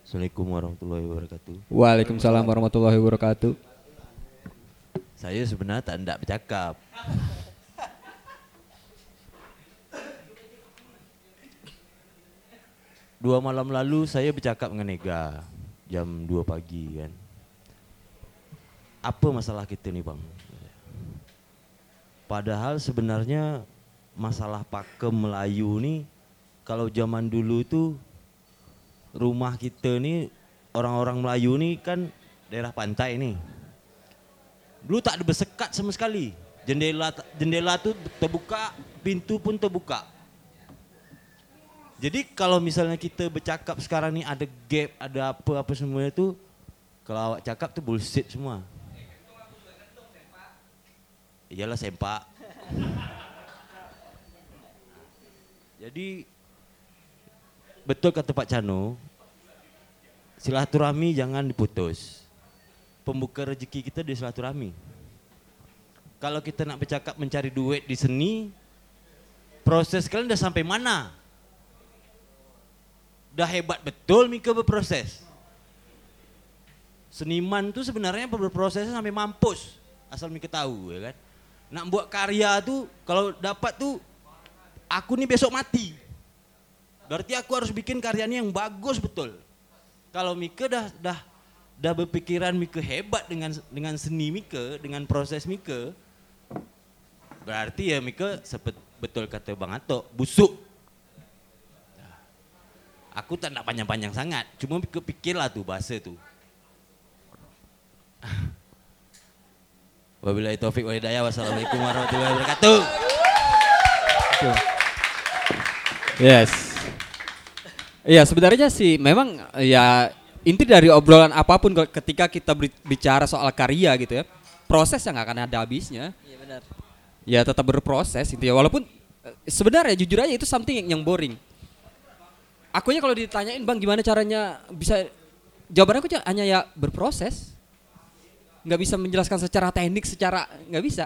Assalamualaikum warahmatullahi wabarakatuh. Waalaikumsalam warahmatullahi wabarakatuh. Saya sebenarnya tak hendak bercakap. Dua malam lalu saya bercakap dengan Ega jam 2 pagi kan. Apa masalah kita nih bang? Padahal sebenarnya masalah pakem Melayu nih kalau zaman dulu tuh rumah kita nih orang-orang Melayu nih kan daerah pantai nih. Dulu tak ada bersekat sama sekali. Jendela jendela tuh terbuka, pintu pun terbuka. Jadi kalau misalnya kita bercakap sekarang nih ada gap, ada apa-apa semuanya tuh kalau awak cakap tuh bullshit semua. Iyalah sempak. Jadi betul kata Pak Cano, silaturahmi jangan diputus. Pembuka rezeki kita di silaturahmi. Kalau kita nak bercakap mencari duit di seni, proses kalian udah sampai mana? Udah hebat betul Mika berproses. Seniman tuh sebenarnya berprosesnya sampai mampus. Asal Mika tahu ya kan. Nak buat karya tuh kalau dapat tuh aku nih besok mati. Berarti aku harus bikin karyanya yang bagus betul. Kalau Mika dah dah dah berpikiran Mika hebat dengan dengan seni Mika, dengan proses Mika, berarti ya Mika sepet, betul kata Bang Atok, busuk. Aku tak nak panjang-panjang sangat. Cuma kepikirlah tuh bahasa tuh. [LAUGHS] Wabillahi taufik wa hidayah. Wassalamualaikum warahmatullahi wabarakatuh. Yes. Iya sebenarnya sih memang ya inti dari obrolan apa pun ketika kita bicara soal karya gitu ya proses yang akan ada habisnya. Iya benar. Ya tetap berproses itu ya walaupun eh, sebenarnya jujur aja itu something yang boring. Akunya kalau ditanyain bang gimana caranya bisa jawaban aku hanya ya berproses. Nggak bisa menjelaskan secara teknik secara nggak bisa.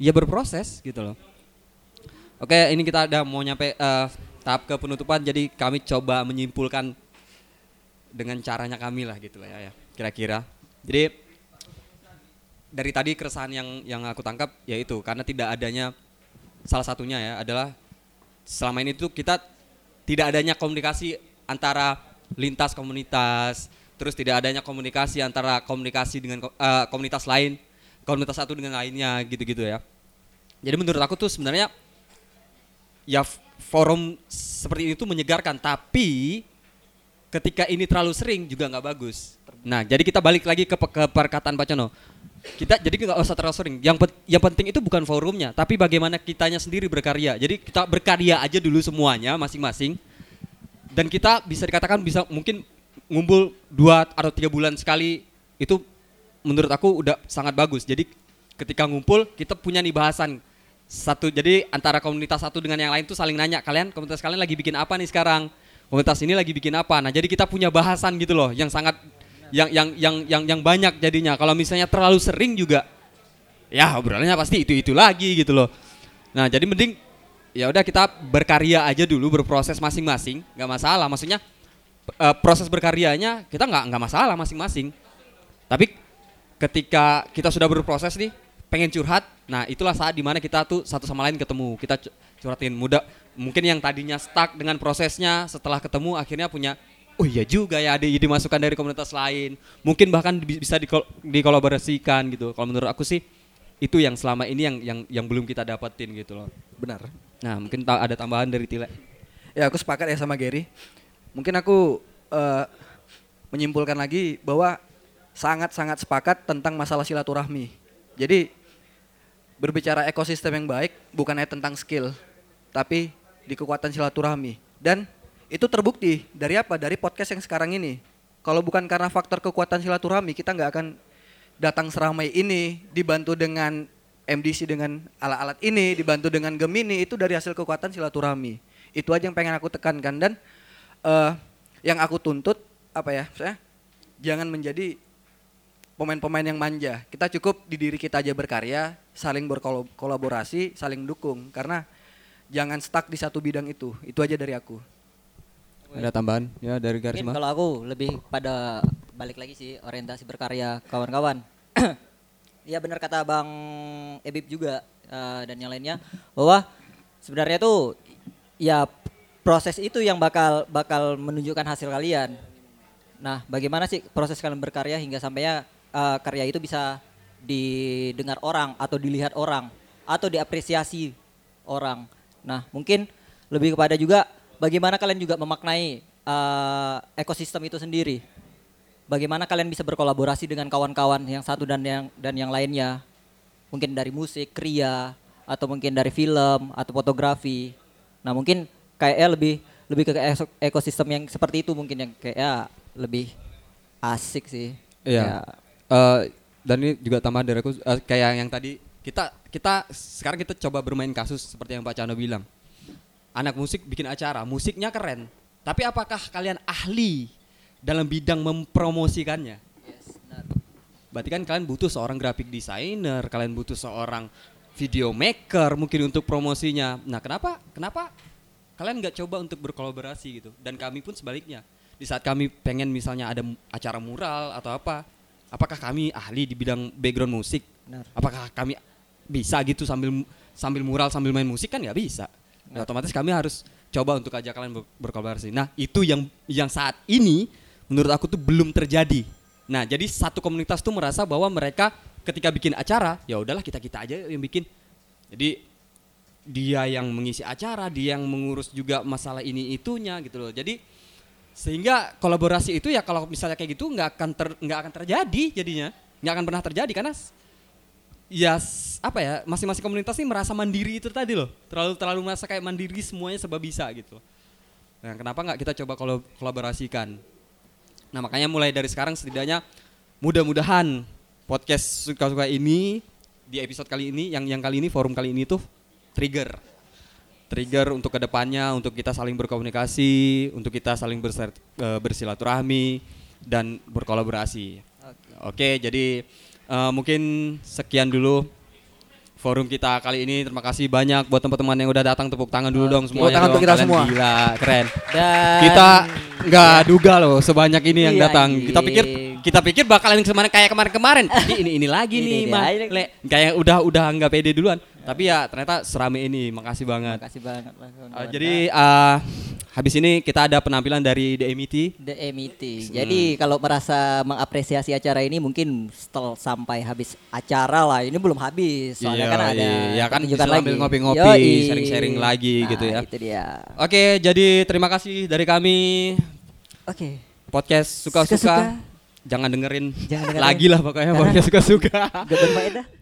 Ya berproses gitu loh. Oke, ini kita udah mau nyampe eh, tahap ke penutupan, jadi kami coba menyimpulkan dengan caranya kami lah gitu lah ya, ya, kira-kira. Jadi dari tadi keresahan yang yang aku tangkap yaitu karena tidak adanya salah satunya ya adalah selama ini tuh kita tidak adanya komunikasi antara lintas komunitas, terus tidak adanya komunikasi antara komunikasi dengan eh, komunitas lain, komunitas satu dengan lainnya gitu-gitu ya. Jadi menurut aku tuh sebenarnya ya forum seperti ini tuh menyegarkan tapi ketika ini terlalu sering juga nggak bagus. Nah, jadi kita balik lagi ke, ke perkataan Pak Cono. Kita jadi nggak usah terlalu sering. Yang pe- yang penting itu bukan forumnya, tapi bagaimana kitanya sendiri berkarya. Jadi kita berkarya aja dulu semuanya masing-masing. Dan kita bisa dikatakan bisa mungkin ngumpul dua atau tiga bulan sekali itu menurut aku udah sangat bagus. Jadi ketika ngumpul kita punya nih bahasan satu jadi antara komunitas satu dengan yang lain tuh saling nanya kalian komunitas kalian lagi bikin apa nih sekarang komunitas ini lagi bikin apa nah jadi kita punya bahasan gitu loh yang sangat yang yang yang yang yang banyak jadinya. Kalau misalnya terlalu sering juga ya obrolannya pasti itu itu lagi gitu loh. Nah jadi mending ya udah kita berkarya aja dulu berproses masing-masing. Nggak masalah maksudnya eh, proses berkaryanya kita nggak nggak masalah masing-masing. Tapi ketika kita sudah berproses nih pengen curhat nah itulah saat di mana kita tuh satu sama lain ketemu. Kita cu- curhatin. Muda mungkin yang tadinya stuck dengan prosesnya setelah ketemu akhirnya punya oh iya juga ya ada ide masukan dari komunitas lain mungkin bahkan bi- bisa dikol- dikolaborasikan gitu kalau menurut aku sih itu yang selama ini yang yang yang belum kita dapetin gitu loh Benar. nah mungkin ta- ada tambahan dari Tile Ya aku sepakat ya sama Gary. Mungkin aku eh, menyimpulkan lagi bahwa sangat-sangat sepakat tentang masalah silaturahmi. Jadi berbicara ekosistem yang baik bukannya tentang skill, tapi di kekuatan silaturahmi. Dan itu terbukti dari apa? Dari podcast yang sekarang ini. Kalau bukan karena faktor kekuatan silaturahmi, kita nggak akan datang seramai ini, dibantu dengan MDC dengan alat-alat ini, dibantu dengan Gemini, itu dari hasil kekuatan silaturahmi. Itu aja yang pengen aku tekankan dan eh, yang aku tuntut apa ya? Saya jangan menjadi pemain-pemain yang manja. Kita cukup di diri kita aja berkarya, saling berkolaborasi, saling dukung karena jangan stuck di satu bidang itu. Itu aja dari aku. Ada tambahan ya dari Mungkin Garisma kalau aku lebih pada balik lagi sih orientasi berkarya kawan-kawan. [CLEARS THROAT] Iya benar kata Bang Ebib juga eh, dan yang lainnya bahwa sebenarnya tuh ya proses itu yang bakal bakal menunjukkan hasil kalian. Nah, bagaimana sih proses kalian berkarya hingga sampainya eh, karya itu bisa didengar orang atau dilihat orang atau diapresiasi orang. Nah, mungkin lebih kepada juga bagaimana kalian juga memaknai eh, ekosistem itu sendiri. Bagaimana kalian bisa berkolaborasi dengan kawan-kawan yang satu dan yang dan yang lainnya. Mungkin dari musik, kria, atau mungkin dari film atau fotografi. Nah, mungkin kayaknya lebih lebih ke eko- ekosistem yang seperti itu mungkin yang kayak lebih asik sih. Iya. Ya, Eh, dan ini juga tambahan dari aku eh, kayak yang tadi kita kita sekarang kita coba bermain kasus seperti yang Pak Cano bilang. Anak musik bikin acara, musiknya keren. Tapi apakah kalian ahli dalam bidang mempromosikannya? Berarti kan kalian butuh seorang graphic designer, kalian butuh seorang video maker mungkin untuk promosinya. Nah, kenapa kenapa kalian nggak coba untuk berkolaborasi gitu? Dan kami pun sebaliknya. Di saat kami pengen misalnya ada acara mural atau apa, apakah kami ahli di bidang background musik? Benar. Apakah kami bisa gitu sambil sambil mural sambil main musik kan nggak bisa. Nah, otomatis kami harus coba untuk ajak kalian ber- berkolaborasi. Nah, itu yang yang saat ini menurut aku tuh belum terjadi. Nah, jadi satu komunitas tuh merasa bahwa mereka ketika bikin acara, ya udahlah kita-kita aja yang bikin. Jadi dia yang mengisi acara, dia yang mengurus juga masalah ini itunya gitu loh. Jadi Sehingga kolaborasi itu ya kalau misalnya kayak gitu nggak akan nggak akan terjadi jadinya, nggak akan pernah terjadi karena ya apa ya masing-masing komunitas ini merasa mandiri itu tadi loh, terlalu terlalu merasa kayak mandiri semuanya serba bisa gitu. Nah kenapa nggak kita coba kolo- kolaborasikan? Nah makanya mulai dari sekarang setidaknya mudah-mudahan podcast suka-suka ini di episode kali ini yang yang kali ini forum kali ini tuh trigger trigger untuk ke depannya untuk kita saling berkomunikasi untuk kita saling berser- eh, bersilaturahmi dan berkolaborasi oke jadi eh, mungkin sekian dulu forum kita kali ini. Terima kasih banyak buat teman-teman yang udah datang. Tepuk tangan dulu dong semuanya tangan untuk kita Kalian semua. gila keren. Dan- kita nggak duga loh sebanyak ini yang Iya, datang. kita pikir kita pikir bakalan ke mana kayak kemarin-kemarin. Tapi [LAUGHS] ini ini lagi Ini nih. Le, kayak udah udah nggak pede duluan tapi ya ternyata serame ini makasih banget Makasih banget Uh, jadi uh, habis ini kita ada penampilan dari DMIT The MIT. Hmm. Jadi kalau merasa mengapresiasi acara ini mungkin setelah sampai habis acara lah. Ini belum habis. Soalnya kan ada ya kan bisa lagi. sambil ngopi-ngopi, sharing-sharing lagi Nah, gitu ya. Itu dia. Oke, jadi terima kasih dari kami. Oke. Podcast suka-suka. Jangan dengerin, Jangan [LAUGHS] dengerin. lagi lah pokoknya podcast suka-suka. Gak berfaedah.